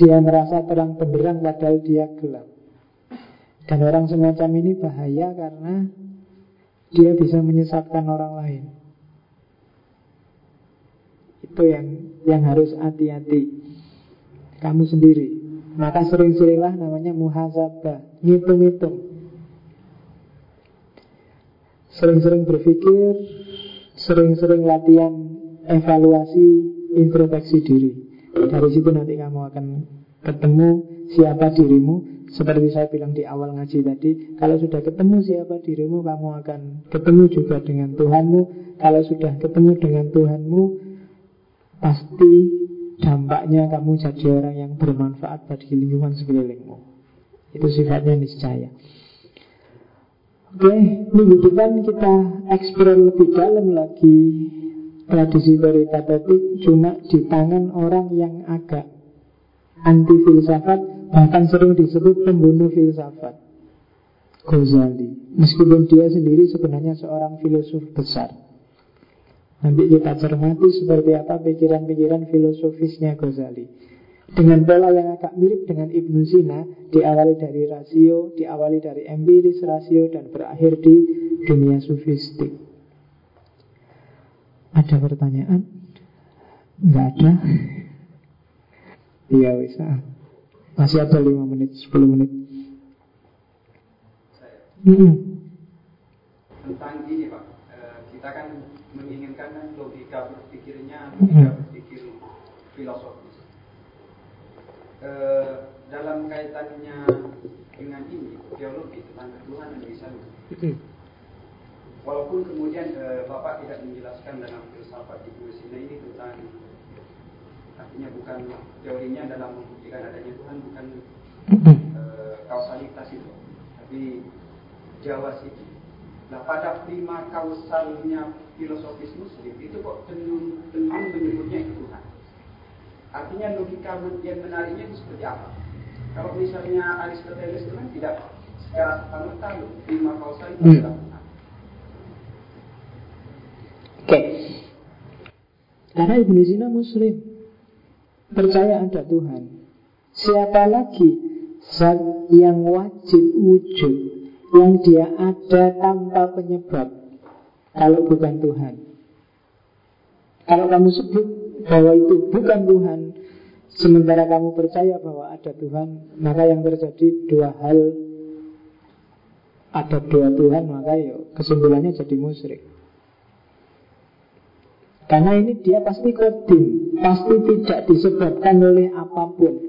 Dia merasa terang benderang padahal dia gelap. Dan orang semacam ini bahaya karena dia bisa menyesatkan orang lain. Itu yang yang harus hati-hati. Kamu sendiri. Maka sering-seringlah namanya muhasabah, ngitung-ngitung. Sering-sering berpikir, sering-sering latihan evaluasi introspeksi diri. Dari situ nanti kamu akan ketemu siapa dirimu. Seperti saya bilang di awal ngaji tadi, kalau sudah ketemu siapa dirimu, kamu akan ketemu juga dengan Tuhanmu. Kalau sudah ketemu dengan Tuhanmu, pasti dampaknya kamu jadi orang yang bermanfaat bagi lingkungan sekelilingmu. Itu sifatnya niscaya. Oke, minggu depan kita eksplor lebih dalam lagi tradisi perikatotik cuma di tangan orang yang agak anti filsafat bahkan sering disebut pembunuh filsafat Ghazali meskipun dia sendiri sebenarnya seorang filosof besar nanti kita cermati seperti apa pikiran-pikiran filosofisnya Ghazali dengan pola yang agak mirip dengan Ibnu Sina Diawali dari rasio, diawali dari empiris rasio Dan berakhir di dunia sufistik Ada pertanyaan? Enggak ada? Iya bisa ah. Masih ada 5 menit, 10 menit hmm. Tentang ini Pak eh, Kita kan menginginkan logika berpikirnya Logika berpikir filosofi Eh, dalam kaitannya dengan ini teologi tentang Tuhan dan misalnya walaupun kemudian e, Bapak tidak menjelaskan dalam filsafat di Sina ini tentang artinya bukan teorinya dalam membuktikan adanya Tuhan bukan e, kausalitas itu. Tapi Jawa itu Nah pada prima kausalnya filosofis muslim itu kok cenderung menyebutnya itu Tuhan Artinya logika yang menariknya itu seperti apa? Kalau misalnya Aristoteles itu kan tidak secara serta lima kausal itu hmm. tidak Oke. Okay. Karena Ibn Sina Muslim percaya ada Tuhan. Siapa lagi zat yang wajib wujud yang dia ada tanpa penyebab. Kalau bukan Tuhan? Kalau kamu sebut bahwa itu bukan Tuhan Sementara kamu percaya bahwa ada Tuhan Maka yang terjadi dua hal. Ada dua Tuhan Maka yuk kesimpulannya jadi musyrik. Karena ini dia pasti kodim Pasti tidak disebabkan oleh apa pun.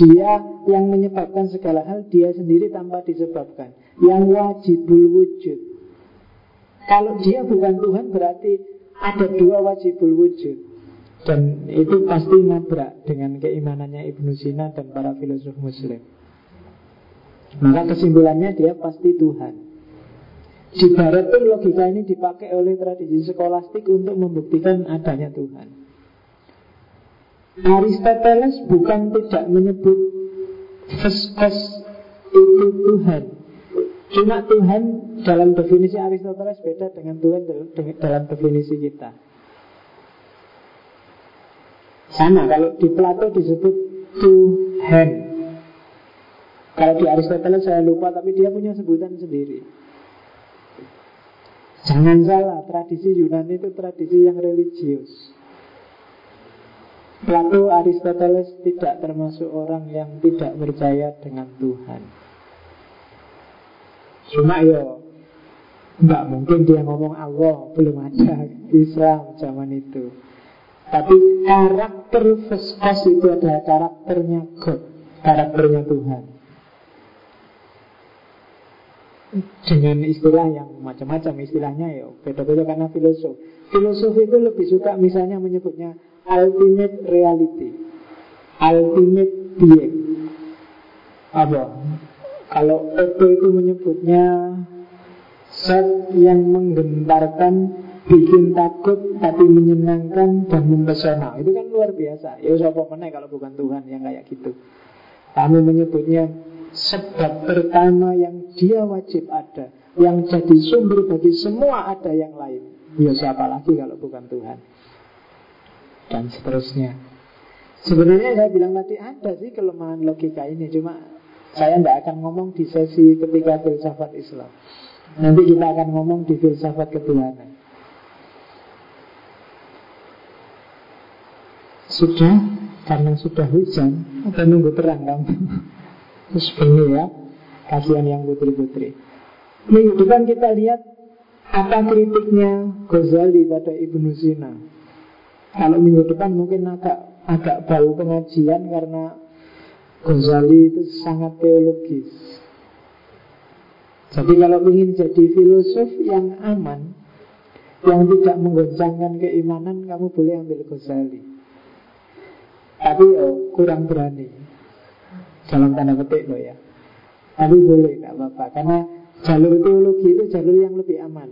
Dia yang menyebabkan segala hal Dia sendiri tanpa disebabkan Yang wajibul wujud. Kalau dia bukan Tuhan berarti ada dua wajibul wujud. Dan itu pasti nabrak dengan keimanannya Ibnu Sina dan para filosof muslim. Maka kesimpulannya dia pasti Tuhan. Di barat pun logika ini dipakai oleh tradisi skolastik untuk membuktikan adanya Tuhan. Aristoteles bukan tidak menyebut Feskos itu Tuhan Cuma Tuhan dalam definisi Aristoteles beda dengan Tuhan dalam definisi kita. Sama kalau di Plato disebut Tuhan. Kalau di Aristoteles saya lupa tapi dia punya sebutan sendiri. Jangan salah, tradisi Yunani itu tradisi yang religius. Plato, Aristoteles tidak termasuk orang yang tidak percaya dengan Tuhan. Cuma yo Nggak mungkin dia ngomong Allah Belum ada Islam zaman itu. Tapi karakter Veskos itu adalah karakternya God Karakternya Tuhan. Dengan istilah yang macam-macam Istilahnya ya beda-beda karena filosof. Filosof itu lebih suka misalnya menyebutnya Ultimate reality Ultimate being. Apa? Kalau Oto itu menyebutnya Set yang menggentarkan bikin takut tapi menyenangkan dan mempesona. Itu kan luar biasa. Ya siapa mana kalau bukan Tuhan yang kayak gitu. Kami menyebutnya sebab pertama yang dia wajib ada, yang jadi sumber bagi semua ada yang lain. Ya siapa lagi kalau bukan Tuhan. Dan seterusnya. Sebenarnya saya bilang tadi ada sih kelemahan logika ini, cuma saya tidak akan ngomong di sesi ketika filsafat Islam. Nanti kita akan ngomong di filsafat ketuhanan. Sudah, karena sudah hujan Atau nunggu terang kamu Terus begini ya Kasihan yang putri-putri Minggu depan kita lihat Apa kritiknya Ghazali pada Ibnu Sina Kalau minggu depan mungkin agak agak bau pengajian Karena Ghazali itu sangat teologis. Jadi kalau ingin jadi filosof yang aman Yang tidak menggoncangkan keimanan Kamu boleh ambil Ghazali. Tapi oh, kurang berani. Dalam tanda petik loh ya. Tapi boleh, tidak apa-apa. Karena jalur teologi itu jalur yang lebih aman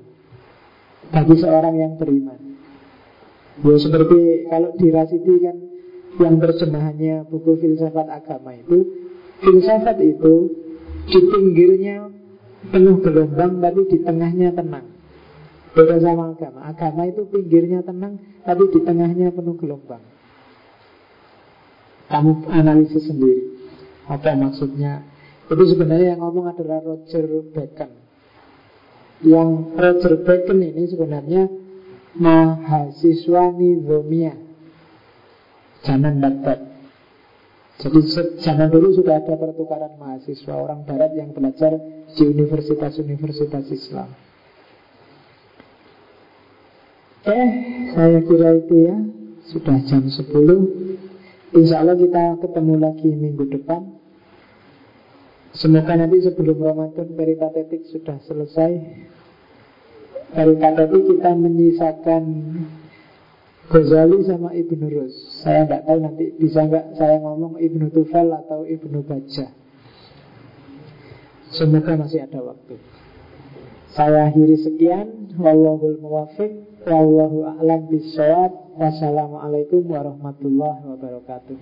Bagi seorang yang beriman. Ya seperti kalau di Rasidi kan Yang terjemahannya buku filsafat agama itu Filsafat itu Di pinggirnya penuh gelombang Tapi di tengahnya tenang. Beda sama agama. Agama itu pinggirnya tenang Tapi di tengahnya penuh gelombang. Kamu analisis sendiri. Apa maksudnya? Itu sebenarnya yang ngomong adalah Roger Bacon. Yang Roger Bacon ini sebenarnya Mahasiswa Nizomia Jangan Baghdad jadi zaman dulu sudah ada pertukaran mahasiswa orang barat yang belajar di universitas-universitas Islam. Eh, saya kira itu ya. Sudah jam 10. Insya Allah kita ketemu lagi minggu depan Semoga nanti sebelum Ramadan peripatetik sudah selesai Peripatetik kita menyisakan Ghazali sama Ibnu Rus. Saya nggak tahu nanti bisa nggak saya ngomong Ibnu Tufel atau Ibnu Baja Semoga masih ada waktu. Saya akhiri sekian. Wallahul muwafiq Wallahu a'lam bishawab Wassalamualaikum warahmatullahi wabarakatuh